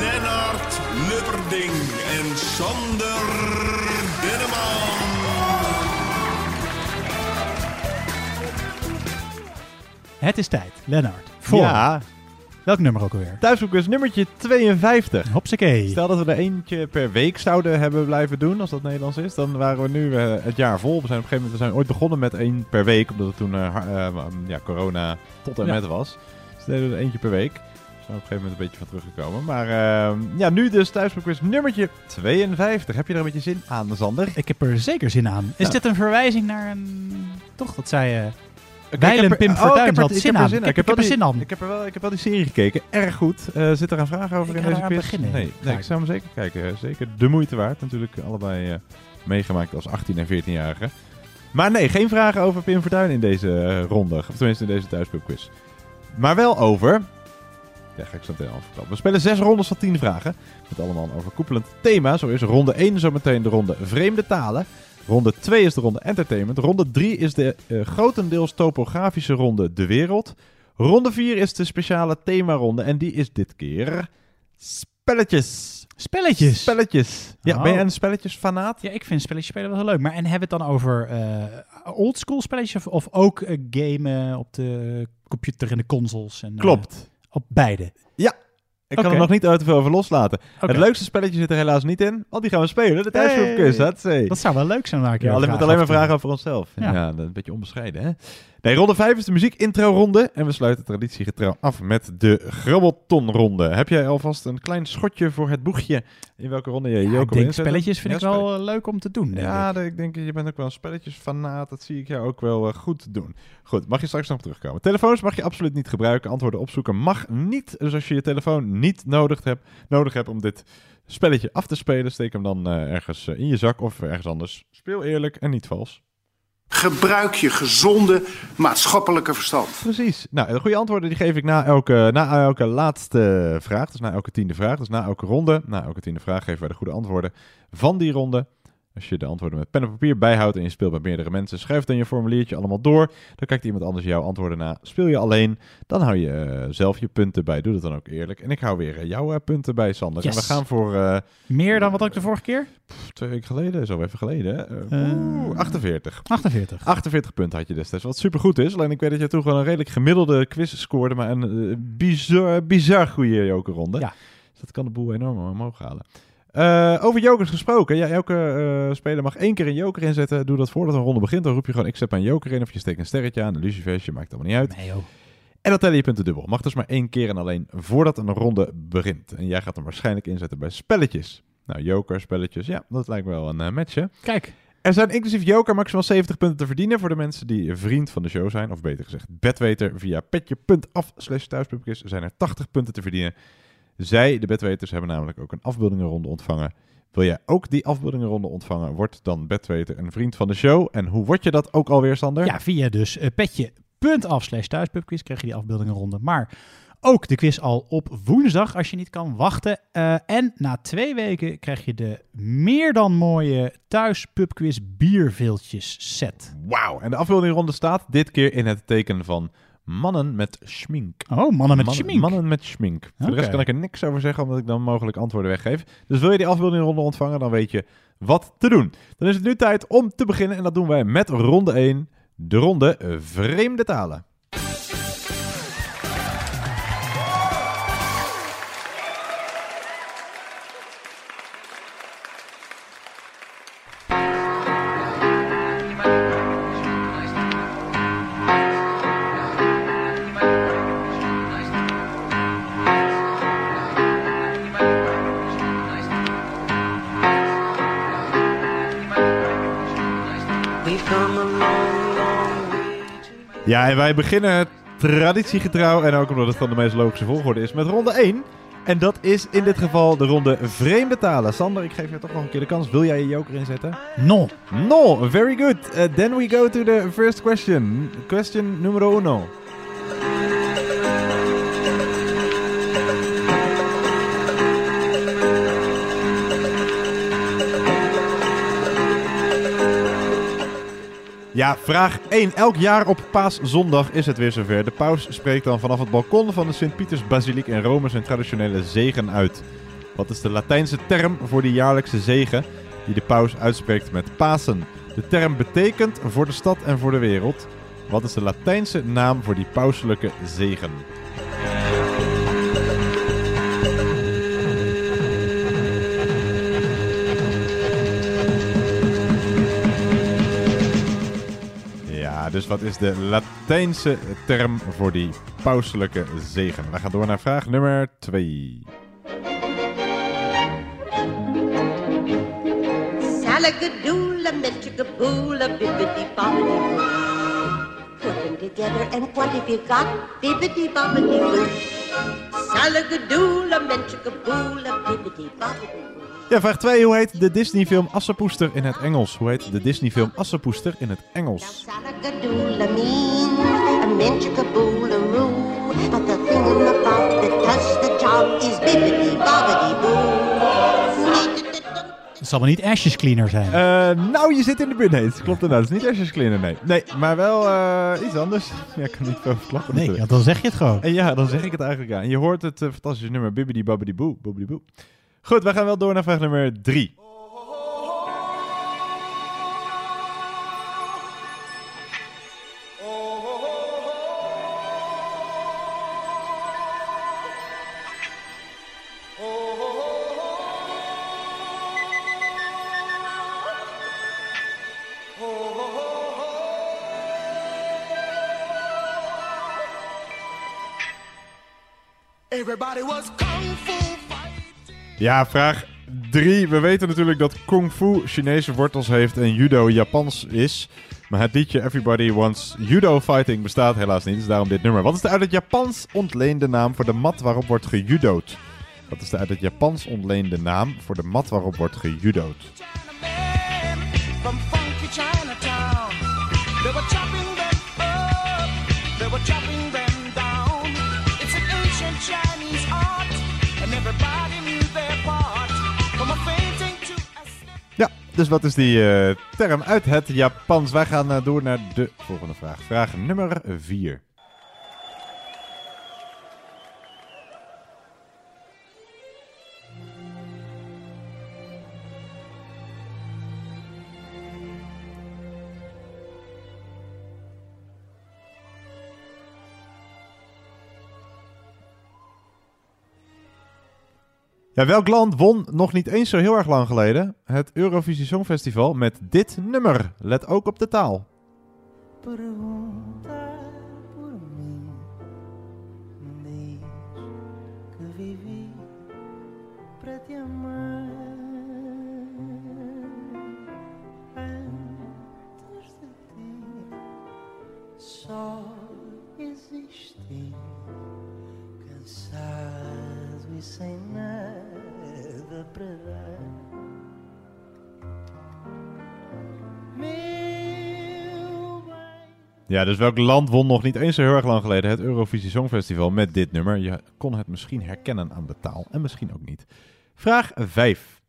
Lennart Lubberding en Sander Denneman. Het is tijd, Lennart. Voor Ja, welk nummer ook alweer? thuiszoekers nummertje 52. Hopsakee. Stel dat we er eentje per week zouden hebben blijven doen, als dat Nederlands is, dan waren we nu eh, het jaar vol. We zijn op een gegeven moment we zijn ooit begonnen met één per week, omdat het toen eh, eh, ja, corona tot en Ja. met was. Dus deden we er eentje per week. Op een gegeven moment een beetje van teruggekomen. Maar eh, ja, nu dus thuiszoekers nummertje 52. Heb je er een beetje zin aan, Sander? Ik heb er zeker zin aan. Is Ja. dit een verwijzing naar een... Toch, dat zei je... Ik Wijlen heb Pim Fortuyn ik heb had zin aan. Ik heb- er zin aan. Ik heb, er wel, ik heb wel die serie gekeken. Erg goed. Eh, zit er een vraag over Ik in deze quiz? beginnen. Nee, nee ik. zou hem zeker kijken. Zeker de moeite waard. Natuurlijk allebei eh, meegemaakt als 18 en 14-jarige. Maar nee, geen vragen over Pim Fortuyn in deze eh, ronde. Of tenminste in deze thuispubquiz. Maar wel over... Ja, ga ik zo meteen al verklappen. We spelen zes rondes van 10 vragen. Met allemaal een overkoepelend thema. Zo is ronde 1 zometeen de ronde vreemde talen. Ronde 2 is de ronde entertainment. Ronde 3 is de eh, grotendeels topografische ronde de wereld. Ronde 4 is de speciale themaronde. En die is dit keer spelletjes. Spelletjes. Spelletjes. Ja, Oh. ben jij een spelletjesfanaat? Ja, ik vind spelletjes spelen wel heel leuk. Maar en hebben we het dan over eh oldschool spelletjes of, of ook eh, gamen op de computer en de consoles? En, Klopt. Op beide. Ik kan er nog niet uit te veel over loslaten. Het leukste spelletje zit er helaas niet in. Want die gaan we spelen. De thuisgroepquiz. Hey. Dat zou wel leuk zijn. Ja, alleen een met alleen maar vragen over onszelf. Ja, Ja. dat is een beetje onbescheiden, hè? Nee, ronde 5 is de muziek-intro-ronde. En we sluiten traditiegetrouw af met de Grabbelton-ronde. Heb jij alvast een klein schotje voor het boegje in welke ronde je. Ja, joker ik denk spelletjes vind Ja, ik wel eh, leuk om te doen. denk Ja, ik. de- ik denk, je bent ook wel een spelletjesfanaat. Dat zie ik jou ook wel eh, goed doen. Goed, mag je straks nog terugkomen. Telefoons mag je absoluut niet gebruiken. Antwoorden opzoeken mag niet. Dus als je je telefoon niet nodig hebt, nodig hebt om dit spelletje af te spelen, steek hem dan eh, ergens in je zak of ergens anders. Speel eerlijk en niet vals. Gebruik je gezonde maatschappelijke verstand. Precies. Nou, de goede antwoorden die geef ik na elke, na elke laatste vraag. Dus na elke tiende vraag. Dus na elke ronde. Na elke tiende vraag geven wij de goede antwoorden van die ronde. Als je de antwoorden met pen en papier bijhoudt en je speelt met meerdere mensen, schrijf in je formuliertje allemaal door. Dan kijkt iemand anders jouw antwoorden na. Speel je alleen, dan hou je eh, zelf je punten bij. Doe dat dan ook eerlijk. En ik hou weer eh, jouw eh, punten bij, Sander. Yes. En we gaan voor Meer dan wat ook de vorige keer? pff, twee weken geleden, zo even geleden? Eh, Eh, oeh, 48. 48. 48 punten had je destijds, wat supergoed is. Alleen ik weet dat je toen gewoon een redelijk gemiddelde quiz scoorde, maar een bizar, bizar goede jokerronde. Ja. Dus dat kan de boel enorm omhoog halen. Eh, over jokers gesproken. Ja, elke eh, speler mag één keer een joker inzetten. Doe dat voordat een ronde begint. Dan roep je gewoon, ik zet mijn joker in. Of je steekt een sterretje aan, een lucifersje, maakt allemaal niet uit. Nee, joh. En dan tellen je punten dubbel. Mag dus maar één keer en alleen voordat een ronde begint. En jij gaat hem waarschijnlijk inzetten bij spelletjes. Nou, joker, spelletjes, ja, dat lijkt me wel een match, hè? Kijk, Er zijn inclusief Joker maximaal 70 punten te verdienen voor de mensen die vriend van de show zijn. Of beter gezegd, bedweter via petje.af slash thuispubquiz zijn er 80 punten te verdienen. Zij, de bedweters, hebben namelijk ook een afbeeldingenronde ontvangen. Wil jij ook die afbeeldingenronde ontvangen, word dan bedweter een vriend van de show. En hoe word je dat ook alweer, Sander? ja, via dus uh, petje.af slash thuispubquiz krijg je die afbeeldingenronde. Maar ook de quiz al op woensdag, als je niet kan wachten. Uh, en na twee weken krijg je de meer dan mooie thuispubquiz bierveeltjes set. Wauw, en de afbeeldingenronde staat dit keer in het teken van mannen met schmink. Oh, mannen met mannen, schmink. Mannen met schmink. Voor de rest kan ik er niks over zeggen, omdat ik dan mogelijk antwoorden weggeef. Dus wil je die afbeeldingronde ontvangen, dan weet je wat te doen. Dan is het nu tijd om te beginnen en dat doen wij met ronde 1, de ronde vreemde talen. En wij beginnen traditiegetrouw en ook omdat het van de meest logische volgorde is met ronde 1. En dat is in dit geval de ronde vreemde talen. Sander, ik geef je toch nog een keer de kans. Wil jij je joker inzetten? No. No, very good. Uh, then we go to the first question. Question numero uno. Ja, vraag 1. Elk jaar op paaszondag is het weer zover. De paus spreekt dan vanaf het balkon van de Sint-Pietersbasiliek in Rome zijn traditionele zegen uit. Wat is de Latijnse term voor die jaarlijkse zegen die de paus uitspreekt met Pasen? De term betekent voor de stad en voor de wereld. Wat is de Latijnse naam voor die pauselijke zegen? Dus wat is de Latijnse term voor die pauselijke zegen? We gaan door naar vraag nummer 2. Salagadoola, metricaboola, bibbidi bobbidi. Put them together and what have you got? Bibbidi bobbidi boo. Salagadoola, metricaboola, bibbidi bobbidi. Ja, vraag 2. Hoe heet de Disney-film Assepoester in het Engels? Hoe heet de Disney-film Assepoester in het Engels? Bobbidi boo. Het zal wel niet Ashes Cleaner zijn. Eh, nou, je zit in de buurt. Nee, het klopt inderdaad. Het is niet Ashes Cleaner, nee. Nee, maar wel eh, iets anders. Ja, ik kan niet veel verklappen nee, natuurlijk. ja, dan zeg je het gewoon. En ja, dan zeg ik het eigenlijk aan. Je hoort het eh, fantastische nummer Bibbidi Babbidi Boe. Bobbidi Boe. Goed, we gaan wel door naar vraag nummer 3. Everybody was kung. Ja, vraag 3. We weten natuurlijk dat Kung Fu Chinese wortels heeft en judo Japans is. Maar het liedje Everybody Wants Judo Fighting bestaat helaas niet, dus daarom dit nummer. Wat is de uit het Japans ontleende naam voor de mat waarop wordt gejudo'd? Wat is de uit het Japans ontleende naam voor de mat waarop wordt gejudo'd? Dus wat is die eh, term uit het Japans? Wij gaan eh, door naar de volgende vraag. Vraag nummer 4. Ja, welk land won nog niet eens zo heel erg lang geleden het Eurovisie Songfestival met dit nummer? Let ook op de taal. Só existi cansado e sem Ja, dus welk land won nog niet eens zo heel erg lang geleden het Eurovisie Songfestival met dit nummer? Je kon het misschien herkennen aan de taal en misschien ook niet. Vraag 5.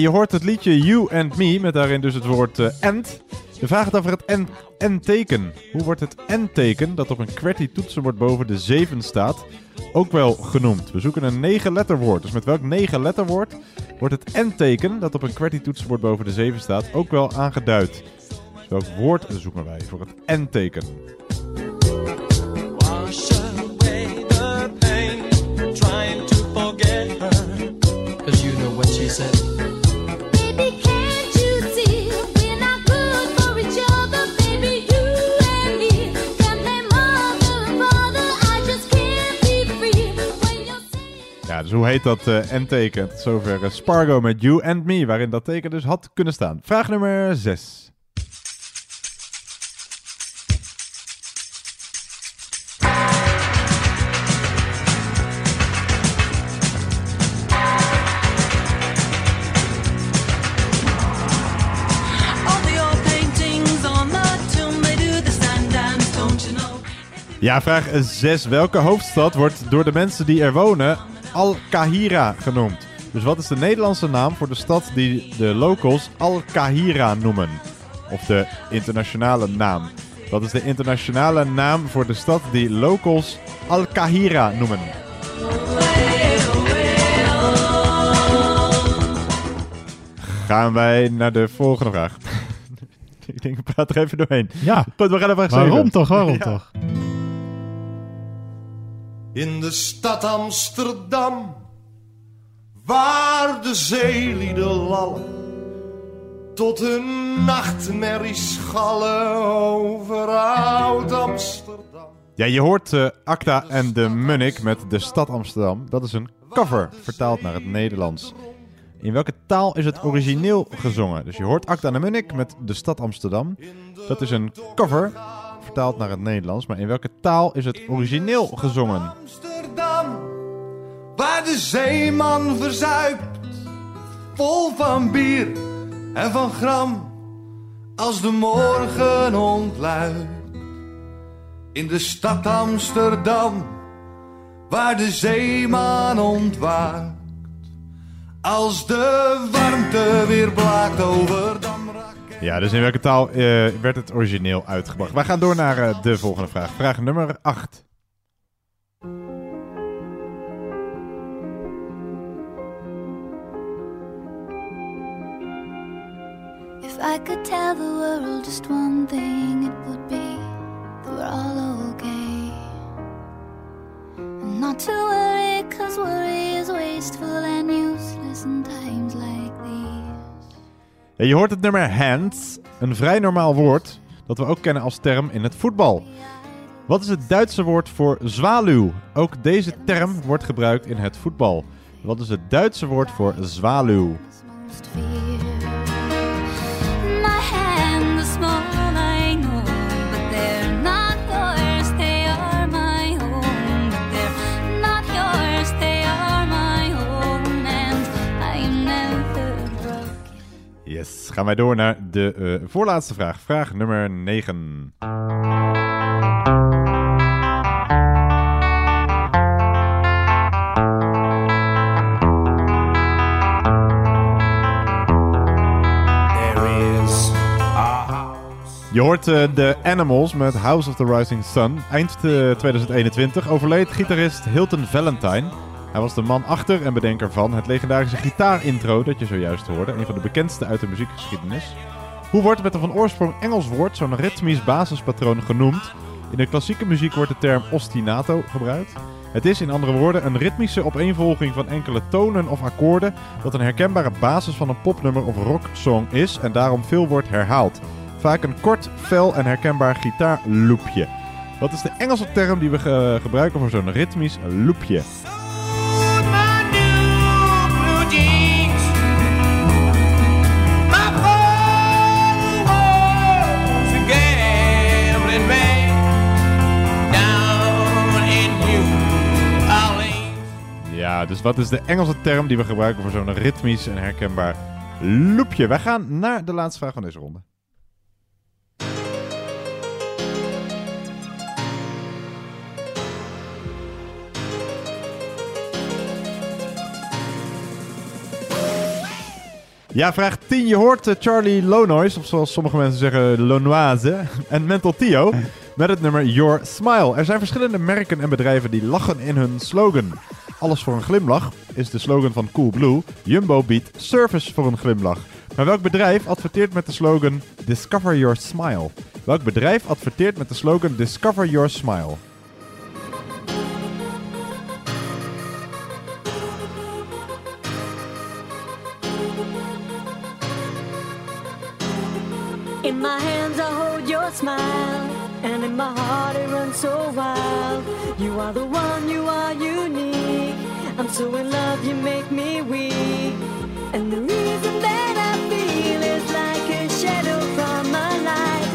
Je hoort het liedje You and Me met daarin dus het woord eh, and. De vraag gaat over het en- en-teken. Hoe wordt het en-teken dat op een QWERTY toetsenbord boven de 7 staat ook wel genoemd? We zoeken een 9 letterwoord. Dus met welk 9 letterwoord wordt het en-teken dat op een QWERTY toetsenbord boven de 7 staat ook wel aangeduid? Dus welk woord zoeken wij voor het N-teken? Wash away the pain, trying to forget her. Cause you know what she said. Ja, dus hoe heet dat eh, N-teken? Tot zover eh, Spargo met You and Me, waarin dat teken dus had kunnen staan. Vraag nummer 6. All the old paintings on the tomb, they do the stand dance, don't you know? Ja, vraag 6. Welke hoofdstad wordt door de mensen die er wonen Al-Kahira genoemd? Dus wat is de Nederlandse naam voor de stad die de locals Al-Kahira noemen? Of de internationale naam. Wat is de internationale naam voor de stad die locals Al-Kahira noemen? Gaan wij naar de volgende vraag. Ik denk, ik praat er even doorheen. Ja, Goed, we gaan vraag waarom toch? Waarom Ja. toch? In de stad Amsterdam, waar de zeelieden lallen, tot hun nachtmerries schallen over oud Amsterdam. Ja, je hoort eh, Acta en de Munnik met de stad Amsterdam. Dat is een cover, vertaald naar het Nederlands. In welke taal is het origineel gezongen? Dus je hoort Acta en de Munnik met de stad Amsterdam. Dat is een cover, vertaald naar het Nederlands. Maar in welke taal is het origineel gezongen? Amsterdam, waar de zeeman verzuipt, vol van bier en van gram, als de morgen ontluikt. In de stad Amsterdam, waar de zeeman ontwaakt, als de warmte weer blaakt over Damrak. Ja, dus in welke taal eh, werd het origineel uitgebracht? Wij gaan door naar eh, de volgende vraag. Vraag nummer 8. If I could tell the world just one thing, it would be that we're all okay. And not to worry, cause worry is wasteful and useless in times like. Je hoort het nummer hands, een vrij normaal woord dat we ook kennen als term in het voetbal. Wat is het Duitse woord voor zwaluw? Ook deze term wordt gebruikt in het voetbal. Wat is het Duitse woord voor zwaluw? Yes, gaan wij door naar de eh, voorlaatste vraag. Vraag nummer 9. There is a house. Je hoort eh, de Animals met House of the Rising Sun. Eind eh, 2021 overleed gitarist Hilton Valentine. Hij was de man achter en bedenker van het legendarische gitaarintro dat je zojuist hoorde. Een van de bekendste uit de muziekgeschiedenis. Hoe wordt met een van oorsprong Engels woord zo'n ritmisch basispatroon genoemd? In de klassieke muziek wordt de term ostinato gebruikt. Het is in andere woorden een ritmische opeenvolging van enkele tonen of akkoorden dat een herkenbare basis van een popnummer of rocksong is en daarom veel wordt herhaald. Vaak een kort, fel en herkenbaar gitaarloopje. Wat is de Engelse term die we ge- gebruiken voor zo'n ritmisch loopje? Dus wat is de Engelse term die we gebruiken voor zo'n ritmisch en herkenbaar loopje? Wij gaan naar de laatste vraag van deze ronde. Ja, vraag 10. Je hoort eh, Charlie Lonois, of zoals sommige mensen zeggen, Lonoise, en Mental Theo met het nummer Your Smile. Er zijn verschillende merken en bedrijven die lachen in hun slogan. Alles voor een glimlach is de slogan van Coolblue. Jumbo biedt service voor een glimlach. Maar welk bedrijf adverteert met de slogan Discover Your Smile. Welk bedrijf adverteert met de slogan Discover Your Smile? In my hands I hold your smile, and in my heart it runs so wild. You are the one, you are unique. I'm so in love, you make me weak. And the reason that I feel is like a shadow from my light.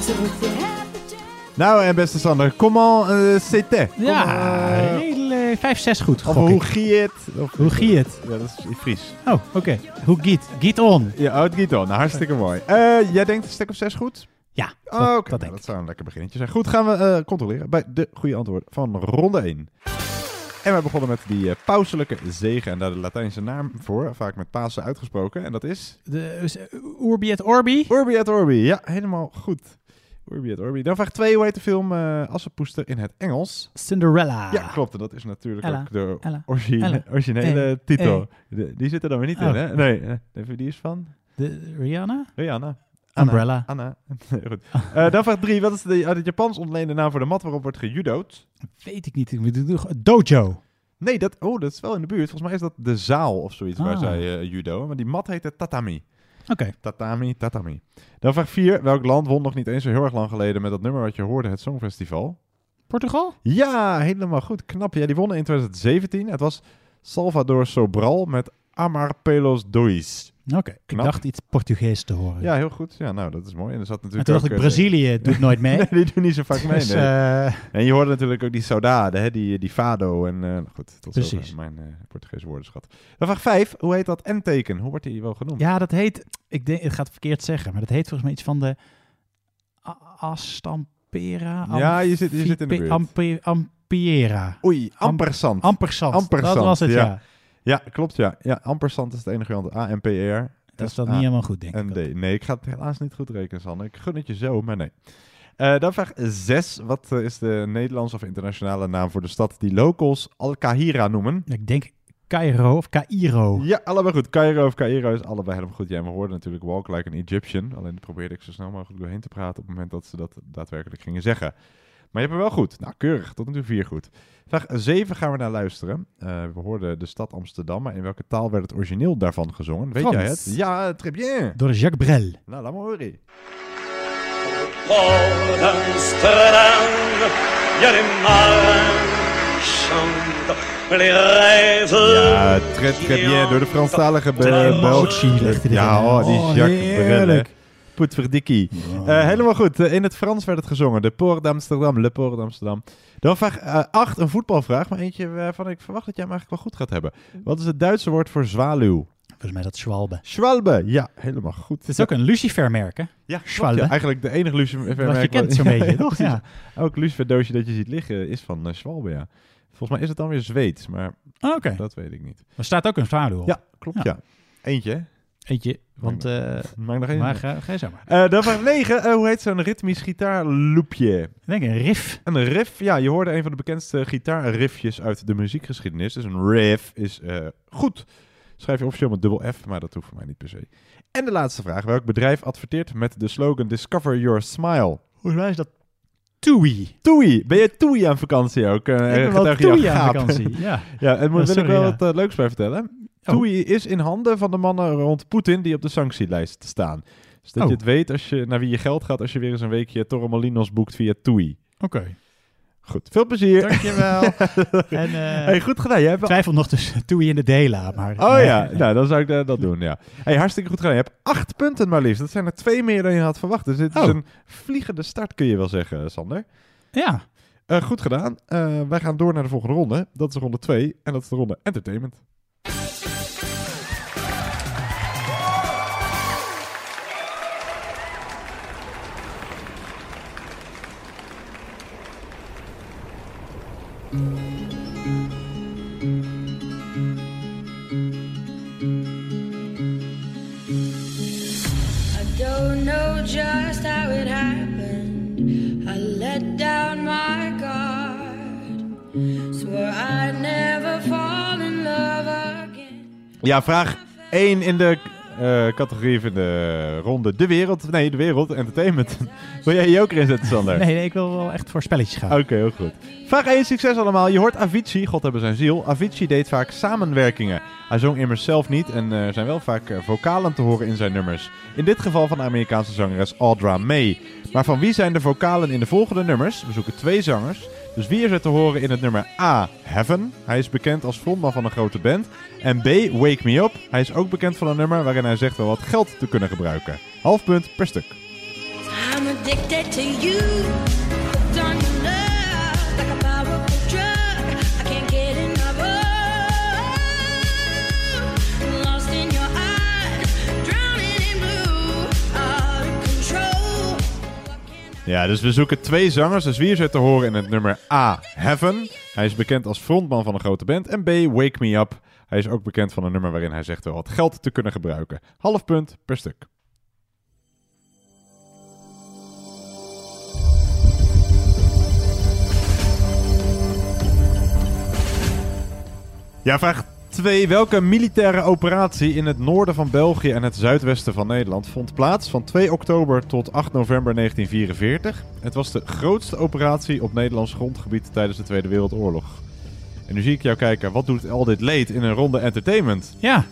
So if you have the chance. Nou, en beste Sander, comment uh, c'était? Ja, eh, hele 5-6 goed. Of hoe ik. gie het? Of, Hoe gie het? Ja, dat is in Fries. Oh, oké. Hoe giet? Giet on. Ja, oh, het giet on. Nou, hartstikke mooi. Eh, jij denkt een stuk of zes goed? Ja, Oh, dat, Oké, dat nou, dat zou een lekker beginnetje zijn. Goed, gaan we eh, controleren bij de goede antwoorden van ronde 1. En we begonnen met die eh, pauselijke zegen en daar de Latijnse naam voor, vaak met Pasen uitgesproken. En dat is De, eh, Urbi et Orbi? Urbi et Orbi. Ja, helemaal goed. Urbi et Orbi. Dan vraag 2, hoe heet de film eh Assenpoester in het Engels? Cinderella. Ja, klopt. En dat is natuurlijk Ella, ook de Ella, origine- Ella. originele titel. De- die zit er dan weer niet Oh. in, hè? Nee, eh, even die is van De, Rihanna? Rihanna. Umbrella. Anna. Goed. Eh, dan vraag 3. Wat is de uit het Japans ontleende naam voor de mat waarop wordt gejudo'd? Weet ik niet. Ik Dojo. Nee, dat, oh, dat is wel in de buurt. Volgens mij is dat de zaal of zoiets waar Ah. zij eh, judo. Maar die mat heet de tatami. Oké. Tatami, tatami. Dan vraag 4. Welk land won nog niet eens zo heel erg lang geleden met dat nummer wat je hoorde, het Songfestival? Portugal? Ja, helemaal goed. Knap. Ja, die wonnen in 2017. Het was Salvador Sobral met Amar Pelos Dois. Oké. Ik dacht iets Portugees te horen. Ja, heel goed. Ja, nou, dat is mooi. En er zat en natuurlijk toen dacht ik, eh, Brazilië doet nooit mee. nee, die doen niet zo vaak mee. Dus, nee. eh, En je hoorde natuurlijk ook die saudade, hè? Die, die fado en eh, goed, tot Precies. zover mijn Portugese woordenschat. Dan vraag 5. Hoe heet dat N-teken? Hoe wordt die wel genoemd? ja, dat heet... Ik denk, het gaat verkeerd zeggen, maar dat heet volgens mij iets van de... Astampera? Ja, je zit- je zit in de buurt. Ampi- Ampiera. Oei, ampersand. Ampersand. Ampersand, Dat was het, ja. ja. Ja, klopt ja. Ja, ampersand is het enige kant. A-M-P-R. Dat is dan niet helemaal goed, denk ik. En D. Nee, ik ga het helaas niet goed rekenen, Sander. Ik gun het je zo, maar nee. Eh, dan vraag 6. Wat eh, is de Nederlandse of internationale naam voor de stad die locals Al-Kahira noemen? Ik denk Cairo of Cairo. Ja, allebei goed. Cairo of Cairo is allebei helemaal goed. Ja, en we hoorden natuurlijk Walk Like an Egyptian. Alleen probeerde ik zo snel mogelijk doorheen te praten op het moment dat ze dat daadwerkelijk gingen zeggen. Maar je hebt hem wel goed. Nou, keurig. Tot nu toe vier goed. Vraag 7 gaan we naar luisteren. Eh, we hoorden de stad Amsterdam, maar in welke taal werd het origineel daarvan gezongen? Weet jij het? Ja, très bien. Door Jacques Brel. Nou, laat maar horen. Ja, très, très bien. Door de Franstalige be- Emotie Belg. ligt erin. Ja, oh, die Oh, Jacques heerlijk. Brel. Poetverdikkie. Eh, helemaal goed. Eh, in het Frans werd het gezongen. De Port d'Amsterdam, Le Port d'Amsterdam. Dan vraag 8, een voetbalvraag. Maar eentje waarvan ik verwacht dat jij hem eigenlijk wel goed gaat hebben. Wat is het Duitse woord voor zwaluw? Volgens mij dat Schwalbe. Schwalbe. Ja, helemaal goed. Het is ook een lucifermerk, hè? Ja, Schwalbe. Ja, eigenlijk de enige lucifer. Wat je kent zo'n beetje, toch? Ja. Ook luciferdoosje dat je ziet liggen is van uh, Schwalbe, ja. Volgens mij is het dan weer Zweeds, maar Oh, Oké. dat weet ik niet. Er staat ook een zwaluw op. Ja, klopt, ja. Eentje? Eentje, want... eh Maak nog één. maar ga, ga je zo maar. Eh, dan vraag 9. hoe heet zo'n ritmisch gitaarloopje? Ik denk een riff. Een riff, ja, je hoorde een van de bekendste gitaarriffjes uit de muziekgeschiedenis. Dus een riff is eh, goed. Schrijf je officieel met dubbel F, maar dat hoeft voor mij niet per se. En de laatste vraag. Welk bedrijf adverteert met de slogan Discover Your Smile? Volgens mij is dat Toei. Toei. Ben je Toei aan vakantie ook? Eh, Ik ben wel Toei aan vakantie, ja. ja, en moet wil ik wel wat eh, leuks bij vertellen. Toei is in handen van de mannen rond Poetin die op de sanctielijst staan. Dus dat Oh. je het weet als je, naar wie je geld gaat als je weer eens een weekje Torremolinos boekt via Toei. Oké. Goed, veel plezier. Dankjewel. en, eh, hey, goed gedaan. Jij hebt Ik twijfel nog tussen Toei en de Dela, maar... Oh nee, ja, nee. nou dan zou ik dat doen, ja. Hey, hartstikke goed gedaan. Je hebt acht punten maar liefst. Dat zijn er twee meer dan je had verwacht. Dus dit is Oh. een vliegende start, kun je wel zeggen, Sander. Ja. Eh, goed gedaan. Eh, wij gaan door naar de volgende ronde. Dat is de ronde 2 en dat is de ronde entertainment. Ja, vraag 1 in de eh, categorie van de ronde De Wereld. Nee, De Wereld, Entertainment. Wil jij je ook erin zetten, Sander? Nee, nee, ik wil wel echt voor spelletjes gaan. Oké, heel goed. Vraag 1, succes allemaal. Je hoort Avicii, God hebben zijn ziel. Avicii deed vaak samenwerkingen. Hij zong immers zelf niet en er zijn wel vaak eh, vocalen te horen in zijn nummers. In dit geval van de Amerikaanse zangeres Audra May. Maar van wie zijn de vocalen in de volgende nummers? We zoeken twee zangers. Dus wie is er te horen in het nummer A, Heaven? Hij is bekend als frontman van een grote band. En B, Wake Me Up. Hij is ook bekend van een nummer waarin hij zegt wel wat geld te kunnen gebruiken. Half punt per stuk. I'm to you. Ja, dus we zoeken twee zangers. Dus wie is er te horen in het nummer A, Heaven? Hij is bekend als frontman van een grote band. En B, Wake Me Up. Hij is ook bekend van een nummer waarin hij zegt wel wat geld te kunnen gebruiken. Half punt per stuk. Ja, vraag 2. Welke militaire operatie in het noorden van België en het zuidwesten van Nederland vond plaats van 2 oktober tot 8 november 1944? Het was de grootste operatie op Nederlands grondgebied tijdens de Tweede Wereldoorlog. En nu zie ik jou kijken, wat doet al dit leed in een ronde entertainment? Ja.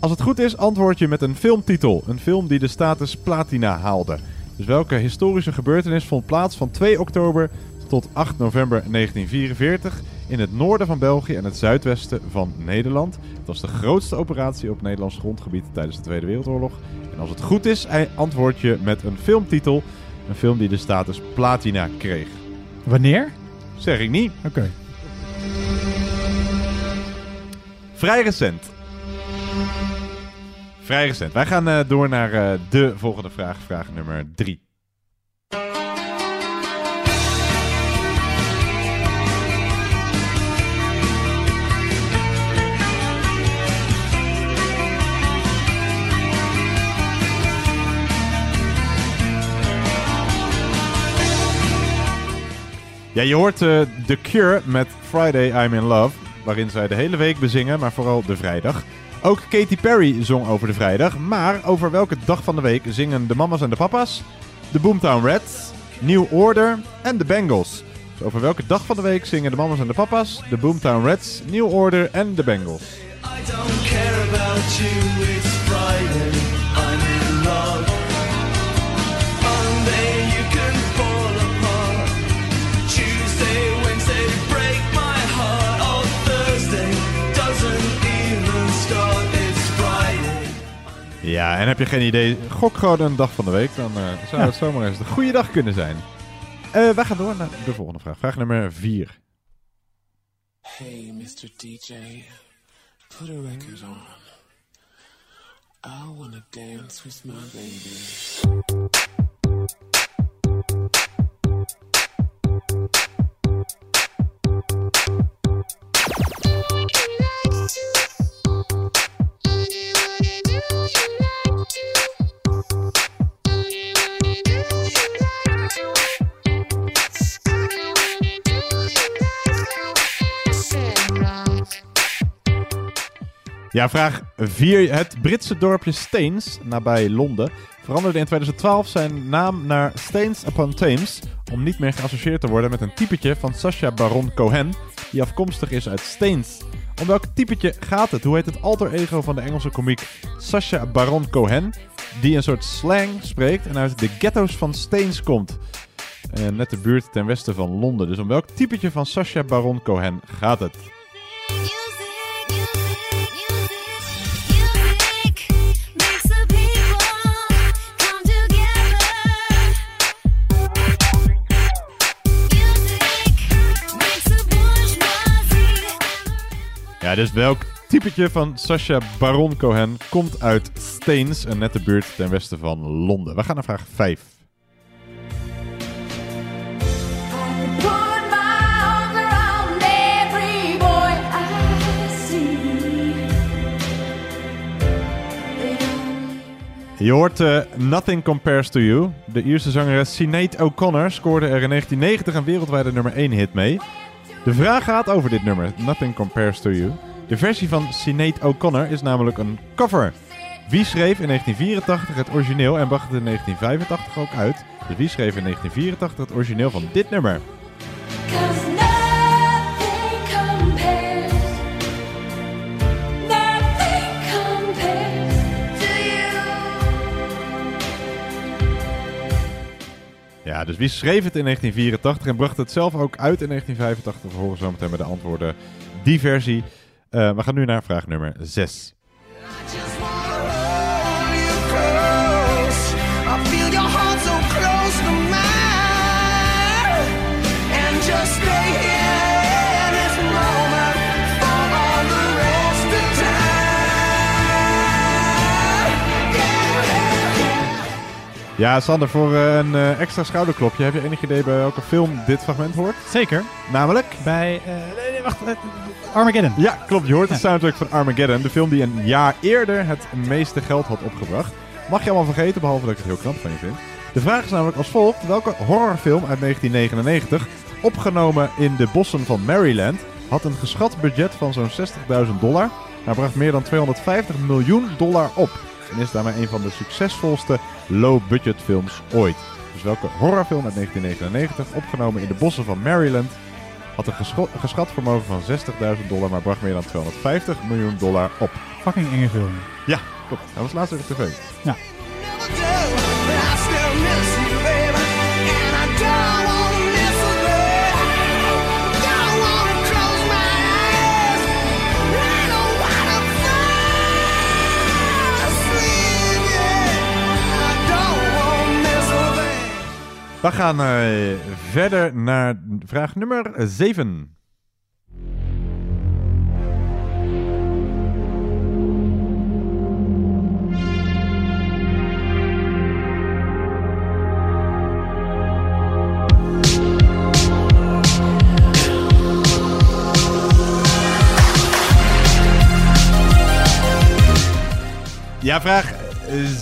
Als het goed is, antwoord je met een filmtitel. Een film die de status platina haalde. Dus welke historische gebeurtenis vond plaats van 2 oktober tot 8 november 1944 in het noorden van België en het zuidwesten van Nederland. Het was de grootste operatie op Nederlands grondgebied tijdens de Tweede Wereldoorlog. En als het goed is, antwoord je met een filmtitel. Een film die de status platina kreeg. Wanneer? Zeg ik niet. Oké. Vrij recent. Vrij recent. Wij gaan eh, door naar eh, de volgende vraag. Vraag nummer 3. Ja, je hoort eh, The Cure met Friday I'm in Love, waarin zij de hele week bezingen, maar vooral de vrijdag. Ook Katy Perry zong over de vrijdag, maar over welke dag van de week zingen de mama's en de papa's, de Boomtown Reds, New Order en de Bengals. Dus over welke dag van de week zingen de mama's en de papa's, de Boomtown Reds, New Order en de Bengals. I don't care about you, it's Friday, I'm in love. Ja, en heb je geen idee, gok gewoon een dag van de week, dan eh, zou Ja. het zomaar eens een goede dag kunnen zijn. Eh wij gaan door naar de volgende vraag. Vraag nummer 4. Hey, Mr. DJ, put a record on. I wanna dance with my baby. Ja, vraag 4. Het Britse dorpje Staines, nabij Londen, veranderde in 2012 zijn naam naar Staines upon Thames om niet meer geassocieerd te worden met een typetje van Sacha Baron Cohen, die afkomstig is uit Staines. Om welk typetje gaat het? Hoe heet het alter ego van de Engelse komiek Sacha Baron Cohen, die een soort slang spreekt en uit de ghetto's van Staines komt? Eh, net de buurt ten westen van Londen. Dus om welk typetje van Sacha Baron Cohen gaat het? Dus welk typetje van Sacha Baron Cohen komt uit Staines, een nette buurt ten westen van Londen? We gaan naar vraag 5. Put my arms around every boy I see. Je hoort eh, Nothing Compares to You. De Ierse zangeres Sinead O'Connor scoorde er in 1990 een wereldwijde nummer 1 hit mee. De vraag gaat over dit nummer, Nothing Compares to You. De versie van Sinead O'Connor is namelijk een cover. Wie schreef in 1984 het origineel en bracht het in 1985 ook uit? Dus wie schreef in 1984 het origineel van dit nummer? Ja, dus wie schreef het in 1984 en bracht het zelf ook uit in 1985? We horen zo meteen bij de antwoorden die versie. Eh, we gaan nu naar vraag nummer 6. I feel your heart so close to mine. And just stay here in this moment for all the rest of time. Ja, Sander, voor eh, een eh, extra schouderklopje, heb je enig idee bij welke film dit fragment hoort? Zeker. Namelijk? Bij, eh, nee, nee, wacht, Armageddon. Ja, klopt. Je hoort de soundtrack van Armageddon, de film die een jaar eerder het meeste geld had opgebracht. Mag je allemaal vergeten, behalve dat ik het heel knap van je vind. De vraag is namelijk als volgt. Welke horrorfilm uit 1999, opgenomen in de bossen van Maryland, had een geschat budget van zo'n 60.000 dollar, maar bracht meer dan 250 miljoen dollar op. En is daarmee een van de succesvolste low-budget films ooit. Dus welke horrorfilm uit 1999, opgenomen in de bossen van Maryland, had een gescho- geschat vermogen van 60.000 dollar, maar bracht meer dan 250 miljoen dollar op. Fucking enge film. Ja, klopt. Dat was laatst op tv. Ja. We gaan eh, verder naar vraag nummer 7. Ja, vraag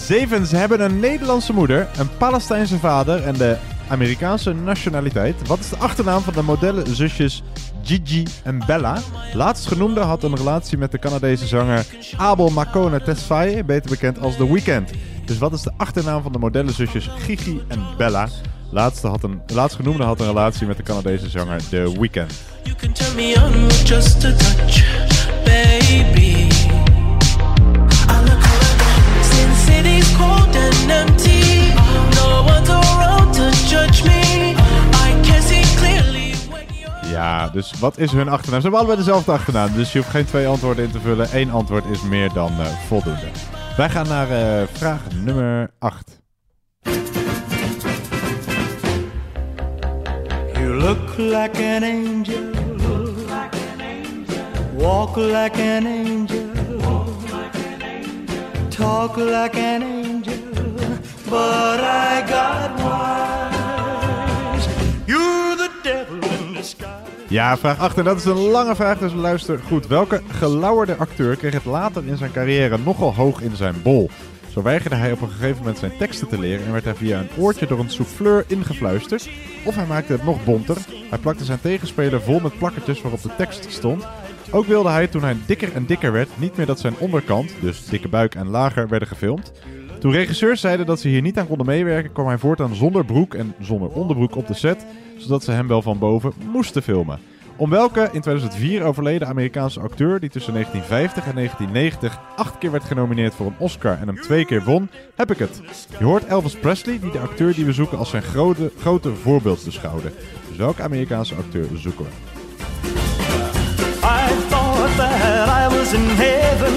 7. Ze hebben een Nederlandse moeder, een Palestijnse vader en de Amerikaanse nationaliteit. Wat is de achternaam van de modellenzusjes Gigi en Bella? Laatstgenoemde had een relatie met de Canadese zanger Abel Makone Tesfaye, beter bekend als The Weeknd. Dus wat is de achternaam van de modellenzusjes Gigi en Bella? Laatste had een, laatstgenoemde had een relatie met de Canadese zanger The Weeknd. You can turn me on just a touch, baby. Ja, dus wat is hun achternaam? Ze hebben allebei dezelfde achternaam, dus je hoeft geen twee antwoorden in te vullen. Eén antwoord is meer dan eh, voldoende. Wij gaan naar eh, vraag nummer 8. You look like an angel. Walk like an angel. Talk like an angel. But I got wise. You're the devil in disguise. Ja, vraag 8. En dat is een lange vraag, dus luister goed. Welke gelauwerde acteur kreeg het later in zijn carrière nogal hoog in zijn bol? Zo weigerde hij op een gegeven moment zijn teksten te leren en werd hij via een oortje door een souffleur ingefluisterd. Of hij maakte het nog bonter. Hij plakte zijn tegenspeler vol met plakkertjes waarop de tekst stond. Ook wilde hij, toen hij dikker en dikker werd, niet meer dat zijn onderkant, dus dikke buik en lager, werden gefilmd. Toen regisseurs zeiden dat ze hier niet aan konden meewerken, kwam hij voortaan zonder broek en zonder onderbroek op de set, zodat ze hem wel van boven moesten filmen. Om welke in 2004 overleden Amerikaanse acteur die tussen 1950 en 1990 acht keer werd genomineerd voor een Oscar en hem twee keer won, heb ik het. Je hoort Elvis Presley die de acteur die we zoeken als zijn grote, grote voorbeeld beschouwde. Dus welke Amerikaanse acteur zoeken we? Was in heaven,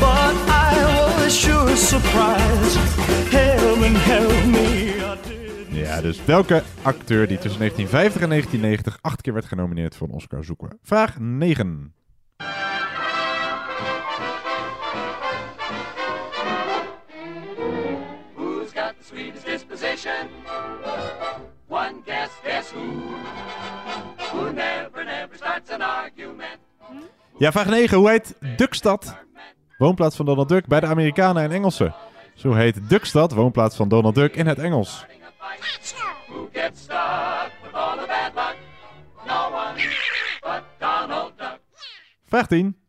but I was sure surprised. Heaven help me. Ja, dus welke acteur die tussen 1950 en 1990 acht keer werd genomineerd voor een Oscar zoeken we? Vraag 9. Who's got the sweetest disposition? One guess, guess who? Who never, never starts an argument. Ja, vraag 9. Hoe heet Dukstad, woonplaats van Donald Duck, bij de Amerikanen en Engelsen? Zo heet Dukstad, woonplaats van Donald Duck, in het Engels. Vraag 10.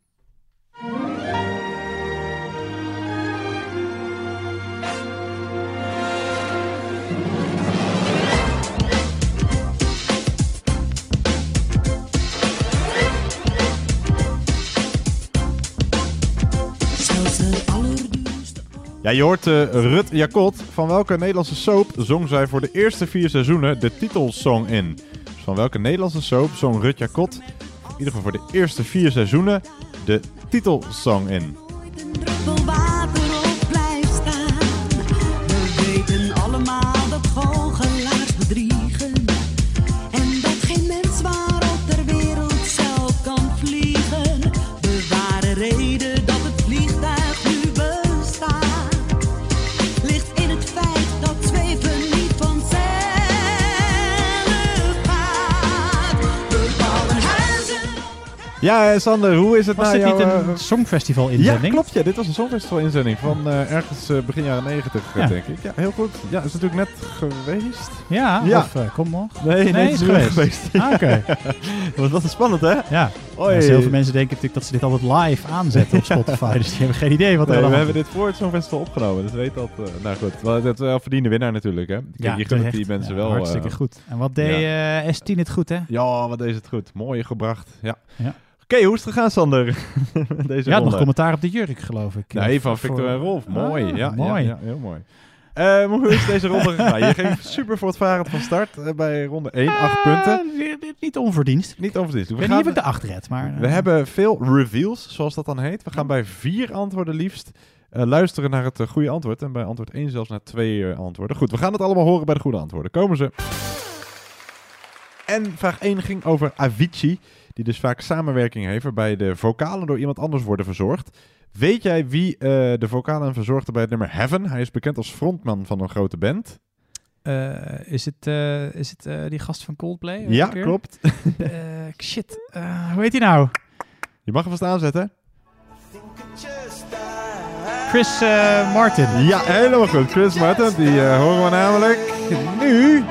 Ja, je hoort eh, Rut Jacot. Van welke Nederlandse soap zong zij voor de eerste vier seizoenen de titelsong in? Dus van welke Nederlandse soap zong Rut Jacot in ieder geval voor de eerste vier seizoenen de titelsong in? Ja, eh, Sander, hoe is het Was nou dit niet een eh, songfestival Ja, klopt. Ja, dit was een Songfestival-inzending van eh, ergens begin jaren 90, eh, Ja. denk ik. Ja, heel goed. Ja, is natuurlijk net geweest. Ja, Ja. of kom nog? Nee, nee, het is niet geweest. Ah, oké. Wat was spannend, hè? Ja. Oei. Dus heel veel mensen denken natuurlijk dat ze dit altijd live aanzetten op Spotify. dus die hebben geen idee wat er Nee, we hebben dit voor het Songfestival opgenomen, dus weet dat. nou goed, wel, dat is wel een verdiende winnaar natuurlijk, hè? Kijk, Ja, je gunt die mensen wel. hartstikke goed. En wat deed eh, S10 het goed, hè? Ja, wat deed het goed. Mooi gebracht, ja. Oké, hoe is het gegaan, Sander? Deze Ja, nog commentaar op de jurk, geloof ik. Nee, van voor- Victor en Rolf. Mooi, Ah, ja, mooi. Ja, ja, heel mooi. Maar hoe is deze ronde gegaan? Je ging super voortvarend van start eh, bij ronde 1, 8 punten. Eh, niet onverdienst. Niet onverdienst. We gaan- niet of de acht red, maar... We eh, hebben veel reveals, zoals dat dan heet. We gaan bij vier antwoorden liefst luisteren naar het goede antwoord. En bij antwoord 1 zelfs naar twee antwoorden. Goed, we gaan het allemaal horen bij de goede antwoorden. Komen ze. En vraag 1 ging over Avicii, die dus vaak samenwerking heeft waarbij de vocalen door iemand anders worden verzorgd. Weet jij wie eh, de vocalen verzorgde bij het nummer Heaven? Hij is bekend als frontman van een grote band. eh, is het, eh, is het die gast van Coldplay? Ja, klopt. Shit, hoe heet hij nou? Je mag hem vast aanzetten. Chris Martin. Ja, helemaal goed. Chris Martin, die horen we namelijk nu.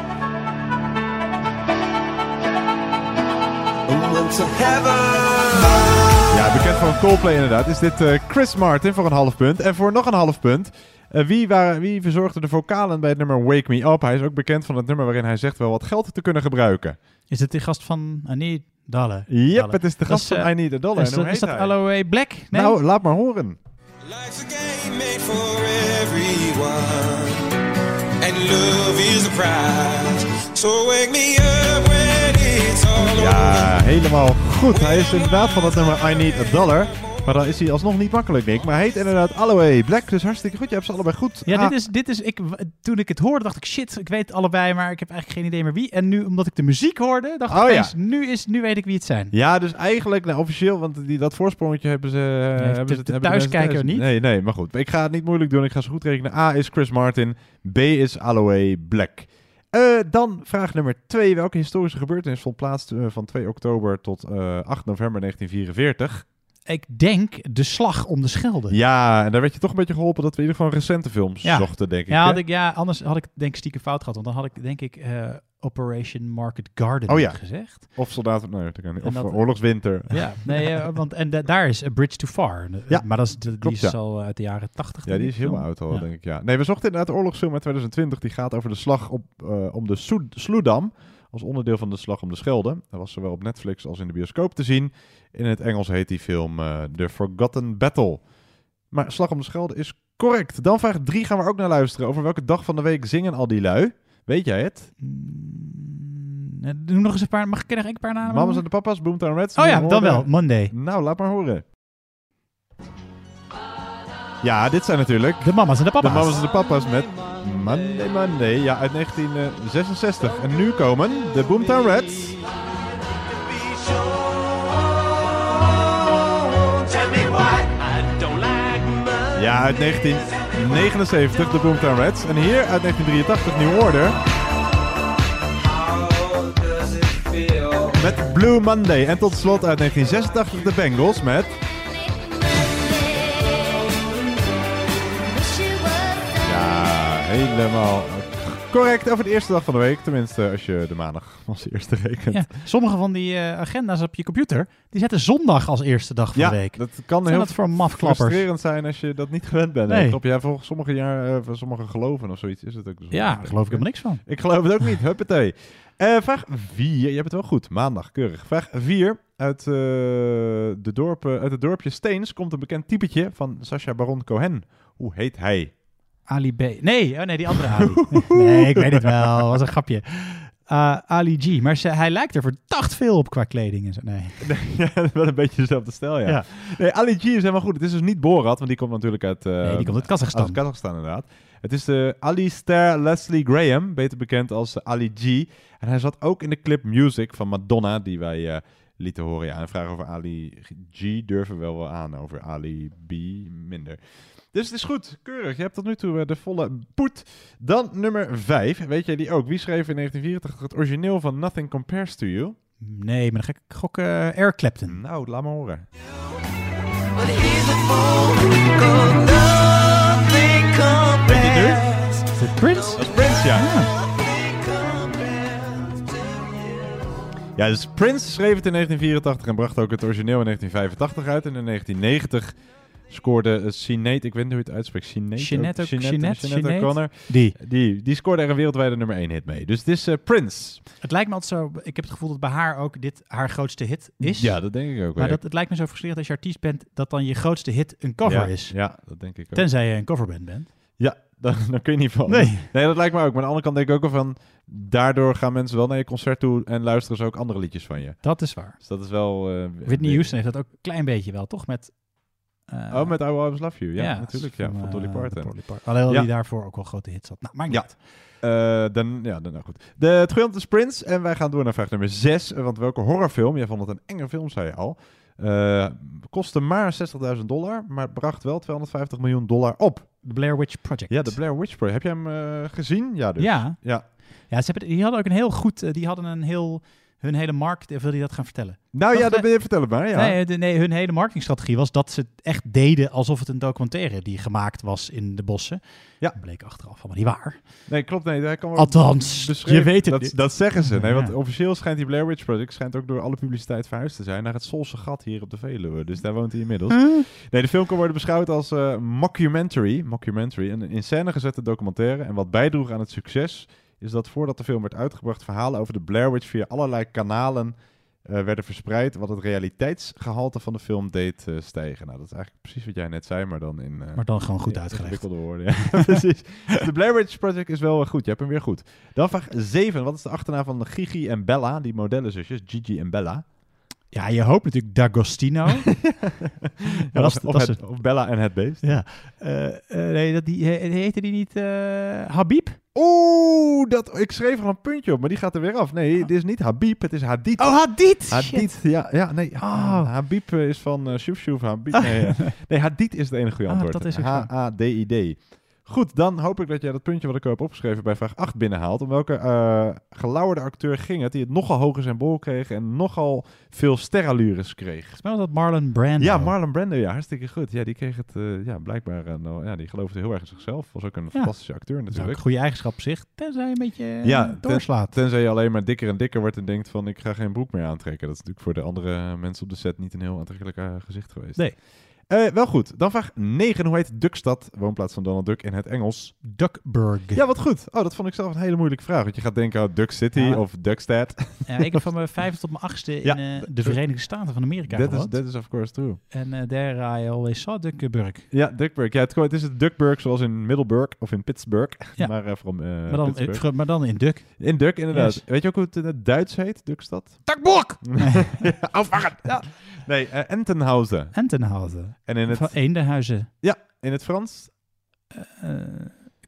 Ja, bekend van Coldplay inderdaad. Is dit eh, Chris Martin voor een half punt. En voor nog een half punt. eh, wie, waren, wie verzorgde de vocalen bij het nummer Wake Me Up? Hij is ook bekend van het nummer waarin hij zegt wel wat geld te kunnen gebruiken. Is het die gast van I Need Dollar? Yep, Dollar. het is de gast van eh, I Need a Dollar. Is, En hoe dat- is heet dat? Aloe Black? Nee? Nou, laat maar horen. everyone. And love is the prize. So wake me up when it's all Ja, helemaal goed. Hij is inderdaad van het nummer I Need a Dollar. Maar dan is hij alsnog niet makkelijk, Nick. Maar hij heet inderdaad Aloe Black. Dus hartstikke goed. Je hebt ze allebei goed. Ja, Ah, dit is, dit is ik, toen ik het hoorde, dacht ik, shit, ik weet allebei, maar ik heb eigenlijk geen idee meer wie. En nu, omdat ik de muziek hoorde, dacht ik, Oh, ja. nu, is, nu weet ik wie het zijn. Ja, dus eigenlijk, nou, officieel, want die, dat voorsprongetje hebben ze... eh, hebben de- ze de hebben mensen thuiskijker thuis- niet? Nee, nee, maar goed. Ik ga het niet moeilijk doen. Ik ga ze goed rekenen. A is Chris Martin. B is Aloe Black. Eh, dan vraag nummer 2. Welke historische gebeurtenis vond plaats eh, van 2 oktober tot eh, 8 november 1944? Ik denk de slag om de Schelde. Ja, en daar werd je toch een beetje geholpen dat we in ieder geval recente films Ja. zochten, denk ik. Ja, hè? had ik, ja, anders had ik denk ik stiekem fout gehad, want dan had ik denk ik eh, Operation Market Garden Oh ja. gezegd. Of Soldaten... Nee, dat kan niet. Of dat- eh, Oorlogswinter. Ja, nee, eh, want en da- daar is A Bridge Too Far. Ja, maar dat is, die klopt, is al uit de jaren 80. Ja, die is heel film. oud al, denk ik. Ja. Nee, we zochten inderdaad de oorlogsfilm uit 2020. Die gaat over de slag op, om de Sloedam. Als onderdeel van de slag om de Schelde. Dat was zowel op Netflix als in de bioscoop te zien. In het Engels heet die film eh, The Forgotten Battle. Maar Slag om de Schelde is correct. Dan vraag 3 gaan we ook naar luisteren. Over welke dag van de week zingen al die lui? Weet jij het? Eh, Doe nog eens een paar, mag ik er nog een paar namen? Mama's en de papa's, Boomtown Reds. Oh ja, dan wel. Monday. Nou, laat maar horen. Ja, dit zijn natuurlijk... De mama's en de papa's. De mama's en de papa's met Monday Monday. Ja, uit 1966. En nu komen de Boomtown Reds. Ja, uit 1979 de Boomtown Reds. En hier uit 1983 New Order. Met Blue Monday. En tot slot uit 1986 de Bengals met... helemaal correct over de eerste dag van de week. Tenminste, als je de maandag als eerste rekent. Ja, sommige van die eh, agenda's op je computer, die zetten zondag als eerste dag van Ja, de week. dat kan zijn heel dat voor mafklappers? frustrerend zijn als je dat niet gewend bent. Nee. Klopt, ja, volgens sommige, jaar, voor sommige geloven of zoiets is het ook zo. Ja, daar geloof ik helemaal niks van. Ik geloof het ook niet. Huppatee. Eh vraag 4. Je hebt het wel goed. Maandag, keurig. Vraag 4. Uit, de dorpen, uit het dorpje Steens komt een bekend typetje van Sacha Baron Cohen. Hoe heet hij? Ali B. Nee, oh nee, die andere Ali. nee, ik weet het wel. was een grapje. Uh, Ali G. Maar ze, hij lijkt er verdacht veel op qua kleding en zo. Nee. ja, wel een beetje dezelfde stijl, ja. Ja. Nee, Ali G is helemaal goed. Het is dus niet Borat, want die komt natuurlijk uit... eh, Nee, die komt uit Kazachstan. Uit Kazachstan, inderdaad. Het is de Alistair Leslie Graham, beter bekend als Ali G. En hij zat ook in de clip Music van Madonna, die wij eh, lieten horen. Ja, en vragen over Ali G durven we wel wel aan, over Ali B minder. Dus het is goed, keurig. Je hebt tot nu toe eh, de volle poet. Dan nummer 5. Weet jij die ook? Wie schreef in 1984 het origineel van Nothing Compares to You? Nee, maar dan ga ik gokken uh, Eric Clapton. Nou, laat maar horen. Weet je het Is het Prince? Dat is Prince, ja. Ja, dus Prince schreef het in 1984 en bracht ook het origineel in 1985 uit. En in 1990 scoorde uh, Sinead, ik weet niet hoe je het uitspreekt, Sinead? O'Connor. Die. die. Die scoorde er een wereldwijde nummer 1 hit mee. Dus het is eh, Prince. Het lijkt me altijd zo... Ik heb het gevoel dat bij haar ook dit haar grootste hit is. Ja, dat denk ik ook Maar dat, het lijkt me zo frustrerend als je artiest bent... dat dan je grootste hit een cover Ja, is. ja, dat denk ik ook. Tenzij je een coverband bent. Ja, dan, dan kun je niet van. Nee. nee, dat lijkt me ook. Maar aan de andere kant denk ik ook wel van... Daardoor gaan mensen wel naar je concert toe en luisteren ze ook andere liedjes van je. Dat is waar. Dus dat is wel... eh, Whitney Houston heeft dat ook een klein beetje wel, toch? Met... eh, Oh, met I Will Always Love You. Ja, ja, natuurlijk. Ja, van, van eh, Dolly de Parton. Dolly Parton. Alhoewel Ja. die daarvoor ook wel grote hits had. Nou, maakt niet Ja. Eh, dan, ja, dan, nou goed. De is Prince. En wij gaan door naar vraag nummer 6. Want welke horrorfilm, jij vond het een enge film, zei je al. eh, kostte maar 60.000 dollar, maar bracht wel 250 miljoen dollar op. The Blair Witch Project. Ja, de Blair Witch Project. Heb je hem gezien? Ja, dus. Ja. ja. Ja, ze hebben, die hadden ook een heel goed... die hadden een heel... Hun hele markt... Of wil je dat gaan vertellen? Nou ja, dat eh, ben je vertel het maar. Ja. Nee, de, nee, hun hele marketingstrategie was dat ze het echt deden alsof het een documentaire die gemaakt was in de bossen. Ja. Dat bleek achteraf allemaal niet waar. Nee, klopt. Nee, hij kan wel Althans, je weet het dat, niet. Dat zeggen ze. Nee, want officieel schijnt die Blair Witch Project schijnt ook door alle publiciteit verhuisd te zijn naar het Solse gat hier op de Veluwe. Dus daar woont hij inmiddels. Huh? Nee, de film kan worden beschouwd als eh, mockumentary, mockumentary, een in scène gezette documentaire. En wat bijdroeg aan het succes is dat voordat de film werd uitgebracht, verhalen over de Blair Witch via allerlei kanalen eh, werden verspreid, wat het realiteitsgehalte van de film deed eh, stijgen. Nou, dat is eigenlijk precies wat jij net zei, maar dan in... eh, Maar dan gewoon goed uitgelegd. ingewikkelde woorden. Ja, precies. De Blair Witch Project is wel goed. Je hebt hem weer goed. Dan vraag 7. Wat is de achternaam van Gigi en Bella, die modellenzusjes? Gigi en Bella. Ja, je hoopt natuurlijk D'Agostino. Ja, dat is- of, het- of Bella en het beest. Ja. Eh, nee, dat die, he- heette die niet eh, Habib? Oeh, dat, ik schreef er een puntje op, maar die gaat er weer af. Nee, dit is niet Habib, het is Hadid. Oh, Hadid! Hadid, ja, ja, nee. Oh. Habib eh, is van uh, Shuf Shuf Habib. Nee, nee, Hadid is het enige goede Ah, antwoord. dat is ook zo. H-A-D-I-D. Goed, dan hoop ik dat jij dat puntje wat ik heb opgeschreven bij vraag 8 binnenhaalt. Om welke eh gelauwerde acteur ging het die het nogal hoog in zijn bol kreeg en nogal veel sterallures kreeg? Was dat Marlon Brando. Ja, Marlon Brando, ja, hartstikke goed. Ja, die kreeg het, eh, ja, blijkbaar, eh, nou, ja, die geloofde heel erg in zichzelf. Was ook een Ja. fantastische acteur Dat is ook natuurlijk. goede eigenschap op zich. Tenzij je een beetje ten- doorslaat. tenzij je alleen maar dikker en dikker wordt en denkt van ik ga geen broek meer aantrekken. Dat is natuurlijk voor de andere mensen op de set niet een heel aantrekkelijk gezicht geweest. Nee. Eh, wel goed. Dan vraag 9. Hoe heet Duckstad, woonplaats van Donald Duck in het Engels? Duckburg. Ja, wat goed. Oh, dat vond ik zelf een hele moeilijke vraag. Want je gaat denken aan Duck City Ja. of Duckstad. Ja, ik heb van mijn vijfde tot mijn achtste in Ja. eh, de Verenigde Staten van Amerika That is, gewoond. that is of course true. En eh there I always saw Duckburg. Ja, Duckburg. Ja, het, het is het Duckburg zoals in Middelburg of in Pittsburgh. Ja. Maar, from, eh, maar, dan, Pittsburgh. maar dan in Duck. In Duck, inderdaad. Yes. Weet je ook hoe het in het Duits heet, Duckstad? Duckburg! afwachten. Ja. Nee, eh, Entenhausen. Entenhausen. En in het, Van Eendenhuizen. ja, in het Frans Eh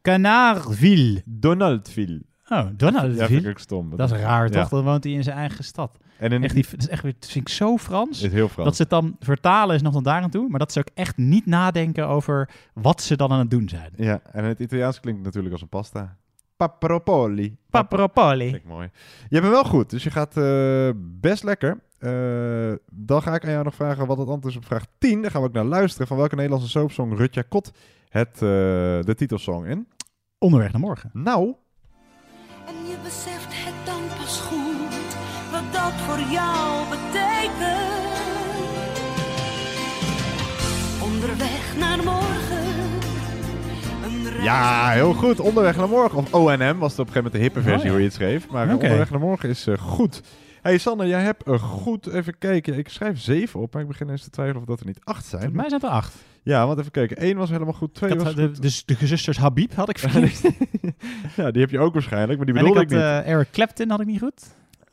Canardville. Donaldville. Oh, Ja, vind Donaldville. ik stom. Dat is raar, Ja. toch? Dan woont hij in zijn eigen stad. En in Echt, die, dat is echt weer, vind ik zo Frans. is heel Frans. Dat ze het dan vertalen is nog tot daar aan toe. Maar dat ze ook echt niet nadenken over wat ze dan aan het doen zijn. Ja, en in het Italiaans klinkt natuurlijk als een pasta. Paparopoli. Paparopoli. Vind ik mooi. Je hem wel goed, dus je gaat eh, best lekker. Eh, dan ga ik aan jou nog vragen wat het antwoord is op vraag 10. Dan gaan we ook naar luisteren. Van welke Nederlandse soapsong Rutja Kot het, eh, de titelsong in? Onderweg naar morgen. Nou, En je beseft het dan pas goed wat dat voor jou betekent. Onderweg naar morgen. Ja, heel goed. Onderweg naar morgen. Of ONM was het op een gegeven moment de hippe versie Oh, ja. hoe je het schreef. Maar Oké. onderweg naar morgen is eh, goed. Hey Sanne, jij hebt een goed, even kijken. Ik schrijf zeven op, maar ik begin eens te twijfelen of dat er niet acht zijn. Volgens mij zijn er acht. Ja, want even kijken. Eén was helemaal goed, twee Ik had, was de, goed. dus de gezusters Habib had ik verkeerd. ja, die heb je ook waarschijnlijk, maar die en ik bedoelde had ik, niet. eh, Eric Clapton had ik niet goed.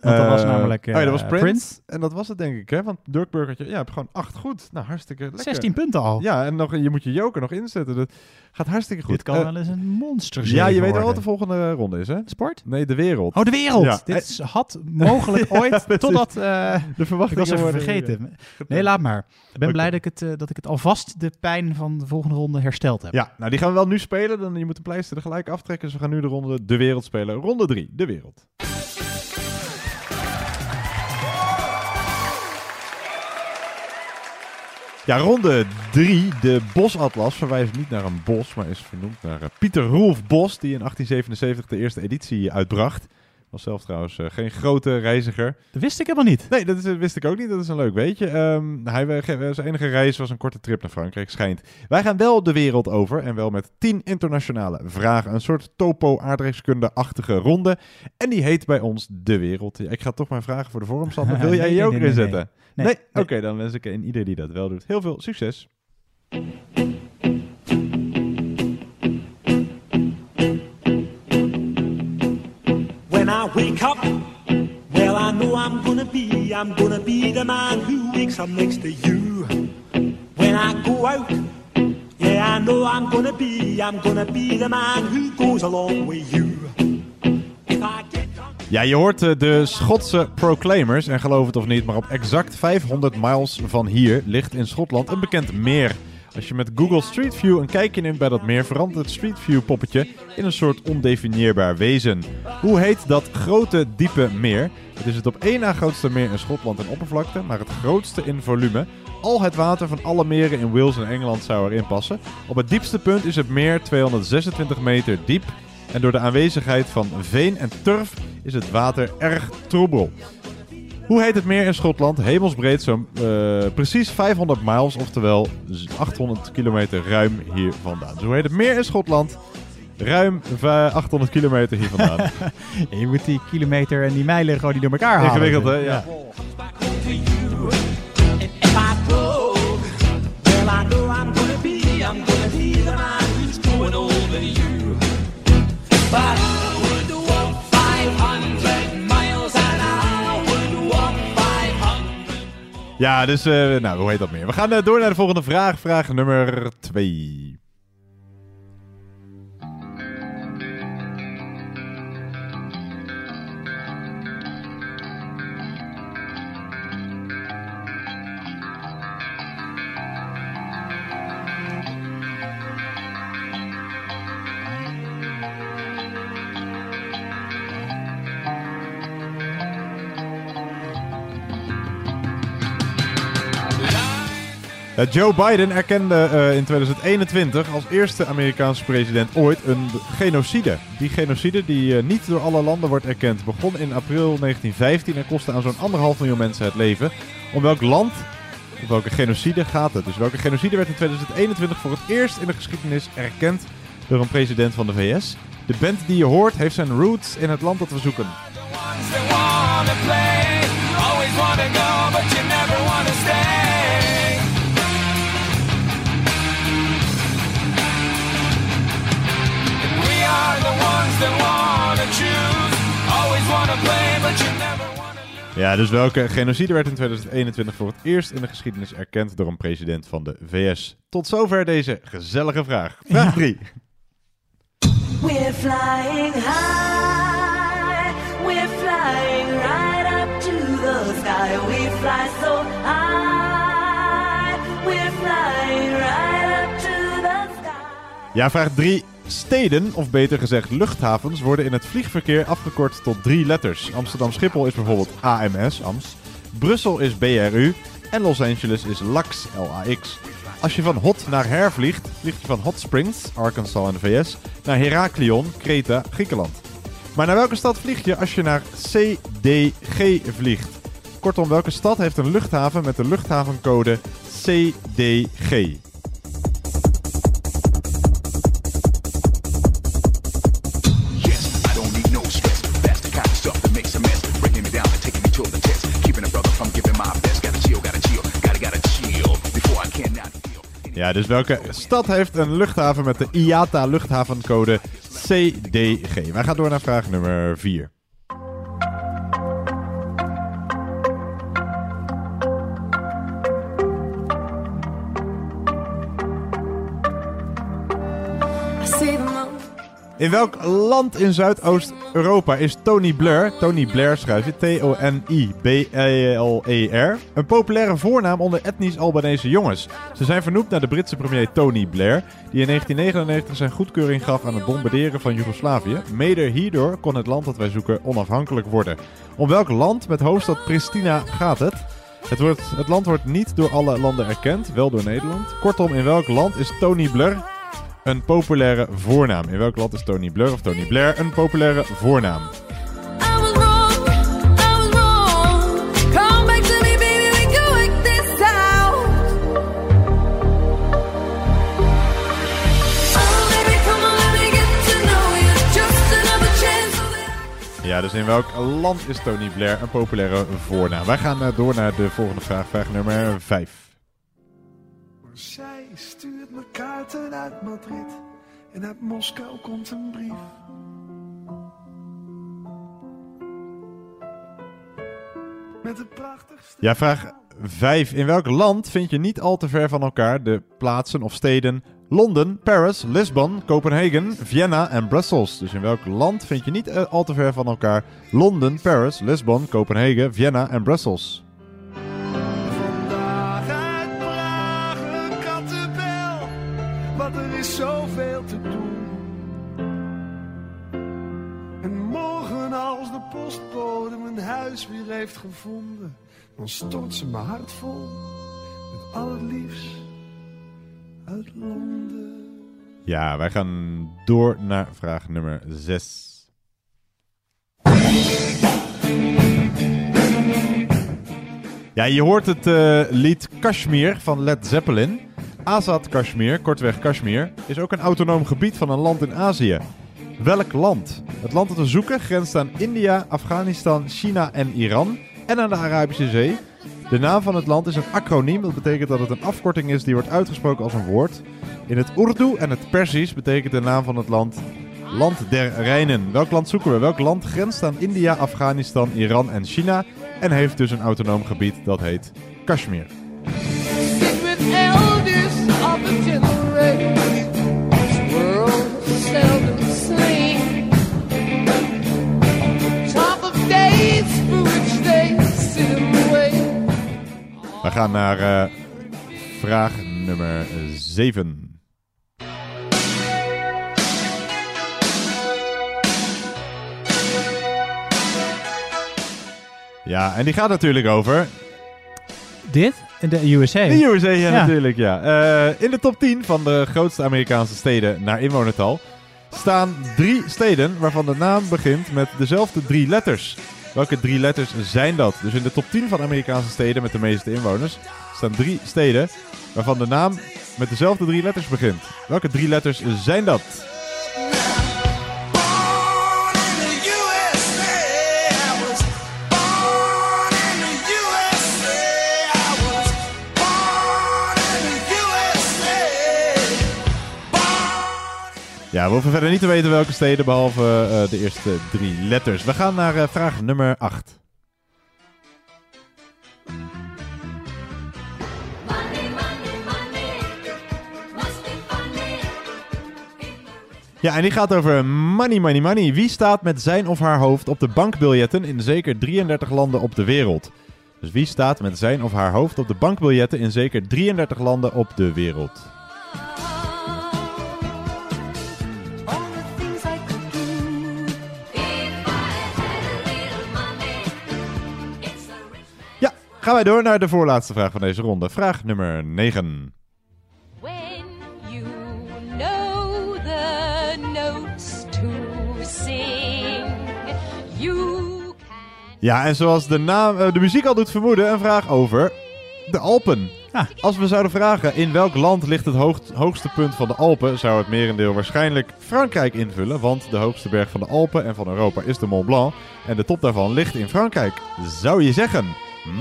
Want dat was Eh, namelijk oh ja, dat was eh, Prince. En dat was het denk ik, hè? Want Dirk Burgertje, ja, je hebt gewoon acht goed. Nou, hartstikke lekker. 16 punten al. Ja, en nog, je moet je joker nog inzetten. Dat gaat hartstikke goed. Dit kan Eh, wel eens een monster Ja, je weet wel wat de volgende ronde is, hè? Sport? Nee, de wereld. Oh, de wereld! Ja. Dit is- had mogelijk ooit, totdat... De verwachtingen ik was even vergeten. Nee, laat maar. Ik ben blij dat ik, het, dat ik het alvast de pijn van de volgende ronde hersteld heb. Ja, nou die gaan we wel nu spelen. Dan, je moet de pleister er gelijk aftrekken. Dus we gaan nu de ronde de wereld spelen. Ronde 3, de wereld. Ja, ronde 3, de Bosatlas, verwijst niet naar een bos, maar is vernoemd naar eh, Pieter Roelf Bos, die in 1877 de eerste editie uitbracht. Was zelf trouwens eh, geen grote reiziger. Dat wist ik helemaal niet. Nee, dat, is, dat wist ik ook niet. Dat is een leuk weetje. Ehm, hij, ge- zijn enige reis was een korte trip naar Frankrijk, schijnt. Wij gaan wel de wereld over en wel met 10 internationale vragen. Een soort topo-aardrijkskunde-achtige ronde. En die heet bij ons de wereld. Ik ga toch maar vragen voor de vorm, Sander. Wil jij je ook inzetten? nee, nee. Nee, nee. Oké, dan wens ik in ieder die dat wel doet heel veel succes. Wake up, well, I know I'm gonna be, I'm gonna be the man who wakes up next to you. When I go out, yeah, I know I'm gonna be, I'm gonna be the man who goes along with you. Ja, je hoort eh, de Schotse Proclaimers. En geloof het of niet, maar op exact 500 miles van hier ligt in Schotland een bekend meer. Als je met Google Street View een kijkje neemt bij dat meer, verandert het Street View poppetje in een soort ondefinieerbaar wezen. Hoe heet dat grote, diepe meer? Het is het op één na grootste meer in Schotland in oppervlakte, maar het grootste in volume. Al het water van alle meren in Wales en Engeland zou erin passen. Op het diepste punt is het meer 226 meter diep. En door de aanwezigheid van veen en turf is het water erg troebel. Hoe heet het meer in Schotland? Hemelsbreed zo'n eh, precies 500 miles, oftewel z- 800 kilometer ruim hier vandaan. Dus hoe heet het meer in Schotland? Ruim va- 800 kilometer hier vandaan. je moet die kilometer en die mijlen gewoon niet door elkaar halen. Ingewikkeld, hè? Ja. Ja, dus eh, nou, hoe heet dat meer? We gaan eh, door naar de volgende vraag. Vraag nummer 2. Joe Biden erkende eh, in 2021 als eerste Amerikaanse president ooit een genocide. Die genocide, die eh, niet door alle landen wordt erkend, begon in april 1915 en kostte aan zo'n anderhalf miljoen mensen het leven. Om welk land, of welke genocide gaat het? Dus welke genocide werd in 2021 voor het eerst in de geschiedenis erkend door een president van de VS? De band die je hoort heeft zijn roots in het land dat we zoeken. always wanna go, but you never wanna stay. Ja, dus welke genocide werd in 2021 voor het eerst in de geschiedenis erkend door een president van de VS? Tot zover deze gezellige vraag. Vraag 3. We're flying high, we're flying right up to the sky. We fly so high, we're flying right up to the sky. Ja, vraag 3. Steden, of beter gezegd luchthavens, worden in het vliegverkeer afgekort tot drie letters. Amsterdam Schiphol is bijvoorbeeld AMS, AMS. Brussel is BRU. En Los Angeles is LAX, LAX. Als je van Hot naar Her vliegt, vlieg je van Hot Springs, Arkansas in de VS, naar Heraklion, Kreta, Griekenland. Maar naar welke stad vlieg je als je naar CDG vliegt? Kortom, welke stad heeft een luchthaven met de luchthavencode CDG? Ja, dus welke stad heeft een luchthaven met de IATA luchthavencode CDG? Wij gaan door naar vraag nummer 4. In welk land in Zuidoost-Europa is Tony Blair, Tony Blair schrijf je, T-O-N-I-B-L-E-R, een populaire voornaam onder etnisch Albanese jongens? Ze zijn vernoemd naar de Britse premier Tony Blair, die in 1999 zijn goedkeuring gaf aan het bombarderen van Joegoslavië. Mede hierdoor kon het land dat wij zoeken onafhankelijk worden. Om welk land met hoofdstad Pristina gaat het? Het, wordt, het land wordt niet door alle landen erkend, wel door Nederland. Kortom, in welk land is Tony Blair een populaire voornaam? In welk land is Tony Blair of Tony Blair een populaire voornaam? Oh. Ja, dus in welk land is Tony Blair een populaire voornaam? Wij gaan eh, door naar de volgende vraag, vraag nummer 5. Uit Madrid en uit Moskou komt een brief. Met de prachtigste. Ja, vraag 5. In welk land vind je niet al te ver van elkaar de plaatsen of steden Londen, Paris, Lisbon, Kopenhagen, Vienna en Brussels? Dus in welk land vind je niet eh, al te ver van elkaar Londen, Paris, Lisbon, Kopenhagen, Vienna en Brussels? Zoveel te doen. En morgen als de postbode mijn huis weer heeft gevonden, dan stort ze mijn hart vol met al het liefst uit Londen. Ja, wij gaan door naar vraag nummer 6. Ja, je hoort het eh, lied Kashmir van Led Zeppelin. Azad Kashmir, kortweg Kashmir, is ook een autonoom gebied van een land in Azië. Welk land? Het land dat we zoeken grenst aan India, Afghanistan, China en Iran en aan de Arabische Zee. De naam van het land is een acroniem, dat betekent dat het een afkorting is die wordt uitgesproken als een woord. In het Urdu en het Persisch betekent de naam van het land Land der Rijnen. Welk land zoeken we? Welk land grenst aan India, Afghanistan, Iran en China en heeft dus een autonoom gebied dat heet Kashmir? We gaan naar eh, vraag nummer 7. Ja, en die gaat natuurlijk over Dit? De USA. de USA, ja, Ja. natuurlijk, ja. Eh, in de top 10 van de grootste Amerikaanse steden naar inwonertal staan drie steden waarvan de naam begint met dezelfde drie letters. Welke drie letters zijn dat? Dus in de top 10 van Amerikaanse steden met de meeste inwoners staan drie steden waarvan de naam met dezelfde drie letters begint. Welke drie letters zijn dat? Ja, we hoeven verder niet te weten welke steden, behalve eh, de eerste drie letters. We gaan naar eh, vraag nummer 8. Ja, en die gaat over money, money, money. Wie staat met zijn of haar hoofd op de bankbiljetten in zeker 33 landen op de wereld? Dus wie staat met zijn of haar hoofd op de bankbiljetten in zeker 33 landen op de wereld? Gaan wij door naar de voorlaatste vraag van deze ronde. Vraag nummer 9. You know the notes to sing. You Ja, en zoals de, naam, eh, de muziek al doet vermoeden, een vraag over De Alpen. Als we zouden vragen in welk land ligt het hoogst- hoogste punt van de Alpen, zou het merendeel waarschijnlijk Frankrijk invullen. Want de hoogste berg van de Alpen en van Europa is de Mont Blanc. En de top daarvan ligt in Frankrijk, zou je zeggen.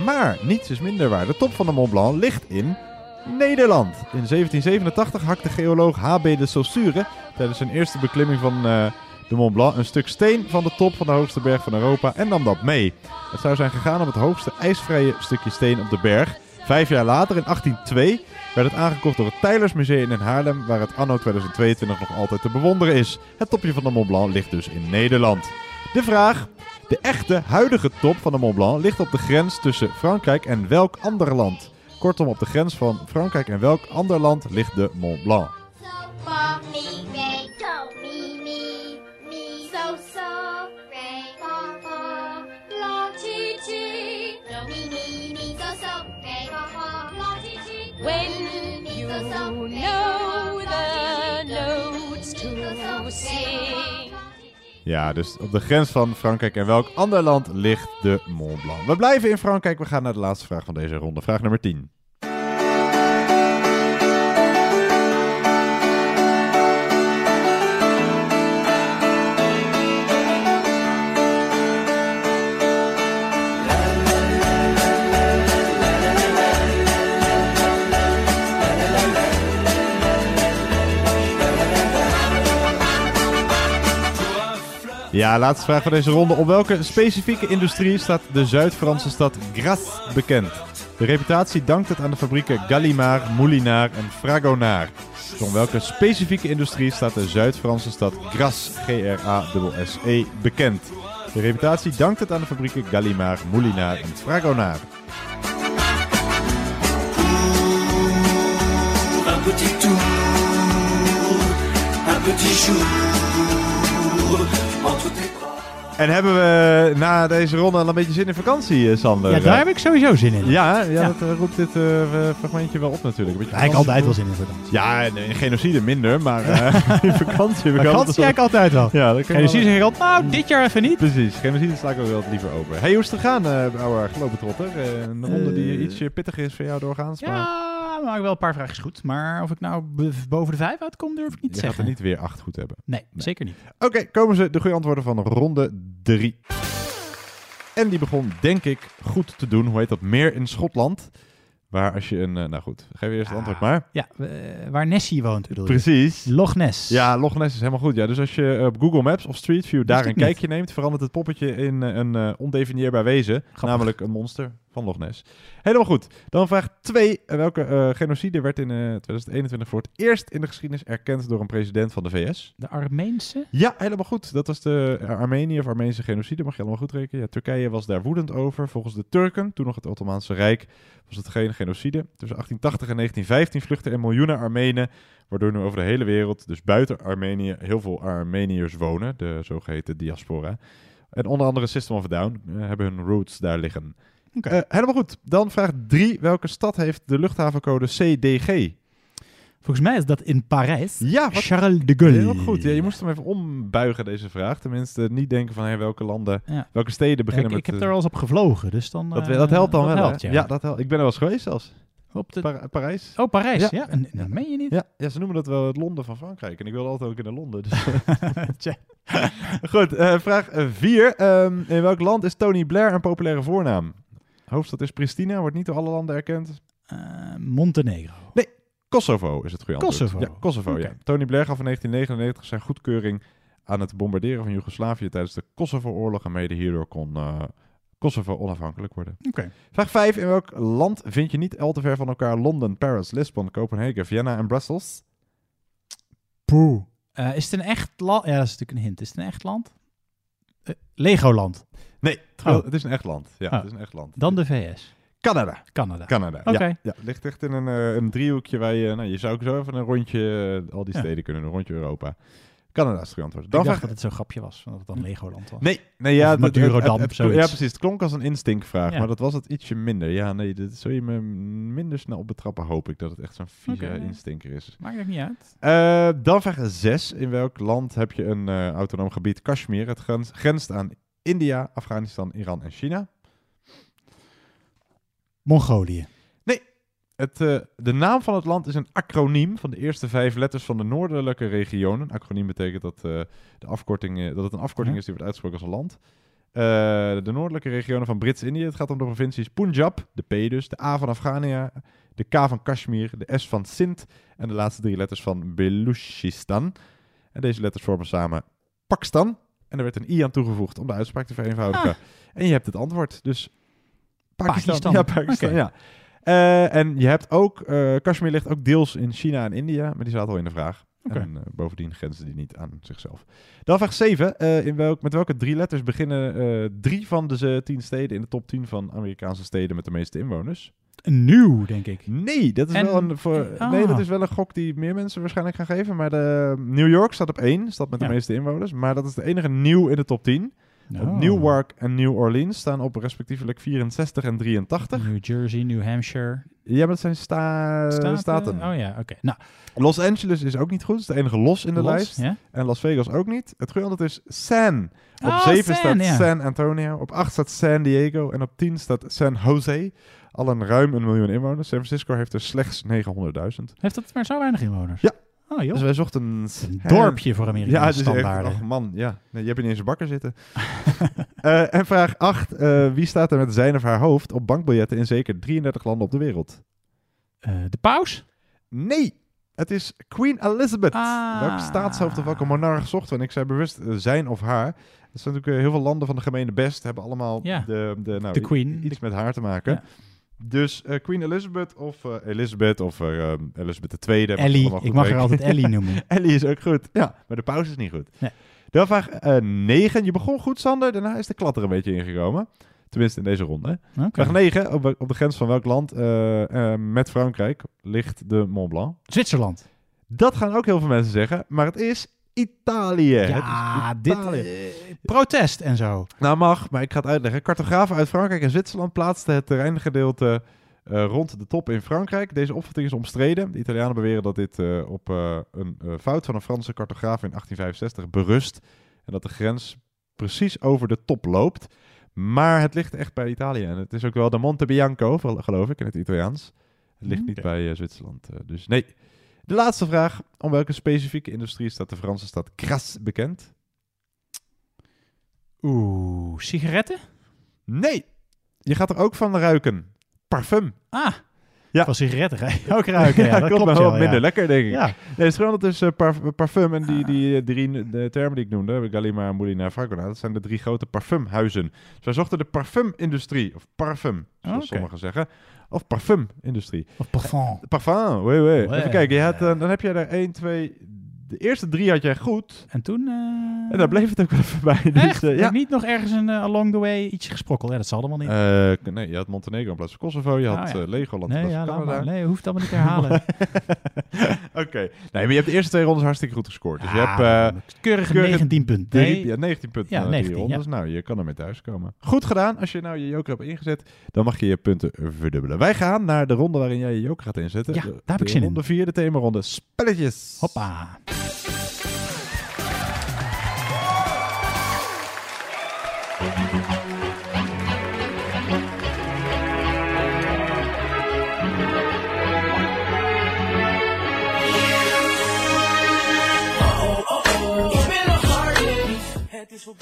Maar niets is minder waar. De top van de Mont Blanc ligt in Nederland. In 1787 hakte geoloog H.B. de Saussure tijdens zijn eerste beklimming van eh, de Mont Blanc een stuk steen van de top van de hoogste berg van Europa en nam dat mee. Het zou zijn gegaan om het hoogste ijsvrije stukje steen op de berg. Vijf jaar later, in 1802, werd het aangekocht door het Tijlersmuseum in Haarlem, waar het anno 2022 nog altijd te bewonderen is. Het topje van de Mont Blanc ligt dus in Nederland. De vraag: de echte huidige top van de Mont Blanc ligt op de grens tussen Frankrijk en welk ander land? Kortom, op de grens van Frankrijk en welk ander land ligt de Mont Blanc? Ja, dus op de grens van Frankrijk en welk ander land ligt de Mont Blanc? We blijven in Frankrijk. We gaan naar de laatste vraag van deze ronde. Vraag nummer 10. Ja, laatste vraag van deze ronde. Op welke specifieke industrie staat de Zuid-Franse stad Grasse bekend? De reputatie dankt het aan de fabrieken Gallimard, Moulinard en Fragonard. Dus om welke specifieke industrie staat de Zuid-Franse stad Grasse, G-R-A-S-S-E, bekend? De reputatie dankt het aan de fabrieken Gallimard, Moulinard en Fragonard. Petit tour, un petit jour. En hebben we na deze ronde al een beetje zin in vakantie, eh, Sander? Ja, daar heb ik sowieso zin in. Ja, ja, Ja. dat eh, roept dit eh, fragmentje wel op natuurlijk. Een Eigenlijk altijd wel zin in vakantie. Ja, in genocide minder, maar eh, in vakantie heb ik Vakantie altijd wel. Ja, dat Genocide zeg ik altijd, nou, dit jaar even niet. Precies, genocide sla ik ook wel liever over. Hey, hoe is het gegaan, uh, oude globetrotter? Eh, een ronde die ietsje pittiger is voor jou doorgaans, maar Ja, maar ik wel een paar vraagjes goed. Maar of ik nou boven de vijf uitkom, durf ik niet je te gaat zeggen. er niet weer acht goed hebben. Nee, zeker niet. Oké, komen ze de goede antwoorden van ronde 3. En die begon, denk ik, goed te doen. Hoe heet dat? Meer in Schotland. Waar als je een... eh, nou goed, geef eerst het antwoord maar. Ja, waar Nessie woont bedoel je? Precies. Loch Ness. Ja, Loch Ness is helemaal goed. Ja, dus als je eh, op Google Maps of Street View daar een kijkje neemt, verandert het poppetje in eh, een ondefinieerbaar wezen. Namelijk een monster van Loch Ness. Helemaal goed. Dan vraag 2. Welke eh, genocide werd in eh, 2021 voor het eerst in de geschiedenis erkend door een president van de VS? De Armeense? Ja, helemaal goed. Dat was de Armenië of Armeense genocide, mag je allemaal goed rekenen. Ja, Turkije was daar woedend over. Volgens de Turken, toen nog het Ottomaanse Rijk, was het geen genocide. Tussen 1880 en 1915 vluchtten er miljoenen Armenen, waardoor nu over de hele wereld, dus buiten Armenië, heel veel Armeniërs wonen, de zogeheten diaspora. En onder andere System of a Down eh, hebben hun roots daar liggen. Eh, helemaal goed. Dan vraag 3. Welke stad heeft de luchthavencode CDG? Volgens mij is dat in Parijs. Ja, wat- Charles de Gaulle. Heel goed. Ja, je moest hem even ombuigen, deze vraag. Tenminste, niet denken van hey, welke landen, Ja. welke steden Ja, beginnen ik, met... ik heb eh, er al eens op gevlogen, dus dan... dat, eh, dat helpt dan dat wel, helpt, ja. ja. dat helpt. Ik ben er wel eens geweest zelfs. Op de... Parijs. Oh, Parijs, Ja. ja. En, dat meen je niet? Ja, ja, ze noemen dat wel het Londen van Frankrijk. En ik wilde altijd ook in de Londen. Dus. Goed, eh, vraag 4. in welk land is Tony Blair een populaire voornaam? Hoofdstad is Pristina, wordt niet door alle landen erkend. Eh, Montenegro. Nee, Kosovo is het goede antwoord. Kosovo. Ja, Kosovo, ja. Tony Blair gaf in 1999 zijn goedkeuring aan het bombarderen van Joegoslavië tijdens de Kosovo-oorlog. En mede hierdoor kon eh, Kosovo onafhankelijk worden. Oké. Vraag 5. In welk land vind je niet al te ver van elkaar Londen, Paris, Lisbon, Kopenhagen, Vienna en Brussels? Poeh. Eh, is het een echt land? Ja, dat is natuurlijk een hint. Is het een echt land? Legoland. Nee, Oh. het is een echt land. Ja, Oh. het is een echt land. Dan de VS. Canada. Canada. Canada, Oké. ja. ja. Het ligt echt in een, eh, een driehoekje waar je... Nou, je zou ook zo even een rondje... eh, al die Ja. steden kunnen, een rondje Europa. Canada is het antwoord. Ik Dan dacht vraag- dat het zo'n grapje was, dat het dan Legoland was. Nee, nee ja, het- het- Madurodam, het- het-. Ja, precies. Het klonk als een instinctvraag, Ja. maar dat was het ietsje minder. Ja, nee, dat zul je me minder snel betrappen, hoop ik, dat het echt zo'n vieze instinker is. Maakt het niet uit. Eh, dan vraag 6. In welk land heb je een autonoom gebied? Kashmir. Het grens, grenst aan India, Afghanistan, Iran en China. Mongolië. Nee, Het, eh, de naam van het land is een acroniem van de eerste vijf letters van de noordelijke regionen. Een acroniem betekent dat, eh, de afkorting, eh, dat het een afkorting Ja. is die wordt uitgesproken als een land. De noordelijke regionen van Brits-Indië. Het gaat om de provincies Punjab, de P dus, de A van Afghania, de K van Kashmir, de S van Sindh en de laatste drie letters van Beluchistan. En deze letters vormen samen Pakistan. En er werd een i aan toegevoegd om de uitspraak te vereenvoudigen. En je hebt het antwoord. Dus Pakistan. Pakistan. Ja, Pakistan, ja. Eh, en je hebt ook, eh Kashmir ligt ook deels in China en India, maar die zaten al in de vraag. En eh, bovendien grenzen die niet aan zichzelf. Dan vraag 7. eh, in welk, met welke drie letters beginnen drie van de tien steden in de top 10 van Amerikaanse steden met de meeste inwoners? Nieuw, denk ik. Nee, dat is, En- wel een, voor, Ah. nee, dat is wel een gok die meer mensen waarschijnlijk gaan geven. Maar de, New York staat op 1, stad met de Ja. meeste inwoners. Maar dat is de enige nieuw in de top 10. Oh. Want Newark en New Orleans staan op respectievelijk 64 en 83. New Jersey, New Hampshire. Ja, maar dat zijn sta Staten? staten. Oh ja, oké. Nou, Los Angeles is ook niet goed. Het is de enige los in de Los, lijst. En Las Vegas ook niet. Het goede is San. Op Oh, 7 San, staat. San Antonio. Op 8 staat San Diego. En op 10 staat San Jose. Al een ruim een miljoen inwoners. San Francisco heeft er slechts 900.000. heeft dat maar zo weinig inwoners? Ja. Oh joh. Dus wij zochten een... Dorpje voor Amerikaanse Ja, is echt... man, ja. Nee, je hebt niet eens een bakker zitten. Eh, en vraag 8. eh, wie staat er met zijn of haar hoofd op bankbiljetten in zeker 33 landen op de wereld? Eh, de paus? Nee, het is Queen Elizabeth. Ah. Welke staatshoofd of welke monarch zochten we? En ik zei bewust zijn of haar. Er zijn natuurlijk heel veel landen van de gemene best hebben allemaal Ja. de, de, nou, De queen. iets met haar te maken. Ja. Dus eh, Queen Elizabeth of eh, Elizabeth of eh, um, Elizabeth II. Ellie. Ik mag haar weten. altijd Ellie noemen. Ellie is ook goed. Ja, maar de pauze is niet goed. Nee. Dan vraag 9. Je begon goed, Sander. Daarna is de klat er een beetje ingekomen. Tenminste in deze ronde. Vraag 9. Op, op de grens van welk land met Frankrijk ligt de Mont Blanc? Zwitserland. Dat gaan ook heel veel mensen zeggen, maar het is Italië. Ja, dit... Italië. eh, protest en zo. Nou mag, maar ik ga het uitleggen. Cartografen uit Frankrijk en Zwitserland plaatsten het terreingedeelte eh, rond de top in Frankrijk. Deze opvatting is omstreden. De Italianen beweren dat dit eh, op eh, een fout van een Franse cartograaf in 1865 berust. En dat de grens precies over de top loopt. Maar het ligt echt bij Italië. En het is ook wel de Monte Bianco, geloof ik, in het Italiaans. Het ligt niet bij Zwitserland. dus nee. De laatste vraag. Om welke specifieke industrie staat de Franse stad Grasse bekend? Oeh, sigaretten? Nee. Je gaat er ook van ruiken. Parfum. Ah, Ja. van sigaretten ga je ook ruiken. Ja, dat klopt maar wel, ja. minder lekker, denk ik. Ja. Nee, het verschil is eh, parf- parfum en die, die eh, drie de termen die ik noemde, Gallimard, Moulin Fragonard, dat zijn de drie grote parfumhuizen. Dus wij zochten de parfumindustrie, of parfum, zoals Oké. sommigen zeggen. Of parfumindustrie. Of parfum. Parfum, oui, oui. Ouais. Even kijken, je had, eh, dan heb jij er 1, 2, de eerste drie had jij goed. En toen... eh, En daar bleef het ook wel even bij. Dus, Echt? eh, ja. niet nog ergens een eh, along the way ietsje gesprokkeld? Ja, dat zal allemaal niet. Nee, je had Montenegro in plaats van Kosovo, je had Ah, ja. eh, Legoland nee, ja, Canada. nee, hoeft allemaal niet te herhalen. Oké. Nee, maar je hebt de eerste twee rondes hartstikke goed gescoord. Dus je hebt... eh, keurige 19 punten. Nee. ja, 19 punten Ja, na drie 19, rondes. Nou, je kan ermee thuiskomen. Goed gedaan. Als je nou je joker hebt ingezet, dan mag je je punten verdubbelen. Wij gaan naar de ronde waarin jij je joker gaat inzetten. Ja, daar heb ik zin in. Ronde 4, de themaronde spelletjes. Hoppa. Thank you.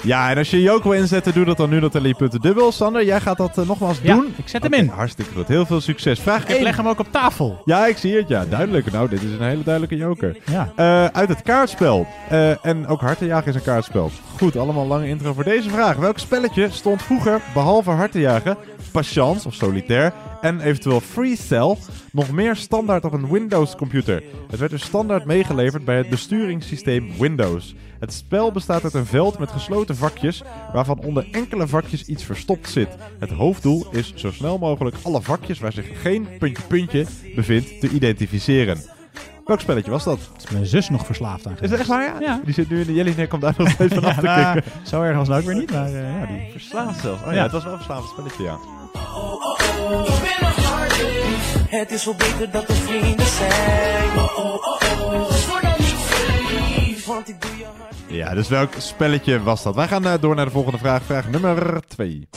Ja, en als je joker wil inzetten, doe dat dan nu. Dat je punten dubbel. Sander, jij gaat dat eh, nogmaals Ja, doen. ik zet hem in. Hartstikke goed. Heel veel succes. Vraag Ik 1. leg hem ook op tafel. Ja, ik zie het. Ja, duidelijk. Nou, dit is een hele duidelijke joker. Ja. Eh, uit het kaartspel. Eh, en ook hartenjagen is een kaartspel. Goed, allemaal lange intro voor deze vraag. Welk spelletje stond vroeger, behalve hartenjagen, patience of solitaire en eventueel free cell, nog meer standaard op een Windows computer? Het werd dus standaard meegeleverd bij het besturingssysteem Windows. Het spel bestaat uit een veld met gesloten vakjes, waarvan onder enkele vakjes iets verstopt zit. Het hoofddoel is zo snel mogelijk alle vakjes waar zich geen puntje puntje bevindt te identificeren. Welk spelletje was dat? Is mijn zus nog verslaafd aan Is dat echt waar, ja? Ja. Die zit nu in de Jellinek, komt daar nog steeds vanaf te Ja, kicken. zo erg was het ook weer niet, maar eh, ja, die... Verslaafd zelfs. Oh ja, Ja. het was wel een verslavend spelletje, ja. Het is wel beter dat we vrienden zijn. Ja, dus welk spelletje was dat? Wij gaan eh, door naar de volgende vraag. Vraag nummer 2.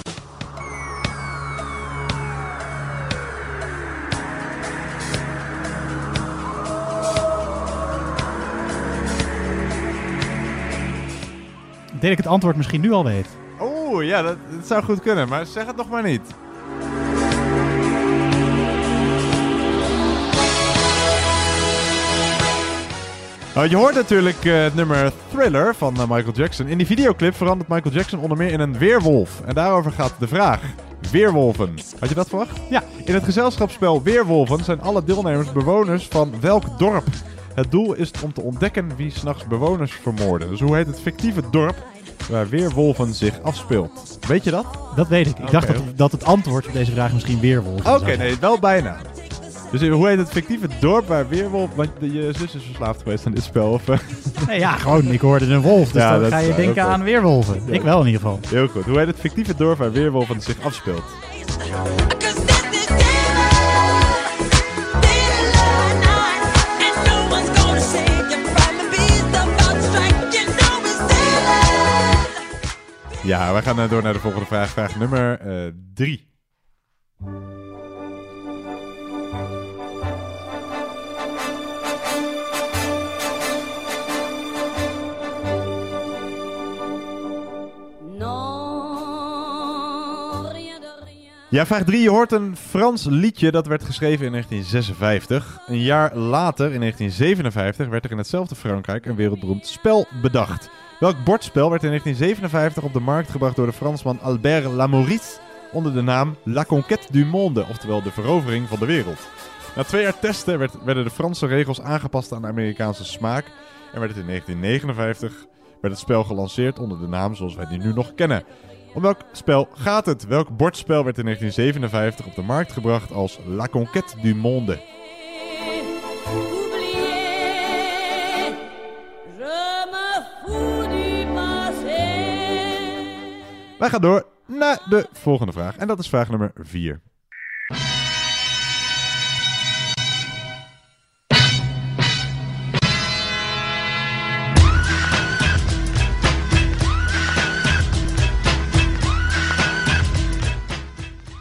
Ik denk ik het antwoord misschien nu al weet. Oeh, ja, dat zou goed kunnen, maar zeg het nog maar niet. Nou, je hoort natuurlijk eh, het nummer Thriller van eh, Michael Jackson. In die videoclip verandert Michael Jackson onder meer in een weerwolf. En daarover gaat de vraag. Weerwolven. Had je dat verwacht? Ja. In het gezelschapsspel Weerwolven zijn alle deelnemers bewoners van welk dorp? Het doel is om te ontdekken wie s'nachts bewoners vermoorden. Dus hoe heet het fictieve dorp waar Weerwolven zich afspeelt? Weet je dat? Dat weet ik. Ik dacht dat, dat het antwoord op deze vraag misschien weerwolf Oké, nee, wel bijna. Dus hoe heet het fictieve dorp waar Weerwolf... Want je zus is verslaafd geweest aan dit spel, of... eh? Nee, ja, gewoon, ik hoorde een wolf, dus Ja, dan dat ga je denken aan weerwolven. Ja. Ik wel in ieder geval. Heel goed. Hoe heet het fictieve dorp waar Weerwolven zich afspeelt? Ja, wij gaan eh, door naar de volgende vraag. Vraag nummer eh, drie. Ja, vraag 3. Je hoort een Frans liedje dat werd geschreven in 1956. Een jaar later, in 1957, werd er in hetzelfde Frankrijk een wereldberoemd spel bedacht. Welk bordspel werd in 1957 op de markt gebracht door de Fransman Albert Lamouris onder de naam La Conquête du Monde, oftewel de verovering van de wereld? Na twee jaar testen werd- werden de Franse regels aangepast aan de Amerikaanse smaak en werd het in 1959 werd het spel gelanceerd onder de naam zoals wij die nu nog kennen. Om welk spel gaat het? Welk bordspel werd in 1957 op de markt gebracht als La Conquête du Monde? Wij gaan door naar de volgende vraag. En dat is vraag nummer 4.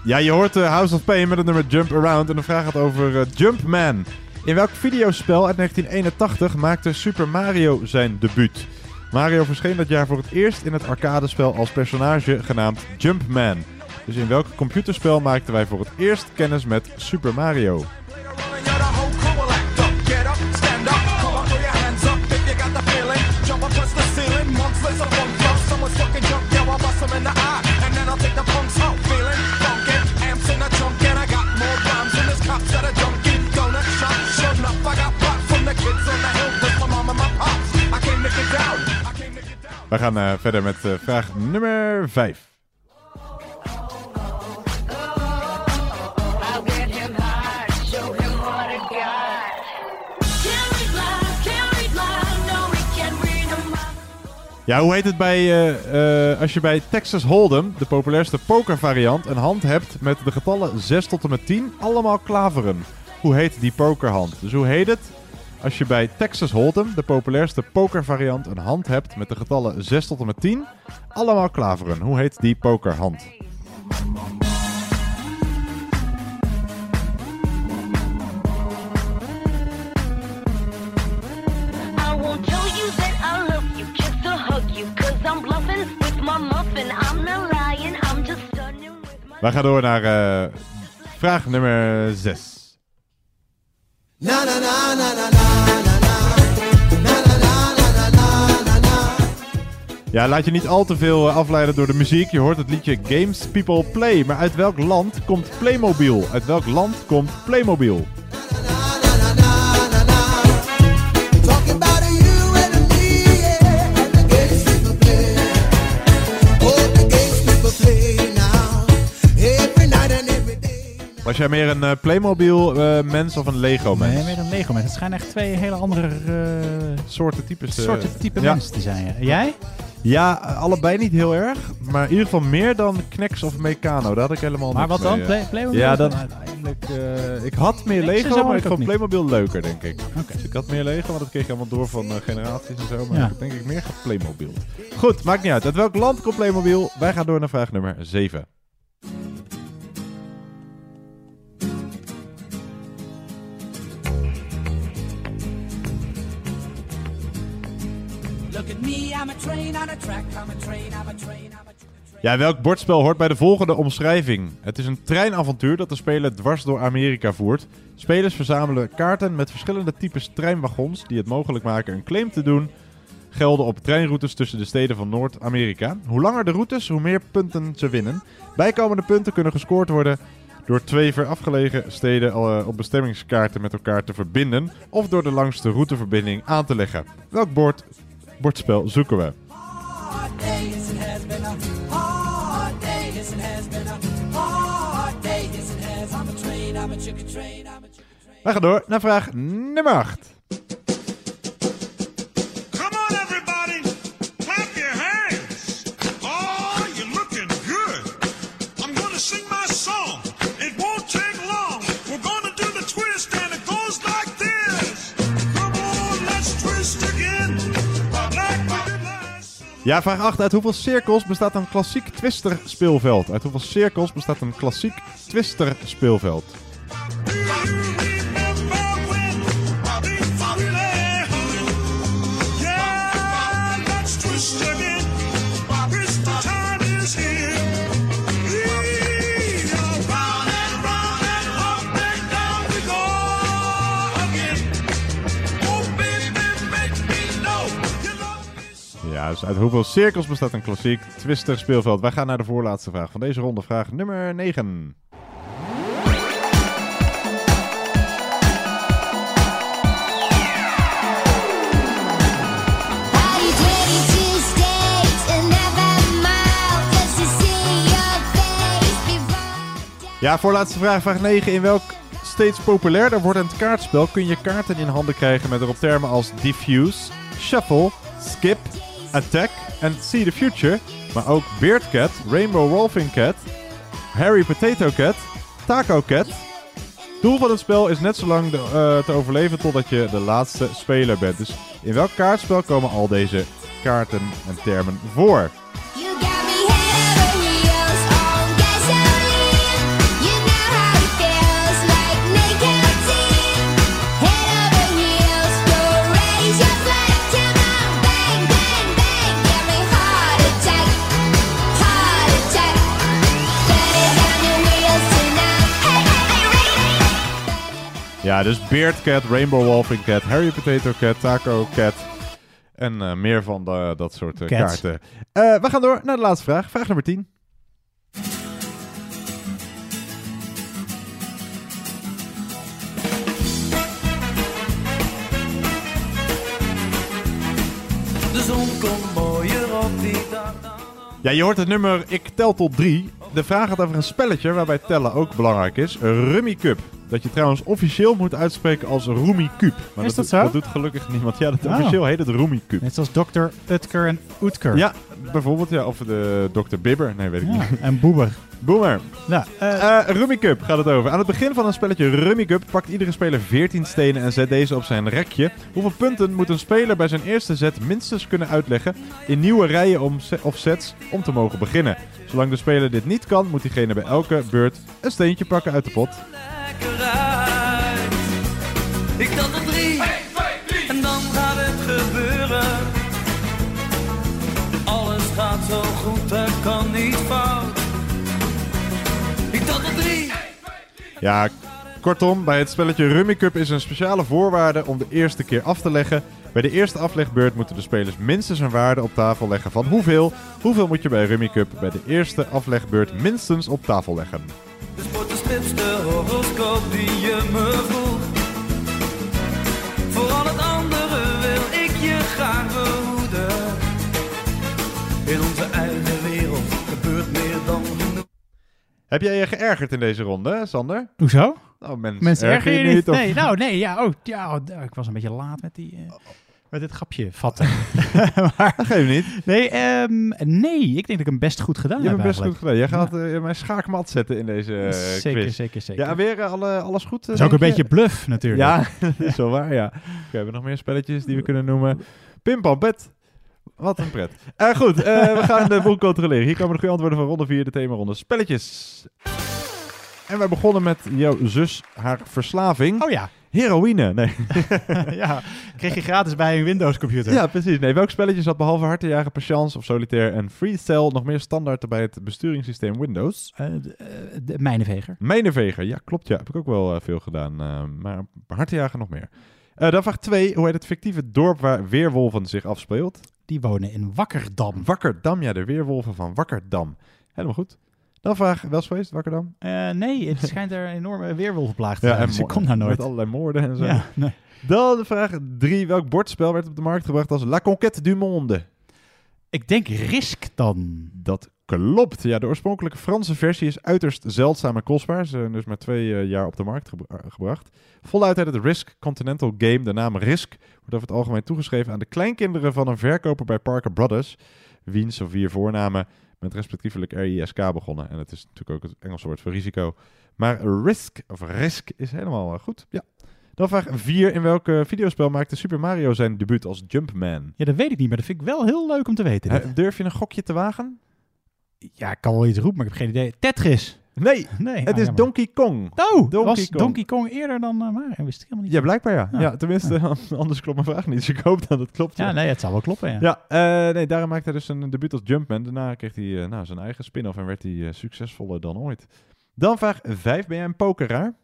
Ja, je hoort eh, House of Pain met het nummer Jump Around. En de vraag gaat over eh, Jumpman. In welk videospel uit 1981 maakte Super Mario zijn debuut? Mario verscheen dat jaar voor het eerst in het arcadespel als personage genaamd Jumpman. Dus in welk computerspel maakten wij voor het eerst kennis met Super Mario? Read lies, no, we can't read them. Ja, hoe heet het bij, eh, eh, als je bij Texas Hold'em, de populairste pokervariant, een hand hebt met de getallen 6 tot en met 10, allemaal klaveren? Hoe heet die pokerhand? Dus hoe heet het als je bij Texas Hold'em, de populairste pokervariant, een hand hebt met de getallen 6 tot en met 10, allemaal klaveren? Hoe heet die pokerhand? Wij gaan door naar eh, vraag nummer 6. Na na na na na na na Ja, laat je niet al te veel eh, afleiden door de muziek. Je hoort het liedje Games People Play. Maar uit welk land komt Playmobil? Uit welk land komt Playmobil? Was jij meer een eh, Playmobil-mens of een Lego-mens? Nee, meer dan Lego mensen. Het schijnen echt twee hele andere eh, soorten types. eh, soorten type ja. mensen te zijn. jij? Ja, eh, allebei niet heel erg. Maar in ieder geval meer dan Knex of Meccano. Daar had ik helemaal Maar wat dan? mee, eh. Play- Playmobil Ja, dan uiteindelijk... eh, ik had meer Lego, maar ik ik vond niet. Playmobil leuker, denk ik. Dus ik had meer Lego, want dat kreeg je allemaal door van eh, generaties en zo. Maar Ja. ik denk ik meer geplaymobield. Goed, maakt niet uit. Uit welk land komt Playmobil? Wij gaan door naar vraag nummer 7. Ja, welk bordspel hoort bij de volgende omschrijving? Het is een treinavontuur dat de speler dwars door Amerika voert. Spelers verzamelen kaarten met verschillende types treinwagons die het mogelijk maken een claim te doen. Gelden op treinroutes tussen de steden van Noord-Amerika. Hoe langer de routes, hoe meer punten ze winnen. Bijkomende punten kunnen gescoord worden door twee ver afgelegen steden eh, op bestemmingskaarten met elkaar te verbinden. Of door de langste routeverbinding aan te leggen. Welk bord, bordspel zoeken we. We gaan door naar vraag nummer 8. Ja, vraag 8. Uit hoeveel cirkels bestaat een klassiek twister speelveld? Uit hoeveel cirkels bestaat een klassiek twister speelveld? Uit hoeveel cirkels bestaat een klassiek twister speelveld? Wij gaan naar de voorlaatste vraag van deze ronde. Vraag nummer 9. Ja, voorlaatste vraag, vraag 9. In welk steeds populairder wordend kaartspel kun je kaarten in handen krijgen met erop termen als Diffuse, Shuffle, Skip, Attack en See the Future, maar ook Beard Cat, Rainbow Rolfing Cat, Harry Potato Cat, Taco Cat. Doel van het spel is net zo lang eh, te overleven totdat je de laatste speler bent. Dus in welk kaartspel komen al deze kaarten en termen voor? Ja, dus Beard Cat, Rainbow Wolfing Cat, Harry Potato Cat, Taco Cat. En eh, meer van de- dat soort eh, kaarten. Eh, we gaan door naar de laatste vraag. Vraag nummer 10. De zon komt mooier op die dag. Ja, je hoort het nummer Ik tel tot 3. De vraag gaat over een spelletje waarbij tellen ook belangrijk is. Rummy Cup. Dat je trouwens officieel moet uitspreken als Rummy Cup. Maar Is dat doet- zo? Dat doet gelukkig niemand. Ja, dat officieel heet het Rummy Cup. Net zoals Dr. Utker en Oetker. Ja, bijvoorbeeld. Ja, of de Dr. Bibber. Nee, weet ik Ja, niet. en Boeber. Boomer. Ja, Eh, Rummy Cup gaat het over. Aan het begin van een spelletje Rummy Cup pakt iedere speler 14 stenen en zet deze op zijn rekje. Hoeveel punten moet een speler bij zijn eerste zet minstens kunnen uitleggen in nieuwe rijen om se- of sets om te mogen beginnen? Zolang de speler dit niet kan, moet diegene bij elke beurt een steentje pakken uit de pot. Ik tel tot drie. En dan gaat het gebeuren. Alles gaat zo goed, er kan niet fout. Ik tel tot drie. Ja, kortom, bij het spelletje Rummy Cup is een speciale voorwaarde om de eerste keer af te leggen. Bij de eerste aflegbeurt moeten de spelers minstens een waarde op tafel leggen van hoeveel. Hoeveel moet je bij Rummy Cup bij de eerste aflegbeurt minstens op tafel leggen? De sport, de horoscoop die je me vroeg. Graag behoeden. In onze eigen wereld gebeurt meer dan genoeg. Heb jij je geërgerd in deze ronde, Sander? Hoezo? Nou, mensen, Mensen erger je niet? of- Nee, nou nee, ja, oh, ja, oh, ik was een beetje laat met die... eh, met dit grapje vatten. maar, Dat geeft niet. Nee, ehm, nee, ik denk dat ik hem best goed gedaan Je heb hebt hem best goed eigenlijk. gedaan. Jij gaat eh, mijn schaakmat zetten in deze eh, Zeker, quiz. zeker, zeker. Ja, weer alle, alles goed? Dat is ook een je? beetje bluff natuurlijk. Ja, dat is wel waar, ja. Oké, hebben we nog meer spelletjes die we kunnen noemen? Pimpam, pet. Wat een pret. Eh, goed, eh, we gaan de boel controleren. Hier komen de goede antwoorden van ronde 4, de themaronde. Spelletjes. En wij begonnen met jouw zus, haar verslaving. Oh ja. Heroïne, nee. ja, kreeg je gratis bij een Windows computer. Ja, precies. Nee, welk spelletje zat behalve hartenjagen, patience of solitaire en freestyle nog meer standaard bij het besturingssysteem Windows? Eh, de, de Mijnenveger. Mijnenveger, ja klopt ja. Heb ik ook wel veel gedaan. maar hartenjagen nog meer. Eh, dan vraag 2. Hoe heet het fictieve dorp waar Weerwolven zich afspeelt? Die wonen in Wakkerdam. Wakkerdam, ja. De Weerwolven van Wakkerdam. Helemaal goed. Dan vraag, wel eens geweest, Wakkerdam? Eh, nee, het schijnt er een enorme weerwolvenplaag te Ja, zijn. en dus ik mo- kom daar nooit. Met allerlei moorden en zo. Ja, nee. Dan vraag 3. Welk bordspel werd op de markt gebracht als La Conquête du Monde? Ik denk Risk dan. Dat klopt. Ja, de oorspronkelijke Franse versie is uiterst zeldzaam en kostbaar. Ze zijn dus maar twee eh, jaar op de markt gebra- eh, gebracht. Voluit uit het Risk Continental Game. De naam Risk wordt over het algemeen toegeschreven aan de kleinkinderen van een verkoper bij Parker Brothers. Wiens of vier voornamen met respectievelijk R-I-S-K begonnen. En het is natuurlijk ook het Engelse woord voor risico. Maar Risk, of Risk, is helemaal eh, goed. Ja. Dan vraag 4. In welk videospel maakte Super Mario zijn debuut als Jumpman? Ja, dat weet ik niet, maar dat vind ik wel heel leuk om te weten. durf je een gokje te wagen? Ja, ik kan wel iets roepen, maar ik heb geen idee. Tetris. Nee, Nee, het ah, is jammer. Donkey Kong. Oh, Donkey was Kong. Donkey Kong eerder dan eh Mario? Wist ik helemaal niet. Ja, blijkbaar ja. Ja. Ja, tenminste, anders klopt mijn vraag niet. Dus ik hoop dat het klopt. Ja, nee, het zou wel kloppen, ja. Ja, eh, nee, daarom maakte hij dus een debuut als Jumpman. Daarna kreeg hij eh, nou, zijn eigen spin-off en werd hij succesvoller dan ooit. Dan vraag 5. Ben jij een pokeraar?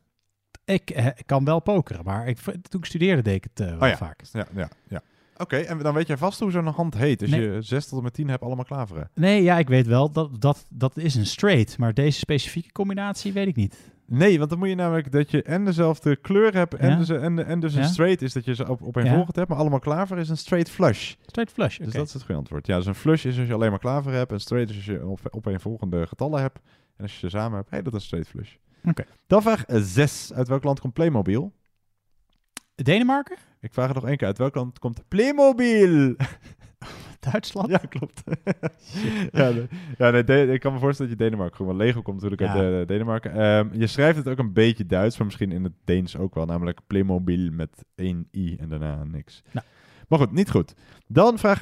Ik kan wel pokeren, maar ik, toen ik studeerde deed ik het wel Oh ja. vaak. Ja, ja, ja. Oké, en dan weet jij vast hoe zo'n hand heet. Als Nee. je 6 tot en met 10 hebt, allemaal klaveren. Nee, ja, ik weet wel, dat, dat, dat is een straight, maar deze specifieke combinatie weet ik niet. Nee, want dan moet je namelijk dat je en dezelfde kleur hebt en, Ja. dus, en, en dus een Ja. straight is dat je ze op, opeenvolgend hebt, maar allemaal klaver is een straight flush. Straight flush, Dus dat is het goede antwoord. Ja, dus een flush is als je alleen maar klaver hebt. En straight is als je op, opeenvolgende getallen hebt. En als je ze samen hebt, hey, dat is een straight flush. Oké. Dan vraag 6. Uit welk land komt Playmobil? Denemarken? Ik vraag het nog één keer. Uit welk land komt Playmobil? Duitsland? Ja, klopt. ja, nee, ja nee, ik kan me voorstellen dat je Denemarken gewoon. Want Lego komt natuurlijk Ja. uit eh, Denemarken. Ehm, je schrijft het ook een beetje Duits, maar misschien in het Deens ook wel. Namelijk Playmobil met één i en daarna niks. Nou. Maar goed, niet goed. Dan vraag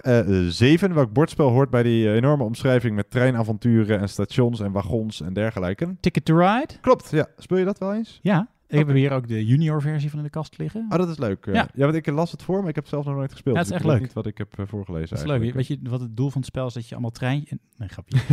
7. welk bordspel hoort bij die eh, enorme omschrijving met treinavonturen en stations en wagons en dergelijke? Ticket to Ride? Klopt, ja. Speel je dat wel eens? Ja, ik heb hier ook de junior versie van in de kast liggen. Oh, dat is leuk. Ja. ja, want ik las het voor, maar ik heb zelf nog nooit gespeeld. Ja, het is dus echt ik leuk. niet wat ik heb eh, voorgelezen Dat is leuk. eigenlijk. Weet je wat het doel van het spel is? Dat je allemaal trein... Nee, grapje.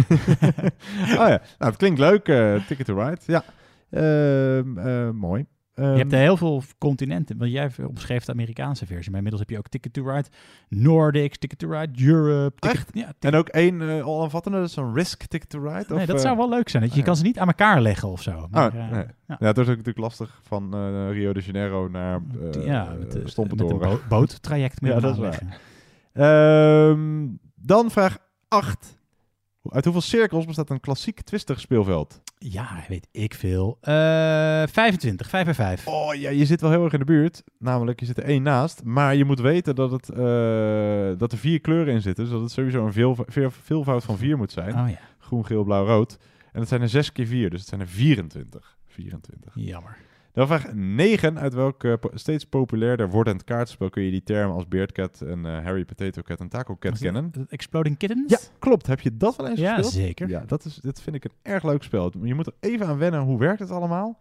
oh ja, nou, het klinkt leuk. eh, Ticket to Ride, ja. Ehm, eh, mooi. Je hebt Ehm, er heel veel continenten. Want jij omschreef de Amerikaanse versie. Maar inmiddels heb je ook Ticket to Ride Nordics, Ticket to Ride Europe. Ticket, Echt? Ja, En ook één eh alomvattende, dat is zo'n Risk Ticket to Ride? nee, of, dat eh, zou wel leuk zijn. Dat je, je ah, kan ze niet aan elkaar leggen of zo. Maar, Oh, eh, nee. ja. Ja, het is ook natuurlijk lastig van Rio de Janeiro naar uh, ja, met, met een bo- boottraject ja, dat is waar. Ehm, dan vraag 8. Uit hoeveel cirkels bestaat een klassiek twistig speelveld? Ja, weet ik veel. Eh 25, 5 en 5. Oh ja, je zit wel heel erg in de buurt. Namelijk, je zit er één naast. Maar je moet weten dat, het, eh, dat er vier kleuren in zitten. Dus dat het sowieso een veel, veel, veelvoud van vier moet zijn. Oh ja. Groen, geel, blauw, rood. En dat zijn er 6 keer 4, dus het zijn er 24. 24. Jammer. Dan vraag 9. Uit welk eh, steeds populairder wordend kaartspel kun je die termen als Beardcat en eh, Harry Potato Cat en Taco Cat kennen? Exploding Kittens? Ja, klopt. Heb je dat wel eens Ja, gespeeld? zeker. Ja, dat, is, dat vind ik een erg leuk spel. Je moet er even aan wennen hoe werkt het allemaal.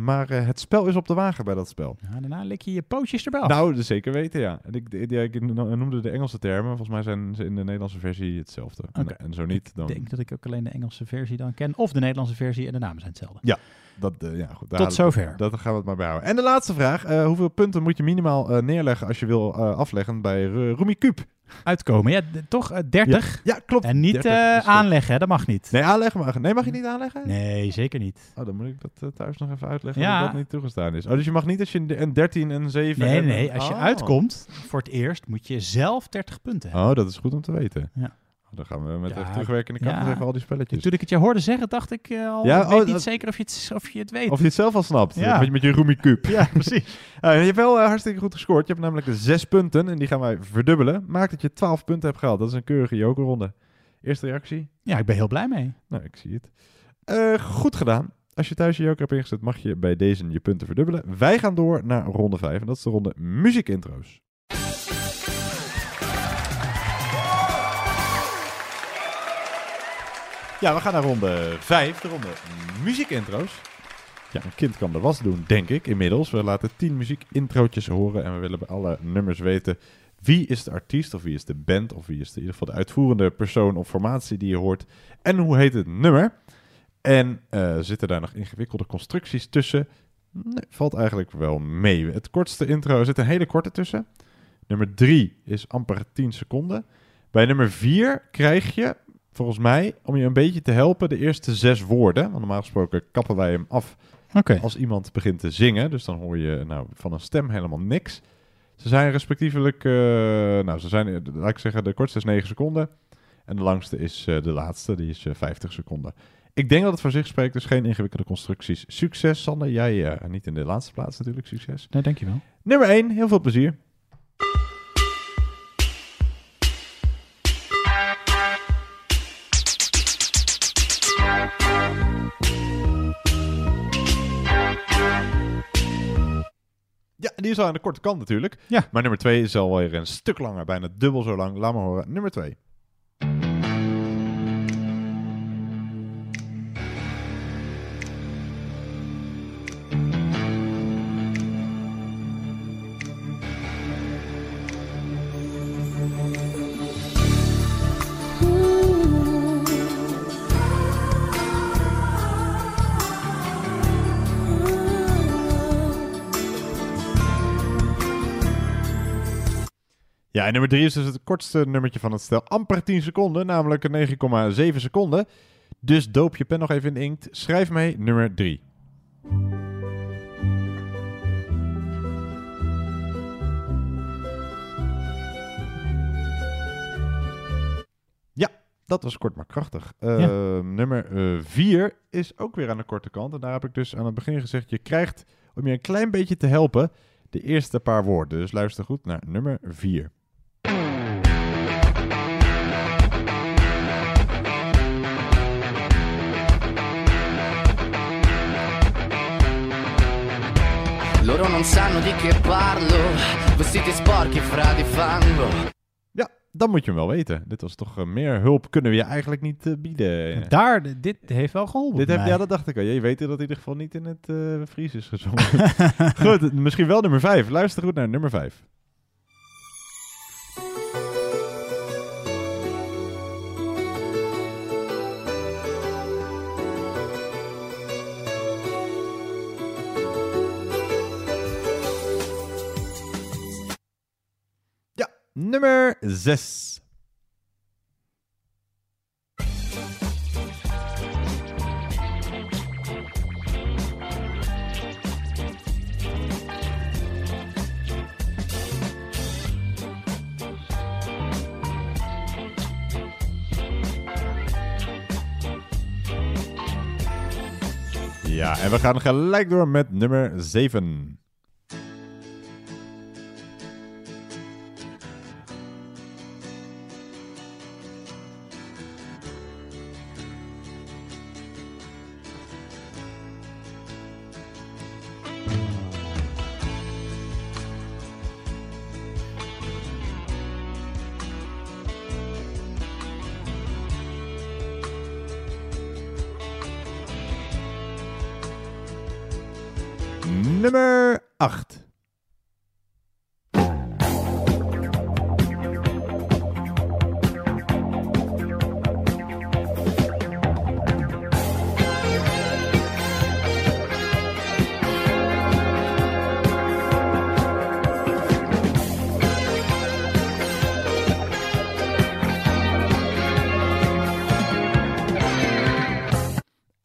Maar eh, het spel is op de wagen bij dat spel. Ja, daarna lik je je pootjes erbij af. Nou, zeker weten, ja. En ik, ik, ik noemde de Engelse termen. Volgens mij zijn ze in de Nederlandse versie hetzelfde. En- zo niet, dan... Ik denk dat ik ook alleen de Engelse versie dan ken. Of de Nederlandse versie en de namen zijn hetzelfde. Ja, dat, eh, ja goed. Tot zover. Dat gaan we het maar bij houden. En de laatste vraag. eh, hoeveel punten moet je minimaal neerleggen als je wil afleggen bij Ru- Rumi Cube? Uitkomen. Ja, toch eh, 30. Ja, ja, klopt. En niet 30 eh, aanleggen, dat mag niet. Nee, aanleggen mag. Nee, mag je niet aanleggen? Nee, zeker niet. Oh, dan moet ik dat eh, thuis nog even uitleggen Ja. dat dat niet toegestaan is. Oh, dus je mag niet als je een 13 en 7 Nee, nee, als je Oh. uitkomt voor het eerst moet je zelf 30 punten hebben. Oh, dat is goed om te weten. Ja. Oh, dan gaan we met Ja, terugwerkende kracht ja. even al die spelletjes. Toen ik het je hoorde zeggen, dacht ik eh, al, Ja, ik weet oh, niet dat- zeker of je, het, of je het weet. Of je het zelf al snapt. Ja. Met, met je Rumi Cube. Ja, precies. Eh, je hebt wel eh, hartstikke goed gescoord. Je hebt namelijk de zes punten en die gaan wij verdubbelen. Maakt dat je 12 punten hebt gehaald. Dat is een keurige jokerronde. Eerste reactie? Ja, ik ben heel blij mee. Nou, ik zie het. Goed gedaan. Als je thuis je joker hebt ingezet, mag je bij deze je punten verdubbelen. Wij gaan door naar ronde 5 en dat is de ronde muziekintro's. Ja, we gaan naar ronde 5, de ronde muziekintro's. Ja, een kind kan de was doen, denk ik, inmiddels. We laten tien muziekintrootjes horen en we willen bij alle nummers weten... wie is de artiest of wie is de band of wie is de, in ieder geval de uitvoerende persoon of formatie die je hoort... en hoe heet het nummer. En eh, zitten daar nog ingewikkelde constructies tussen? Nee, valt eigenlijk wel mee. Het kortste intro zit een hele korte tussen. Nummer drie is amper 10 seconden. Bij nummer vier krijg je, volgens mij, om je een beetje te helpen, de eerste zes woorden. Want normaal gesproken kappen wij hem af als iemand begint te zingen. Dus dan hoor je nou, van een stem helemaal niks. Ze zijn respectievelijk, eh, nou, ze zijn, eh, laat ik zeggen, de kortste is 9 seconden. En de langste is eh, de laatste, die is eh, 50 seconden. Ik denk dat het voor zich spreekt, dus geen ingewikkelde constructies. Succes, Sander. Jij niet in de laatste plaats natuurlijk, succes. Nee, dankjewel. Nummer 1, heel veel plezier. Ja, die is al aan de korte kant natuurlijk. Ja. Maar nummer 2 is alweer een stuk langer, bijna dubbel zo lang. Laat maar horen. Nummer 2. Ja, en nummer 3 is dus het kortste nummertje van het stel. Amper 10 seconden, namelijk 9,7 seconden. Dus doop je pen nog even in inkt. Schrijf mee nummer 3. Ja, dat was kort maar krachtig. Eh, Ja. Nummer 4 is ook weer aan de korte kant. En daar heb ik dus aan het begin gezegd: je krijgt, om je een klein beetje te helpen, de eerste paar woorden. Dus luister goed naar nummer 4. Loro non sanno di che parlo, vestiti sporchi fra di fango. Ja, dan moet je hem wel weten. Dit was toch eh, meer hulp kunnen we je eigenlijk niet eh, bieden. Daar, dit heeft wel geholpen. Dit ja, dat dacht ik al. Je weet dat in ieder geval niet in het eh Fries is gezongen. goed, misschien wel nummer 5. Luister goed naar nummer 5. Nummer 6. Ja, en we gaan gelijk door met nummer 7.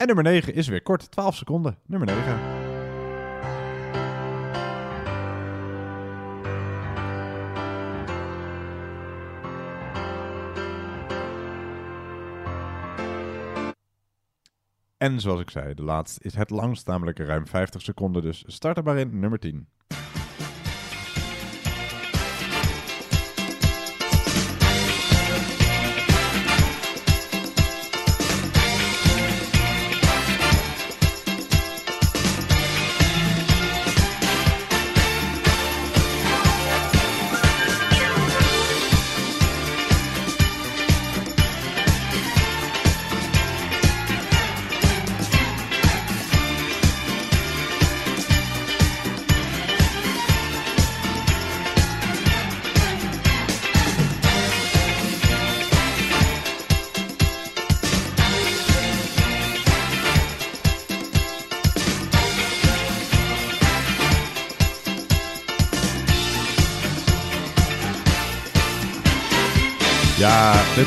En nummer 9 is weer kort, 12 seconden. Nummer 9. En zoals ik zei, de laatste is het langst, namelijk ruim 50 seconden. Dus start er maar in, nummer 10.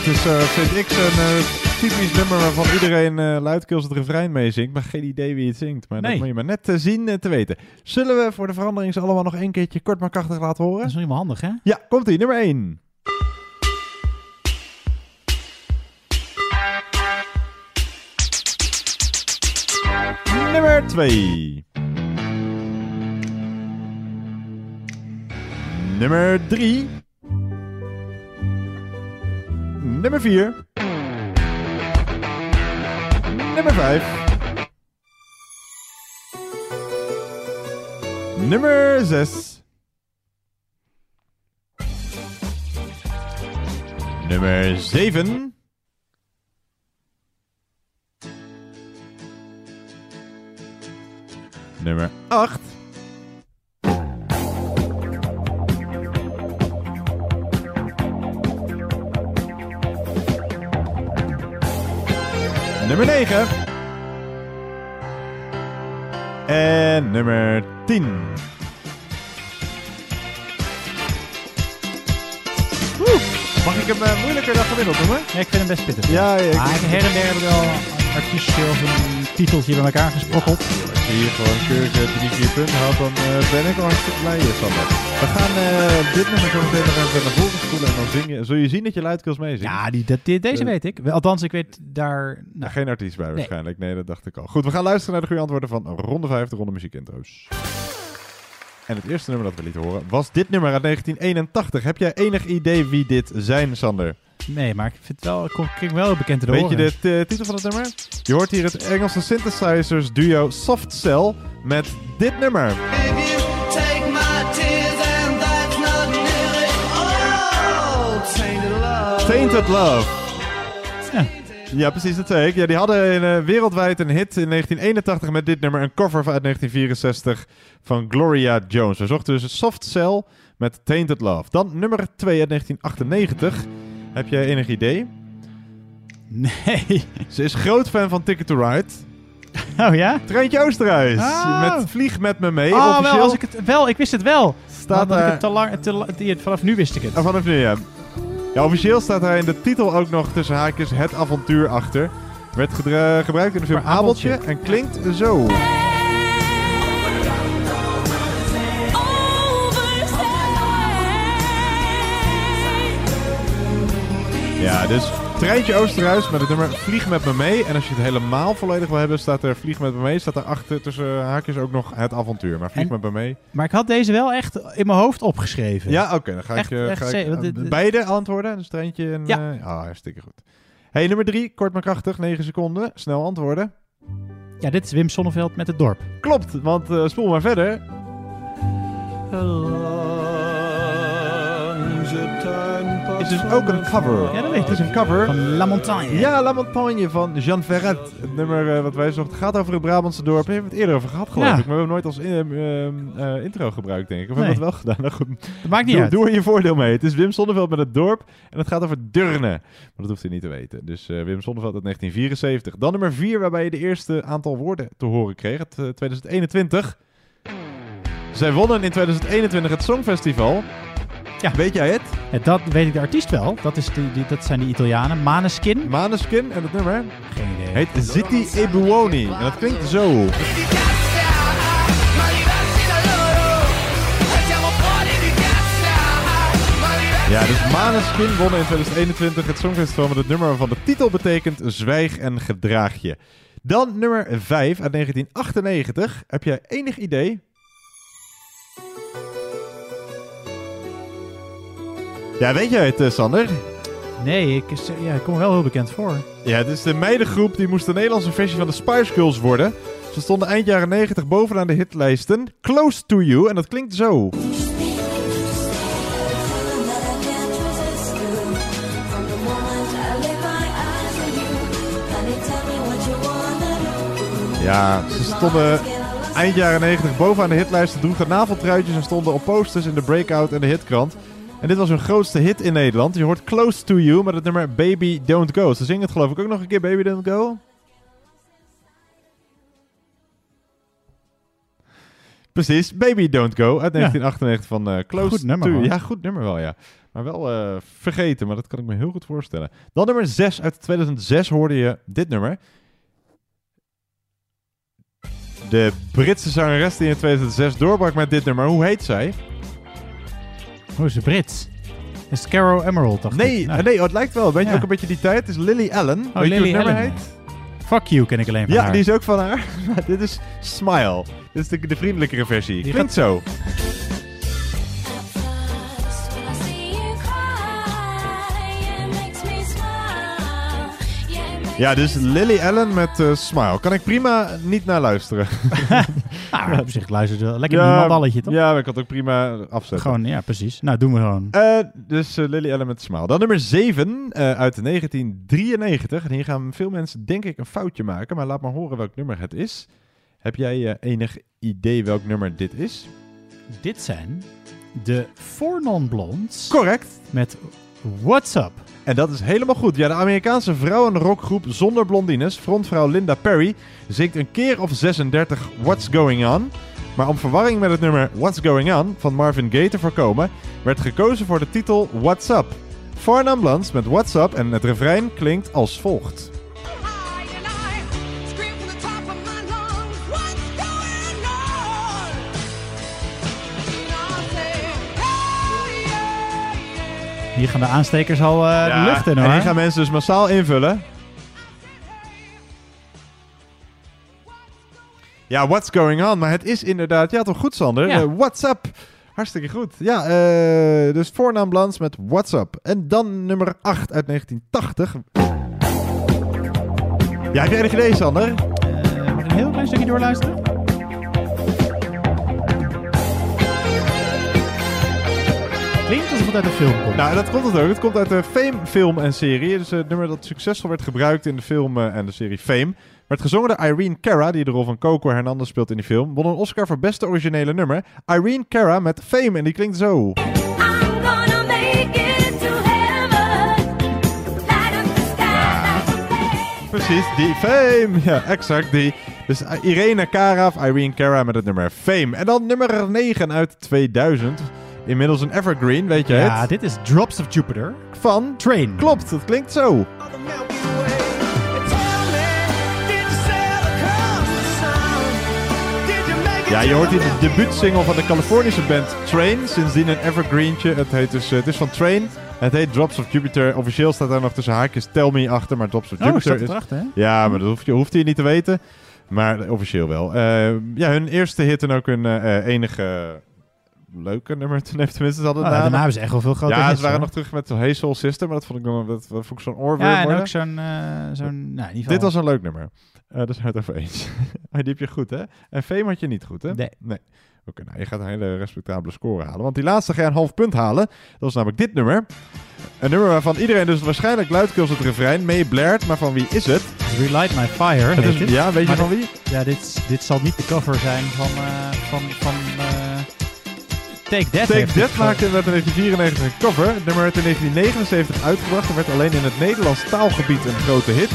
Dit is, eh, vind ik, zo'n eh, typisch nummer waarvan iedereen eh luidkeels het refrein meezingt, maar geen idee wie het zingt. Maar dat moet je maar net zien en te weten. Zullen we voor de verandering ze allemaal nog één keertje kort maar krachtig laten horen? Dat is nog helemaal handig, hè? Ja, komt ie, nummer 1. Nummer 2. Nummer 3. Nummer 4. Nummer 5. Nummer 6. Nummer 7. Nummer 8. Nummer 9. En nummer 10. Oeh, mag ik hem eh, moeilijker dan gemiddeld noemen? Ja, ik vind hem best pittig. Ja, ja, ik- Maar her en der hebben we wel artiestje of een titeltje bij elkaar gesprokkeld. Hier gewoon keurig eh, drie, vier punten haalt, dan eh, ben ik al hartstikke blij, eh, Sander. We gaan dit nummer zo meteen nog even naar voren spoelen en dan zing je. Zul je zien dat je luidkeels meezingt? Ja, die, dat, die- deze weet ik. Althans, ik weet daar... Nou, Geen artiest bij waarschijnlijk. Nee, dat dacht ik al. Goed, we gaan luisteren naar de goede antwoorden van ronde 5, de ronde muziekintro's. En het eerste nummer dat we lieten horen was dit nummer uit 1981. Heb jij enig idee wie dit zijn, Sander? Nee, maar ik vind het wel, ik kom- klinkt wel bekend te Weet je de t- titel van het nummer? Je hoort hier het Engelse synthesizers duo Soft Cell met dit nummer. Take my tears and that's not nearly all. Tainted love. Tainted Love. Ja. precies, dat zei ik. Ja, die hadden een, eh, wereldwijd een hit in 1981 met dit nummer. Een cover van uit 1964 van Gloria Jones. We zochten dus Soft Cell met Tainted Love. Dan nummer 2 uit 1998. Heb jij enig idee? Nee. Ze is groot fan van Ticket to Ride. Oh ja? Treintje Oosterhuis. Oh. Met Vlieg met me mee. oh, Officieel wel, als ik het, wel, ik wist het wel. Staat ik er- het te lang, te, vanaf nu wist ik het. Ah, vanaf nu, ja. Ja, officieel staat daar in de titel ook nog tussen haakjes het avontuur achter. Werd gebruikt in de film Abeltje. Abeltje en klinkt zo. Ja, dus Treintje Oosterhuis met het nummer Vlieg met me mee. En als je het helemaal volledig wil hebben, staat er Vlieg met me mee. Staat er achter tussen haakjes ook nog het avontuur. Maar Vlieg En- met me mee. Maar ik had deze wel echt in mijn hoofd opgeschreven. Ja, oké. dan ga Echt- ik, echt ga ik dit- beide antwoorden. Dus Treintje en... Ja. eh, ah, hartstikke goed. Hey, nummer drie. Kort maar krachtig. 9 seconden. Snel antwoorden. Ja, dit is Wim Sonneveld met het dorp. Klopt, want eh, spoel maar verder. Is dus ook een cover. Ja, dat weet ik. Het is een cover. Van La Montagne. Ja, La Montagne van Jean Ferret. Het nummer eh, wat wij zochten gaat over het Brabantse dorp. We hebben het eerder over gehad, geloof Ja. ik. Maar we hebben nooit als in- eh, eh, intro gebruikt, denk ik. Of Nee. hebben we het wel gedaan? Nou goed. Dat maakt niet doe, uit. Doe er je voordeel mee. Het is Wim Sonneveld met het dorp. En het gaat over Durne. Maar dat hoeft u niet te weten. Dus Wim Sonneveld uit 1974. Dan nummer 4, waarbij je de eerste aantal woorden te horen kreeg. Het eh, 2021. Zij wonnen in 2021 het Songfestival. Ja. Weet jij het? Ja, dat weet ik de artiest wel. Dat, is die, die, dat zijn die Italianen. Maneskin. Maneskin en het nummer Geen idee. heet Ziti e Buoni. En dat klinkt zo. Ja, dus Maneskin wonnen in 2021 het Songfestival met het nummer waarvan de titel betekent Zwijg en gedraag je. Dan nummer 5 uit 1998. Heb jij enig idee? Ja, weet jij het, eh, Sander? Nee, ik, ja, ik kom er wel heel bekend voor. Ja, het is de meidengroep die moest de Nederlandse versie van de Spice Girls worden. Ze stonden eind jaren 90 bovenaan de hitlijsten. Close to You, en dat klinkt zo. Ja, ze stonden eind jaren 90 bovenaan de hitlijsten, droegen naveltruitjes en stonden op posters in de Breakout en de Hitkrant. En dit was hun grootste hit in Nederland. Je hoort Close to You met het nummer Baby Don't Go. Ze zingen het geloof ik ook nog een keer, Baby Don't Go. Precies, Baby Don't Go uit 1998 van eh, Close Goed nummer, to You. Ja, goed nummer wel, ja. Maar wel eh, vergeten, maar dat kan ik me heel goed voorstellen. Dan nummer 6 uit 2006 hoorde je dit nummer. De Britse zangeres die in 2006 doorbrak met dit nummer. Hoe heet zij? Hoe is ze Brits? Is het Caro Emerald, dacht Nee, ik? eh, nee oh, het lijkt wel. Weet je Ja. ook een beetje die tijd? Het is Lily Allen. Oh, Lily Allen. heet? Fuck you ken ik alleen van Ja, haar. die is ook van haar. Dit is Smile. Dit is de, de vriendelijkere versie. Die Klinkt zo. Ja, dus Lily Allen met eh, Smile. Kan ik prima niet naar luisteren. Ah, op zich luistert wel lekker ja, ja, balletje, toch? Ja, maar ik kan het ook prima afzetten. Gewoon, ja, precies. Nou, doen we gewoon. Eh, dus eh, Lily Allen met Smile. Dan nummer 7 eh, uit 1993. En hier gaan veel mensen denk ik een foutje maken. Maar laat maar horen welk nummer het is. Heb jij enig idee welk nummer dit is? Dit zijn de Four Non-Blondes. Correct. Met What's Up. En dat is helemaal goed. Ja, de Amerikaanse vrouwenrockgroep zonder blondines, frontvrouw Linda Perry, zingt een keer of 36 What's Going On. Maar om verwarring met het nummer What's Going On van Marvin Gaye te voorkomen, werd gekozen voor de titel What's Up. Non-Blondes met What's Up en het refrein klinkt als volgt. Hier gaan de aanstekers al eh, de lucht in, hoor. En hier gaan mensen dus massaal invullen. Ja, what's going on? Maar het is inderdaad, ja toch goed Sander? Ja. Eh, what's up? Hartstikke goed. Ja, eh, dus voornaam Blans met What's up. En dan nummer 8 uit 1980. Ja, heb jij enig idee Sander? Een heel klein stukje doorluisteren? Klinkt alsof het uit een film komt. Nou, dat komt het ook. Het komt uit de Fame film en serie. Dus het nummer dat succesvol werd gebruikt in de film eh, en de serie Fame. Werd gezongen door Irene Cara, die de rol van Coco Hernandez speelt in die film. Won een Oscar voor beste originele nummer. Irene Cara met Fame en die klinkt zo. Precies, die Fame. Ja, exact die. Dus uh, Irene Cara of Irene Cara met het nummer Fame. En dan nummer 9 uit 2000. Inmiddels een evergreen, weet je Ja, het? dit is Drops of Jupiter. Van Train. Klopt, dat klinkt zo. Ja, je hoort hier de debuutsingle van de Californische band Train. Sindsdien een evergreentje. Het, heet dus, eh, het is van Train. Het heet Drops of Jupiter. Officieel staat daar nog tussen haakjes Tell Me achter. Maar Drops of Oh, Jupiter is... erachter, hè? Ja, maar dat hoeft je, hoeft je niet te weten. Maar officieel wel. Eh, ja, hun eerste hit en ook hun eh, enige leuke nummer. Toen heeft tenminste ze hadden Oh, daarna hebben ze echt wel veel grote Ja, hits, ze waren hoor. nog terug met Hey Soul Sister. Maar dat vond ik, nog, dat, dat vond ik zo'n oorworm Ja, en worden. ook zo'n... eh, zo'n nou, in ieder Dit was een leuk nummer. Eh daar zijn we het over eens. Maar die heb je goed, hè? En Fame had je niet goed, hè? Nee. nee. Oké, nou, je gaat een hele respectabele score halen. Want die laatste ga je een half punt halen. Dat was namelijk dit nummer. Een nummer waarvan iedereen dus waarschijnlijk luidkeels het refrein mee blaert. Maar van wie is het? Relight My Fire is- ja, weet je van wie? Ja, dit, dit zal niet de cover zijn van... eh, van, van Take That. Take That maakte in 1994 een cover. Het nummer werd in 1979 uitgebracht en werd alleen in het Nederlands taalgebied een grote hit.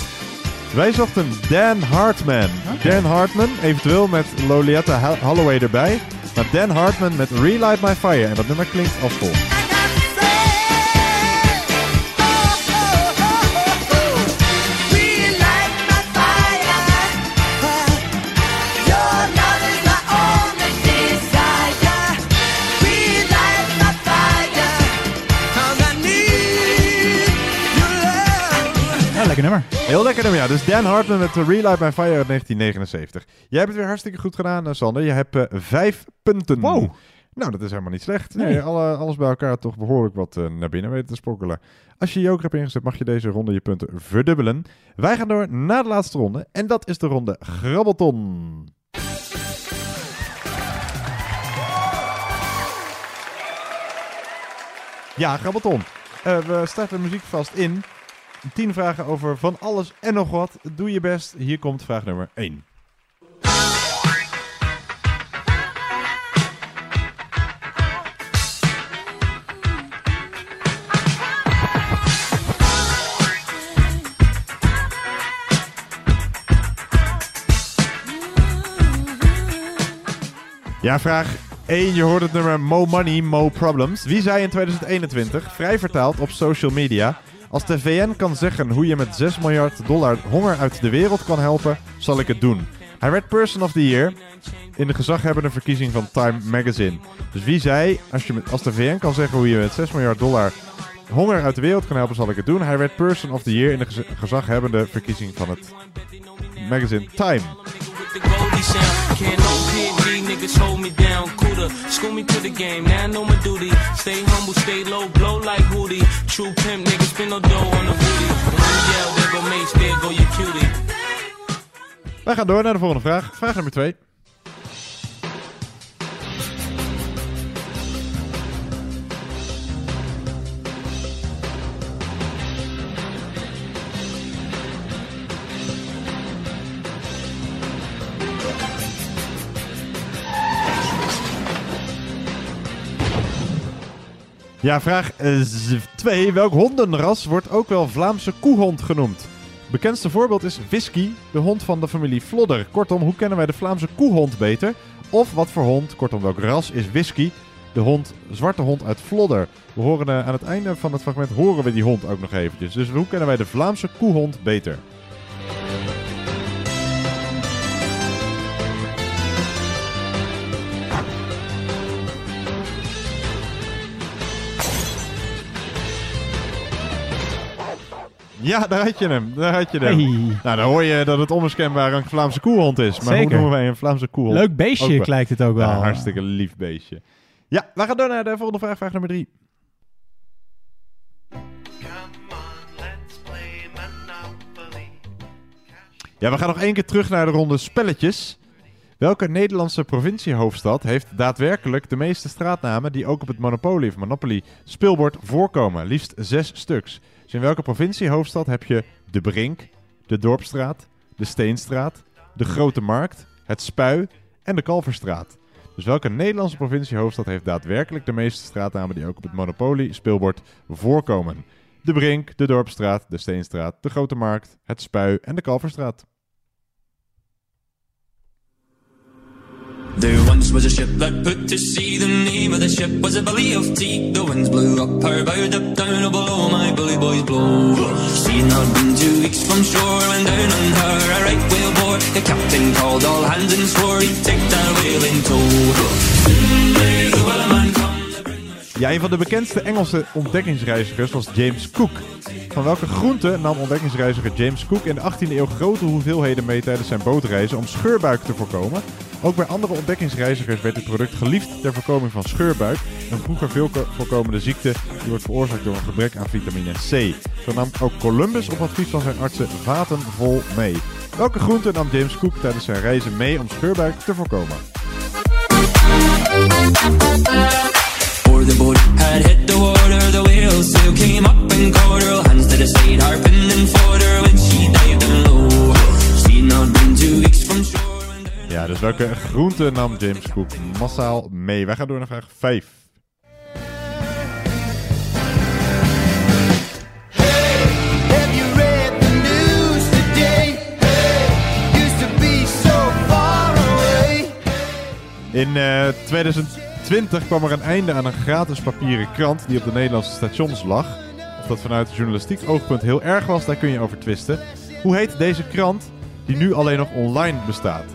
Wij zochten Dan Hartman. Dan Hartman, eventueel met Lolietta Ha- Holloway erbij. Maar Dan Hartman met Relight My Fire. En dat nummer klinkt als volgt. Lekker nummer. Heel lekker nummer, ja. Dus Dan Hartman met The Relight My Fire uit 1979. Jij hebt het weer hartstikke goed gedaan, eh, Sander. Je hebt eh, vijf punten. Wow. Nou, dat is helemaal niet slecht. Nee, Nee. alle, alles bij elkaar toch behoorlijk wat eh, naar binnen weten te sprokkelen. Als je joker hebt ingezet, mag je deze ronde je punten verdubbelen. Wij gaan door naar de laatste ronde. En dat is de ronde Grabbelton. Ja, Grabbelton. Eh, we starten de muziek vast in. 10 vragen over van alles en nog wat. Doe je best. Hier komt vraag nummer 1. Ja, vraag 1, je hoort het nummer Mo Money, Mo Problems. Wie zei in 2021, vrij vertaald op social media... Als de VN kan zeggen hoe je met 6 miljard dollar honger uit de wereld kan helpen, zal ik het doen. Hij werd Person of the Year in de gezaghebbende verkiezing van Time Magazine. Dus wie zei, als, je met, als de VN kan zeggen hoe je met 6 miljard dollar honger uit de wereld kan helpen, zal ik het doen. Hij werd Person of the Year in de gez- gezaghebbende verkiezing van het magazine Time. The Goldie sound, can't no PhD niggas hold me down. Cooler, school me to the game, now I know my duty. Stay humble, stay low, blow like Hootie. True pimp, niggas spin no dough on the booty. When you yell, there go Mace, there go your cutie. Wij gaan door naar de volgende vraag. Vraag nummer 2. Ja, vraag 2. Welk hondenras wordt ook wel Vlaamse koehond genoemd? Bekendste voorbeeld is Whisky, de hond van de familie Flodder. Kortom, hoe kennen wij de Vlaamse koehond beter? Of wat voor hond, kortom welk ras, is Whisky, de hond, zwarte hond uit Flodder? We horen eh, aan het einde van het fragment horen we die hond ook nog eventjes. Dus hoe kennen wij de Vlaamse koehond beter? Ja, daar had je hem. Daar had je hem. Hey. Nou, dan hoor je dat het onmiskenbaar een Vlaamse koehond is. Maar hoe Zeker. noemen wij een Vlaamse koehond? Leuk beestje lijkt het ook wel. Ja, hartstikke lief beestje. Ja, we gaan door naar de volgende vraag. Vraag nummer drie. Ja, we gaan nog één keer terug naar de ronde spelletjes. Welke Nederlandse provinciehoofdstad heeft daadwerkelijk de meeste straatnamen die ook op het Monopoly of Monopoly speelbord voorkomen? Liefst zes stuks. Dus in welke provinciehoofdstad heb je de Brink, de Dorpstraat, de Steenstraat, de Grote Markt, het Spui en de Kalverstraat? Dus welke Nederlandse provinciehoofdstad heeft daadwerkelijk de meeste straatnamen die ook op het Monopoly speelbord voorkomen? De Brink, de Dorpstraat, de Steenstraat, de Grote Markt, het Spui en de Kalverstraat. There once was a ship that put to sea. The name of the ship was a belly of tea. The winds blew up her bow, up down, below my bully boys blow. Had not been two weeks from shore when down on her a right whale bore. The captain called all hands and swore he'd take that whale in tow. Ja, een van de bekendste Engelse ontdekkingsreizigers was James Cook. Van welke groente nam ontdekkingsreiziger James Cook in de 18e eeuw grote hoeveelheden mee tijdens zijn bootreizen om scheurbuik te voorkomen? Ook bij andere ontdekkingsreizigers werd dit product geliefd ter voorkoming van scheurbuik, een vroeger veel ko- voorkomende ziekte die wordt veroorzaakt door een gebrek aan vitamine C. Zo nam ook Columbus op advies van zijn artsen vaten vol mee. Welke groente nam James Cook tijdens zijn reizen mee om scheurbuik te voorkomen? water, the up from. Ja, dus welke groente nam James Cook massaal mee? Wij gaan door naar vraag 5. In eh, uh, 2000. 2020 kwam er een einde aan een gratis papieren krant die op de Nederlandse stations lag. Of dat vanuit journalistiek oogpunt heel erg was, daar kun je over twisten. Hoe heet deze krant die nu alleen nog online bestaat?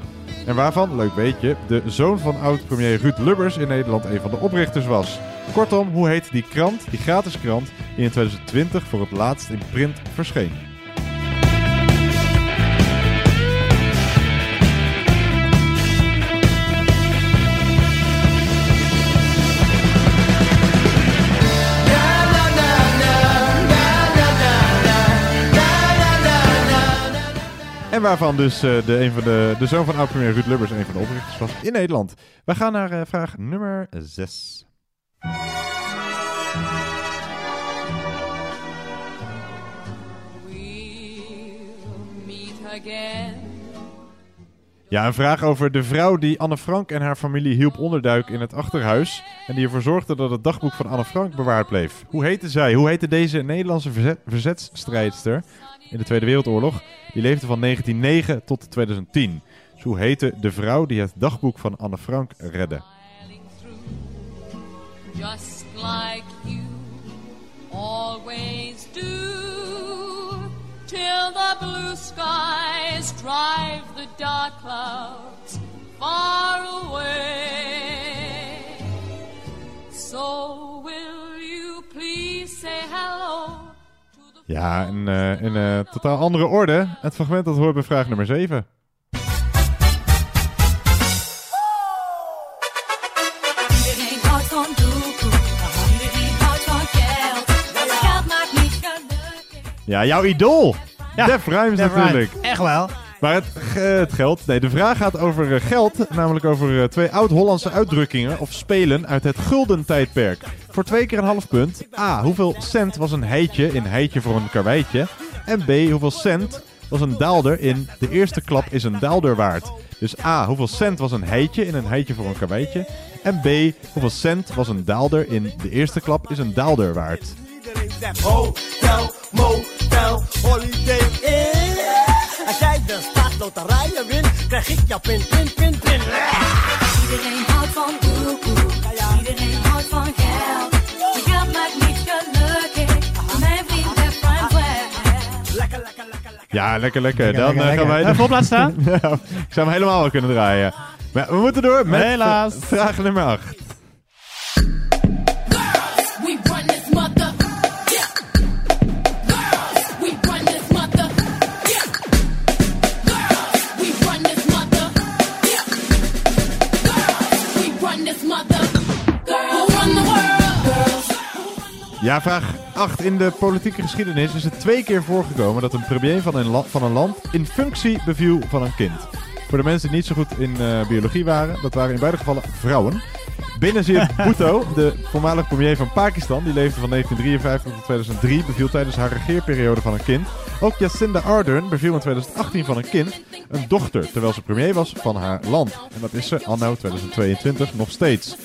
En waarvan, leuk weetje, de zoon van oud-premier Ruud Lubbers in Nederland een van de oprichters was. Kortom, hoe heet die krant, die gratis krant, die in 2020 voor het laatst in print verscheen? En waarvan dus eh, de, een van de, de zoon van oud-premier Ruud Lubbers een van de oprichters was in Nederland. We gaan naar eh, vraag nummer 6. meet again. Ja, een vraag over de vrouw die Anne Frank en haar familie hielp onderduiken in het achterhuis. En die ervoor zorgde dat het dagboek van Anne Frank bewaard bleef. Hoe heette zij? Hoe heette deze Nederlandse verzet, in de Tweede Wereldoorlog? Die leefde van 1909 tot 2010. Dus hoe heette de vrouw die het dagboek van Anne Frank redde? So will you please say hello? Ja, in, eh, in eh, totaal andere orde. Het fragment dat hoort bij vraag nummer 7. Iedereen houdt van doekoe. Iedereen houdt van geld. Geld maakt niet gelukkig. Ja, jouw idool. Def Rhymes Def natuurlijk. Rhymes. Echt wel. Maar het, ge- het geld, nee, de vraag gaat over eh, geld, namelijk over eh, twee oud-Hollandse uitdrukkingen of spelen uit het gulden tijdperk. Voor twee keer een half punt. A. Hoeveel cent was een heitje in heitje voor een karweitje? En B. Hoeveel cent was een daalder in de eerste klap is een daalder waard? Dus A. Hoeveel cent was een heitje in een heitje voor een karweitje? En B. Hoeveel cent was een daalder in de eerste klap is een daalder waard? hotel, motel, holiday in. Staatsloterijen wint, krijg ik jouw pin, pin, pin, pin. Iedereen houdt van doekoe. Iedereen houdt van geld. Maar geld maakt niet gelukkig. Mijn vriend heeft Rhymes weg. Ja, lekker, lekker. Lekker, Dan lekker, eh, gaan lekker. wij... Even op laten staan. Ja, ik zou hem helemaal wel kunnen draaien. Maar we moeten door met Helaas. vraag nummer 8. Ja, vraag 8. In de politieke geschiedenis is het twee keer voorgekomen dat een premier van een, van een land in functie beviel van een kind. Voor de mensen die niet zo goed in eh, biologie waren, dat waren in beide gevallen vrouwen. Benazir Bhutto, de voormalig premier van Pakistan, die leefde van 1953 tot 2003, beviel tijdens haar regeerperiode van een kind. Ook Jacinda Ardern beviel in 2018 van een kind, een dochter, terwijl ze premier was van haar land. En dat is ze anno 2022 nog steeds.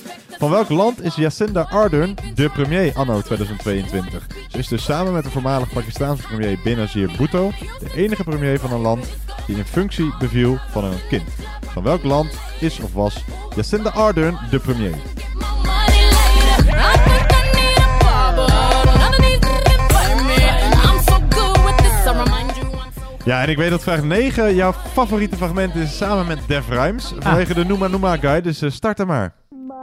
Van welk land is Jacinda Ardern de premier anno 2022? Ze is dus samen met de voormalig Pakistaanse premier Benazir Bhutto de enige premier van een land die in functie beviel van een kind. Van welk land is of was Jacinda Ardern de premier? Ja, en ik weet dat vraag 9 jouw favoriete fragment is samen met Def Rhymes. Vanwege de Noema Noema Guy, dus eh, start er maar.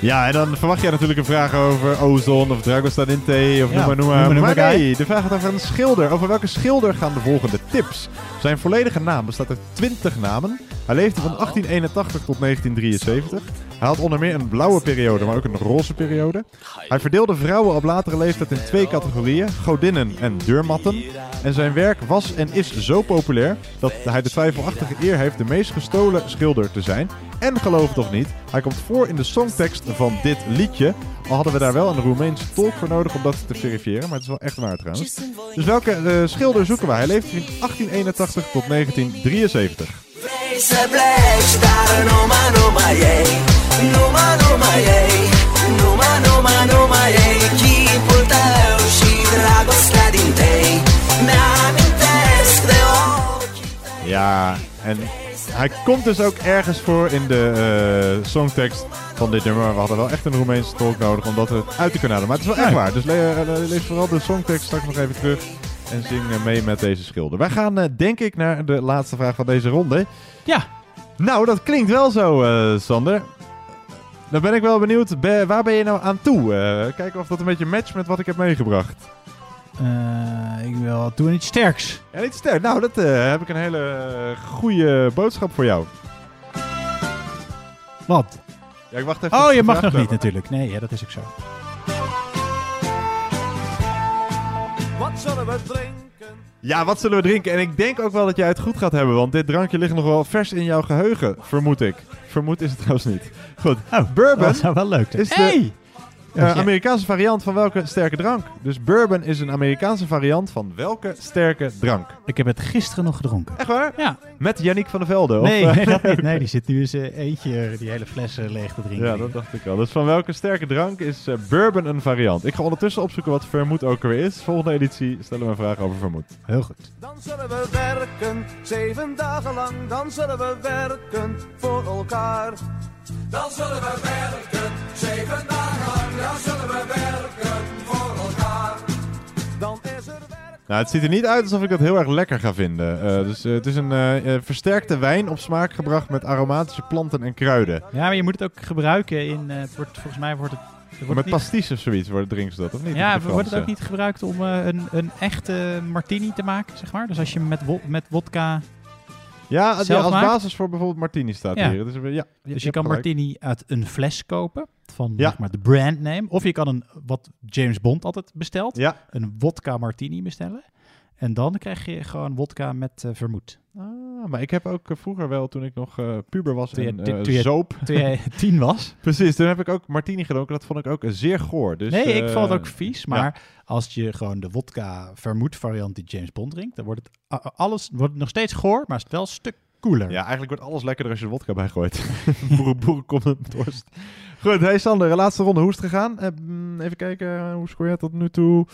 Ja, en dan verwacht jij natuurlijk een vraag over ozon of Dragostan in thee of Ja, noem maar noem noem maar. maar, noem maar, nee, de vraag gaat over een schilder. Over welke schilder gaan de volgende tips? Zijn volledige naam bestaat uit 20 namen. Hij leefde van 1881 tot 1973. Hij had onder meer een blauwe periode, maar ook een roze periode. Hij verdeelde vrouwen op latere leeftijd in twee categorieën, godinnen en deurmatten. En zijn werk was en is zo populair dat hij de twijfelachtige eer heeft de meest gestolen schilder te zijn. En geloof het of niet, hij komt voor in de songtekst van dit liedje. Al hadden we daar wel een Roemeense tolk voor nodig om dat te verifiëren, maar het is wel echt waar trouwens. Dus welke eh, schilder zoeken wij? Hij leefde van 1881 tot 1973. Wees blij, și dragostea din tei. Mi-amintesc de Ja, en hij komt dus ook ergens voor in de eh, songtekst van dit nummer. We hadden wel echt een Roemeense tolk nodig om dat uit te kunnen halen. Maar het is wel echt waar. Dus le- eh, lees vooral de songtekst straks nog even terug. En zing mee met deze schilder. Wij gaan, eh, denk ik, naar de laatste vraag van deze ronde. Ja. Nou, dat klinkt wel zo, eh, Sander. Dan ben ik wel benieuwd, be- waar ben je nou aan toe? Eh, kijken of dat een beetje matcht met wat ik heb meegebracht. Ik wil doen iets sterks. Ja, niet sterk. Nou, dat heb ik een hele goede boodschap voor jou. Wat? Ja, ik wacht even. Oh, je mag nog niet natuurlijk. Nee, ja, dat is ook zo. Zullen we drinken? Ja, wat zullen we drinken? En ik denk ook wel dat jij het goed gaat hebben, want dit drankje ligt nog wel vers in jouw geheugen, vermoed ik. Vermoed is het trouwens niet. Goed. Oh, Bourbon dat zou wel leuk zijn. is Hey! Ja. Amerikaanse variant van welke sterke drank? Dus bourbon is een Amerikaanse variant van welke sterke drank? Ik heb het gisteren nog gedronken. Echt waar? Ja. Met Yannick van der Velde? of, Nee, eh? nee, dat niet. nee, die zit nu eens eh, eentje eh, die hele fles eh, leeg te drinken. Ja, dat dacht ik al. Dus van welke sterke drank is eh, bourbon een variant? Ik ga ondertussen opzoeken wat vermoed ook weer is. Volgende editie stellen we een vraag over vermoed. Heel goed. Dan zullen we werken, zeven dagen lang. Dan zullen we werken voor elkaar. Dan zullen we werken, zeven dagen lang. Dan zullen we werken voor elkaar. Dan is er werk. Nou, het ziet er niet uit alsof ik dat heel erg lekker ga vinden. Eh, dus eh, het is een eh, versterkte wijn op smaak gebracht met aromatische planten en kruiden. Ja, maar je moet het ook gebruiken in... eh, het wordt, volgens mij wordt het... wordt met niet- pasties of zoiets worden drinken ze dat, of niet? Ja, wordt het ook niet gebruikt om eh, een, een echte martini te maken, zeg maar? Dus als je hem met, wo- met wodka... Ja, als basis voor bijvoorbeeld martini staat Ja. hier. Dus, ja, dus je hebt kan gelijk. martini uit een fles kopen van Ja. zeg maar, de brandname. Of je kan een, wat James Bond altijd bestelt, een wodka martini bestellen. En dan krijg je gewoon wodka met eh, vermoed. Ah, maar ik heb ook eh, vroeger wel, toen ik nog eh, puber was Toen en je- eh, toen je- zoop. toen jij tien was. Precies, toen heb ik ook martini gedronken. Dat vond ik ook zeer goor. Dus, nee, ik vond het ook vies. Maar ja. als je gewoon de wodka vermoed variant die James Bond drinkt, dan wordt het alles wordt het nog steeds goor, maar is het wel een stuk cooler. Ja, eigenlijk wordt alles lekkerder als je er wodka bij gooit. boeren, boeren komt met dorst. Goed, hey Sander, de laatste ronde. Hoe is het gegaan? Mm, even kijken, hoe scoor jij tot nu toe?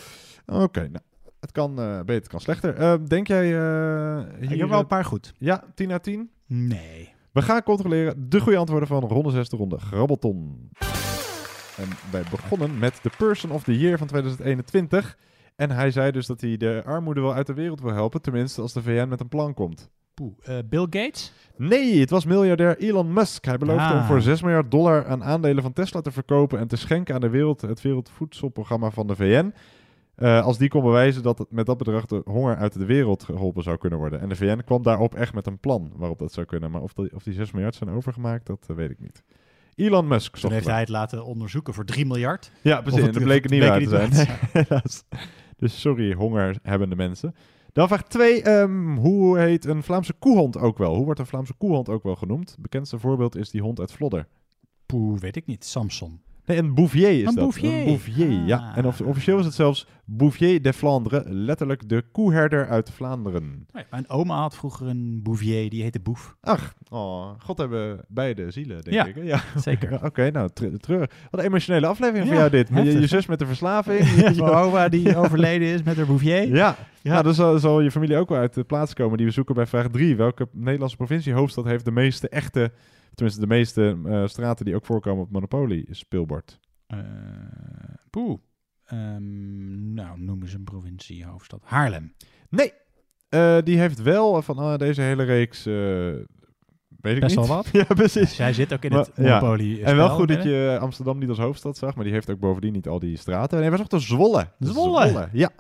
Oké, nou, het kan eh, beter, het kan slechter. Eh, denk jij... eh, Ik hier, heb wel een eh, paar goed. Ja, 10 uit 10? Nee. We gaan controleren de goede antwoorden van ronde 6, de ronde Grabbelton. En wij begonnen met de Person of the Year van 2021. En hij zei dus dat hij de armoede wel uit de wereld wil helpen, tenminste als de VN met een plan komt. Poeh, eh, Bill Gates? Nee, het was miljardair Elon Musk. Hij beloofde Ah. om voor 6 miljard dollar aan aandelen van Tesla te verkopen en te schenken aan de wereld, het Wereldvoedselprogramma van de VN. Eh, als die kon bewijzen dat het met dat bedrag de honger uit de wereld geholpen zou kunnen worden. En de VN kwam daarop echt met een plan waarop dat zou kunnen. Maar of die, of die 6 miljard zijn overgemaakt, dat eh, weet ik niet. Elon Musk. Toen heeft hij het laten onderzoeken voor 3 miljard. Ja, precies. En dat bleek het niet waar te zijn. Dus sorry, hongerhebbende mensen. Dan vraag 2. hoe heet een Vlaamse koehond ook wel? Hoe wordt een Vlaamse koehond ook wel genoemd? Het bekendste voorbeeld is die hond uit Vlodder. Poeh, weet ik niet. Samson. Nee, een Bouvier is Een dat. Bouvier. Een Bouvier, ja. En of- officieel is het zelfs Bouvier de Vlaanderen, letterlijk de koeherder uit Vlaanderen. Nee, mijn oma had vroeger een bouvier, die heette Boef. Ach, oh, God hebben beide zielen, denk Ja, ik. Ja, zeker. Oké, nou, tre- treurig. Wat een emotionele aflevering voor Ja, jou dit. Je, zus met de verslaving. Je- oma die overleden is met haar bouvier. Ja, ja. dan zal, zal je familie ook wel uit de plaats komen die we zoeken bij vraag 3. Welke Nederlandse provinciehoofdstad heeft de meeste echte, tenminste de meeste eh, straten die ook voorkomen op Monopoly speelbord? Eh, poeh. Ehm, nou, noemen ze een provincie, hoofdstad. Haarlem. Nee, Eh, die heeft wel van deze hele reeks. weet ik Best niet. wel wat. ja, precies. Zij zit ook in Maar- het Monopoly En wel goed dat je Amsterdam niet als hoofdstad zag, maar die heeft ook bovendien niet al die straten. Nee, was ook de Zwolle. Zwolle. ja.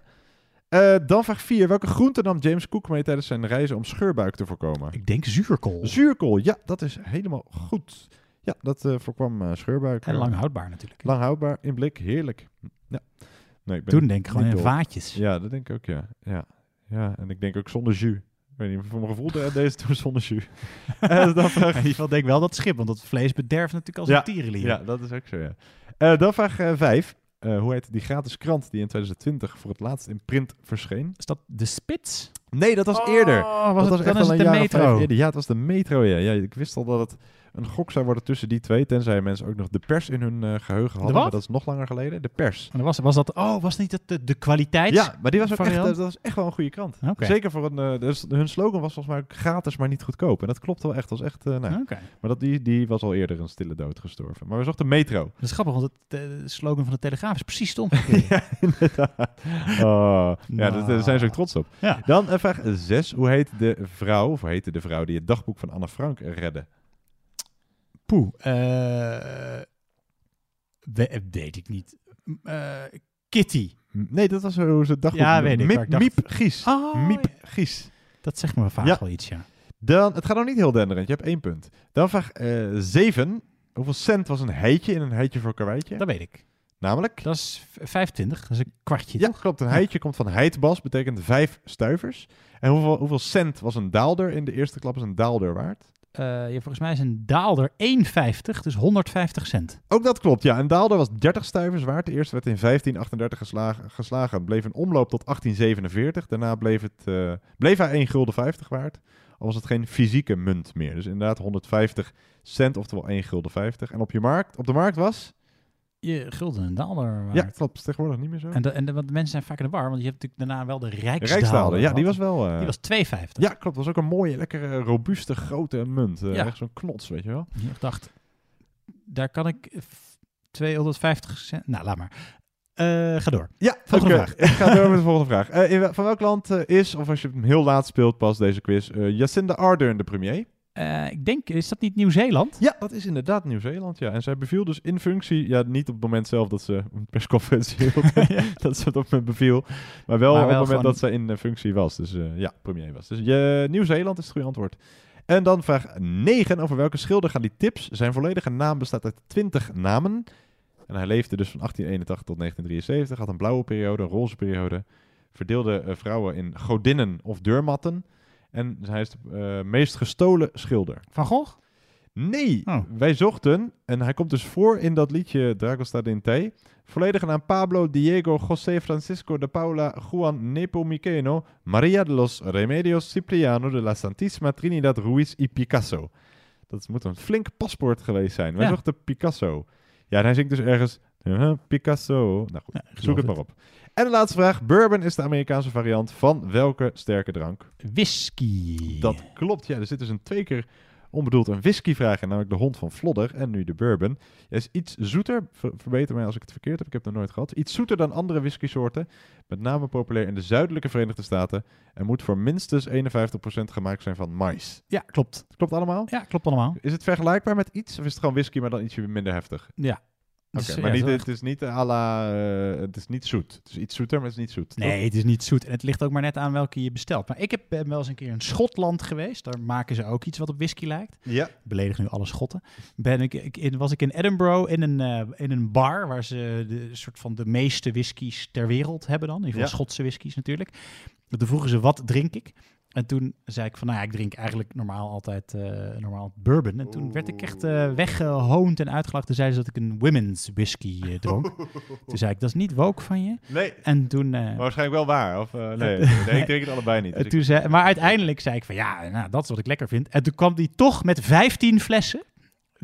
Eh, dan vraag 4. Welke groente nam James Cook mee tijdens zijn reizen om scheurbuik te voorkomen? Ik denk zuurkool. Zuurkool, ja, dat is helemaal goed. Ja, dat eh, voorkwam eh, scheurbuik. En lang houdbaar natuurlijk. Lang houdbaar, in blik, heerlijk. Ja. Nee, ik ben Toen denk ik gewoon in vaatjes. Ja, dat denk ik ook, ja. ja. Ja, en ik denk ook zonder jus. Ik weet niet, voor mijn gevoel de- deze toen zonder jus. Eh, dan vraag In ieder geval denk ik wel dat schip, want dat vlees bederft natuurlijk als ja, een tierenlier. Ja, dat is ook zo, ja. Dan vraag 5. Hoe heet die gratis krant die in 2020 voor het laatst in print verscheen? Is dat de Spits? Nee, dat was Oh, eerder. was dat het- was dan echt is al het een jaar Metro. eerder. Ja, het was de metro, ja. ja. Ik wist al dat het een gok zou worden tussen die twee, tenzij mensen ook nog de pers in hun eh, geheugen hadden. Maar dat is nog langer geleden. De pers. En was, was dat, oh, was niet dat de, de kwaliteit? Ja, maar die was ook echt, dat was echt wel een goede krant. Zeker voor een. eh, dus hun slogan was volgens mij gratis, maar niet goedkoop. En dat klopt wel echt. Dat was echt. eh, nou. Maar dat, die, die was al eerder een stille dood gestorven. Maar we zochten metro. Dat is grappig, want het, slogan van de Telegraaf is precies het omgekeerde. ja, inderdaad. Oh, ja, Nou. daar- zijn ze ook trots op. Ja. Dan vraag 6. Hoe heet de vrouw, of hoe heette de vrouw die het dagboek van Anne Frank redde? Poeh. eh, we- weet ik niet. Eh, Kitty. Nee, dat was hoe ze dagboek Ja, weet ik. Miep, ik dacht- Miep Gies. Oh, Miep ja. Gies. Dat zegt me vaak Ja. wel iets, ja. Dan, het gaat nog niet heel denderend. Je hebt één punt. Dan vraag 7. Hoeveel cent was een heitje in een heitje voor karweitje? Dat weet ik. Namelijk? Dat is v- 25, dat is een kwartje, Ja, toch? klopt. Een heitje komt van heitbas, betekent vijf stuivers. En hoeveel, hoeveel cent was een daalder in de eerste klap is een daalder waard? Ja, volgens mij is een daalder 1,50, dus 150 cent. Ook dat klopt, ja. Een daalder was 30 stuivers waard. De eerste werd in 1538 geslagen. geslagen. Bleef een omloop tot 1847. Daarna bleef, het, eh, bleef hij 1 gulden 50 waard. Al was het geen fysieke munt meer. Dus inderdaad 150 cent, oftewel 1 gulden 50. En op, je markt, op de markt was... Je gulden een daalder waard. Ja, klopt. Tegenwoordig niet meer zo. En, de, en de, want de mensen zijn vaak in de war, want je hebt natuurlijk daarna wel de Rijksdaalder. Rijksdaalder, ja, die was wel... eh, Die was 2,50. Ja, klopt. Dat was ook een mooie, lekkere, robuuste, grote munt. Eh, Ja. Echt zo'n knots, weet je wel. Ik dacht, daar kan ik eh, f- 250 cent... Nou, laat maar. Eh, ga door. Ja, Volgende vraag. Ik ga door met de volgende vraag. Eh, in van welk land eh, is, of als je hem heel laat speelt pas deze quiz, eh, Jacinda Ardern de premier? Eh, ik denk, is dat niet Nieuw-Zeeland? Ja, dat is inderdaad Nieuw-Zeeland, ja. En zij beviel dus in functie, ja, niet op het moment zelf dat ze een persconferentie hield, dat ze het op me beviel, maar wel, Maar op het moment gewoon- dat zij in eh, functie was. Dus eh, ja, premier was. Dus je, Nieuw-Zeeland is het goede antwoord. En dan vraag 9. Over welke schilder gaan die tips? Zijn volledige naam bestaat uit 20 namen. En hij leefde dus van 1881 tot 1973. Had een blauwe periode, een roze periode. Verdeelde vrouwen in godinnen of deurmatten. En hij is de eh, meest gestolen schilder. Van Gogh? Nee, Oh. wij zochten, en hij komt dus voor in dat liedje Dragosta Dente. Volledige naam Pablo Diego José Francisco de Paula Juan Nepomuceno Maria de los Remedios Cipriano de la Santísima Trinidad Ruiz y Picasso. Dat moet een flink paspoort geweest zijn. Wij Ja. zochten Picasso. Ja, en hij zingt dus ergens uh, Picasso. Nou goed, zoek het maar op. En de laatste vraag. Bourbon is de Amerikaanse variant van welke sterke drank? Whisky. Dat klopt, ja. Er zit dus een twee keer onbedoeld een whiskyvraag in, namelijk de hond van Flodder en nu de bourbon. Hij is iets zoeter, ver- verbeter mij als ik het verkeerd heb, ik heb het nog nooit gehad. Iets zoeter dan andere whiskysoorten, met name populair in de zuidelijke Verenigde Staten en moet voor minstens 51% gemaakt zijn van mais. Ja, klopt. Klopt allemaal? Ja, klopt allemaal. Is het vergelijkbaar met iets of is het gewoon whisky, maar dan ietsje minder heftig? Ja. Oké, Dus, maar ja, niet, het is niet à la, eh, het is niet zoet. Het is iets zoeter, maar het is niet zoet. toch? Nee, het is niet zoet. En het ligt ook maar net aan welke je bestelt. Maar ik heb, ben wel eens een keer in Schotland geweest. Daar maken ze ook iets wat op whisky lijkt. Ja. Ik beledig nu alle Schotten. Ben ik, ik in, was ik in Edinburgh in een, eh, in een bar waar ze de soort van de meeste whiskies ter wereld hebben dan. In ieder geval Ja. Schotse whiskies natuurlijk. En Toen vroegen ze, wat drink ik? En toen zei ik van, nou ja, ik drink eigenlijk normaal altijd eh, normaal bourbon. En toen werd ik echt eh, weggehoond en uitgelachen. Toen zeiden ze dat ik een women's whisky eh, dronk. toen zei ik, dat is niet woke van je. Nee. En toen... Maar waarschijnlijk wel waar, of nee, nee, ik drink het allebei niet. Dus ik- toen zei, maar uiteindelijk zei ik van ja, nou, dat is wat ik lekker vind. En toen kwam die toch met 15 flessen.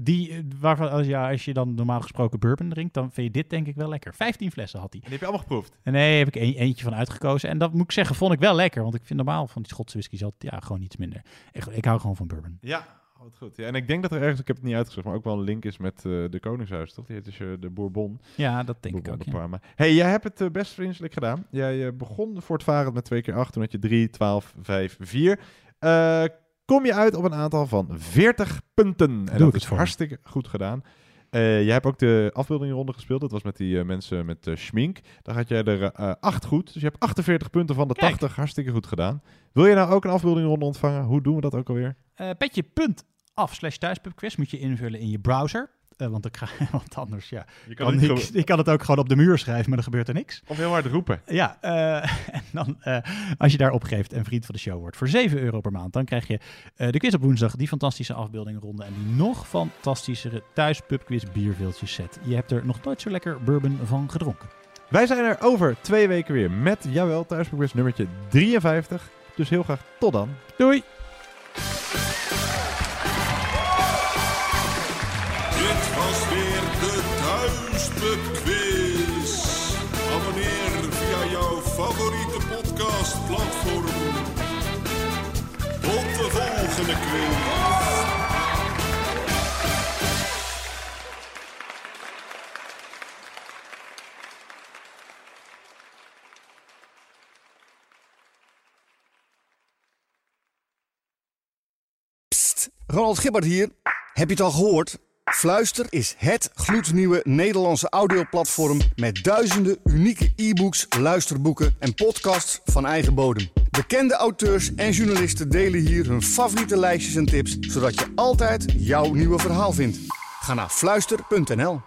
Die, eh, waarvan als, ja, als je dan normaal gesproken bourbon drinkt, dan vind je dit denk ik wel lekker. 15 flessen had hij. En die heb je allemaal geproefd? En nee, heb ik een, eentje van uitgekozen. En dat moet ik zeggen, vond ik wel lekker. Want ik vind normaal van die Schotse whisky altijd ja, gewoon iets minder. Ik, ik hou gewoon van bourbon. Ja, wat goed. Ja, en ik denk dat er ergens, ik heb het niet uitgezocht, maar ook wel een link is met eh, de Koningshuis, toch? Die heet dus eh, de Bourbon. Ja, dat denk ik ook, de ja. Hey, jij hebt het best vriendelijk gedaan. Jij begon voortvarend met twee keer acht, toen had je 3, 12, 5, 4. Kom je uit op een aantal van 40 punten. En ik dat het is voor. hartstikke goed gedaan. Eh jij hebt ook de afbeeldingronde gespeeld. Dat was met die eh, mensen met eh, schmink. Daar had jij er eh 8 goed. Dus je hebt 48 punten van de Kijk. 80. Hartstikke goed gedaan. Wil je nou ook een afbeeldingronde ontvangen? Hoe doen we dat ook alweer? Eh petje.af slash thuispubquiz moet je invullen in je browser. Eh, want, ik ga, want anders, ja. Je kan ik kan het ook gewoon op de muur schrijven, maar dan gebeurt er niks. Of heel hard roepen. Ja, eh, en dan eh, als je daar opgeeft en vriend van de show wordt voor 7 euro per maand, dan krijg je de quiz op woensdag, die fantastische afbeeldingenronde en die nog fantastischere thuis pubquiz bierveeltjes set. Je hebt er nog nooit zo lekker bourbon van gedronken. Wij zijn er over twee weken weer met, jawel, thuisprobeers nummertje 53. Dus heel graag tot dan. Doei! Ronald Gibbert hier. Heb je het al gehoord? Fluister is het gloednieuwe Nederlandse audioplatform met duizenden unieke e-books, luisterboeken en podcasts van eigen bodem. Bekende auteurs en journalisten delen hier hun favoriete lijstjes en tips, zodat je altijd jouw nieuwe verhaal vindt. Ga naar fluister.nl.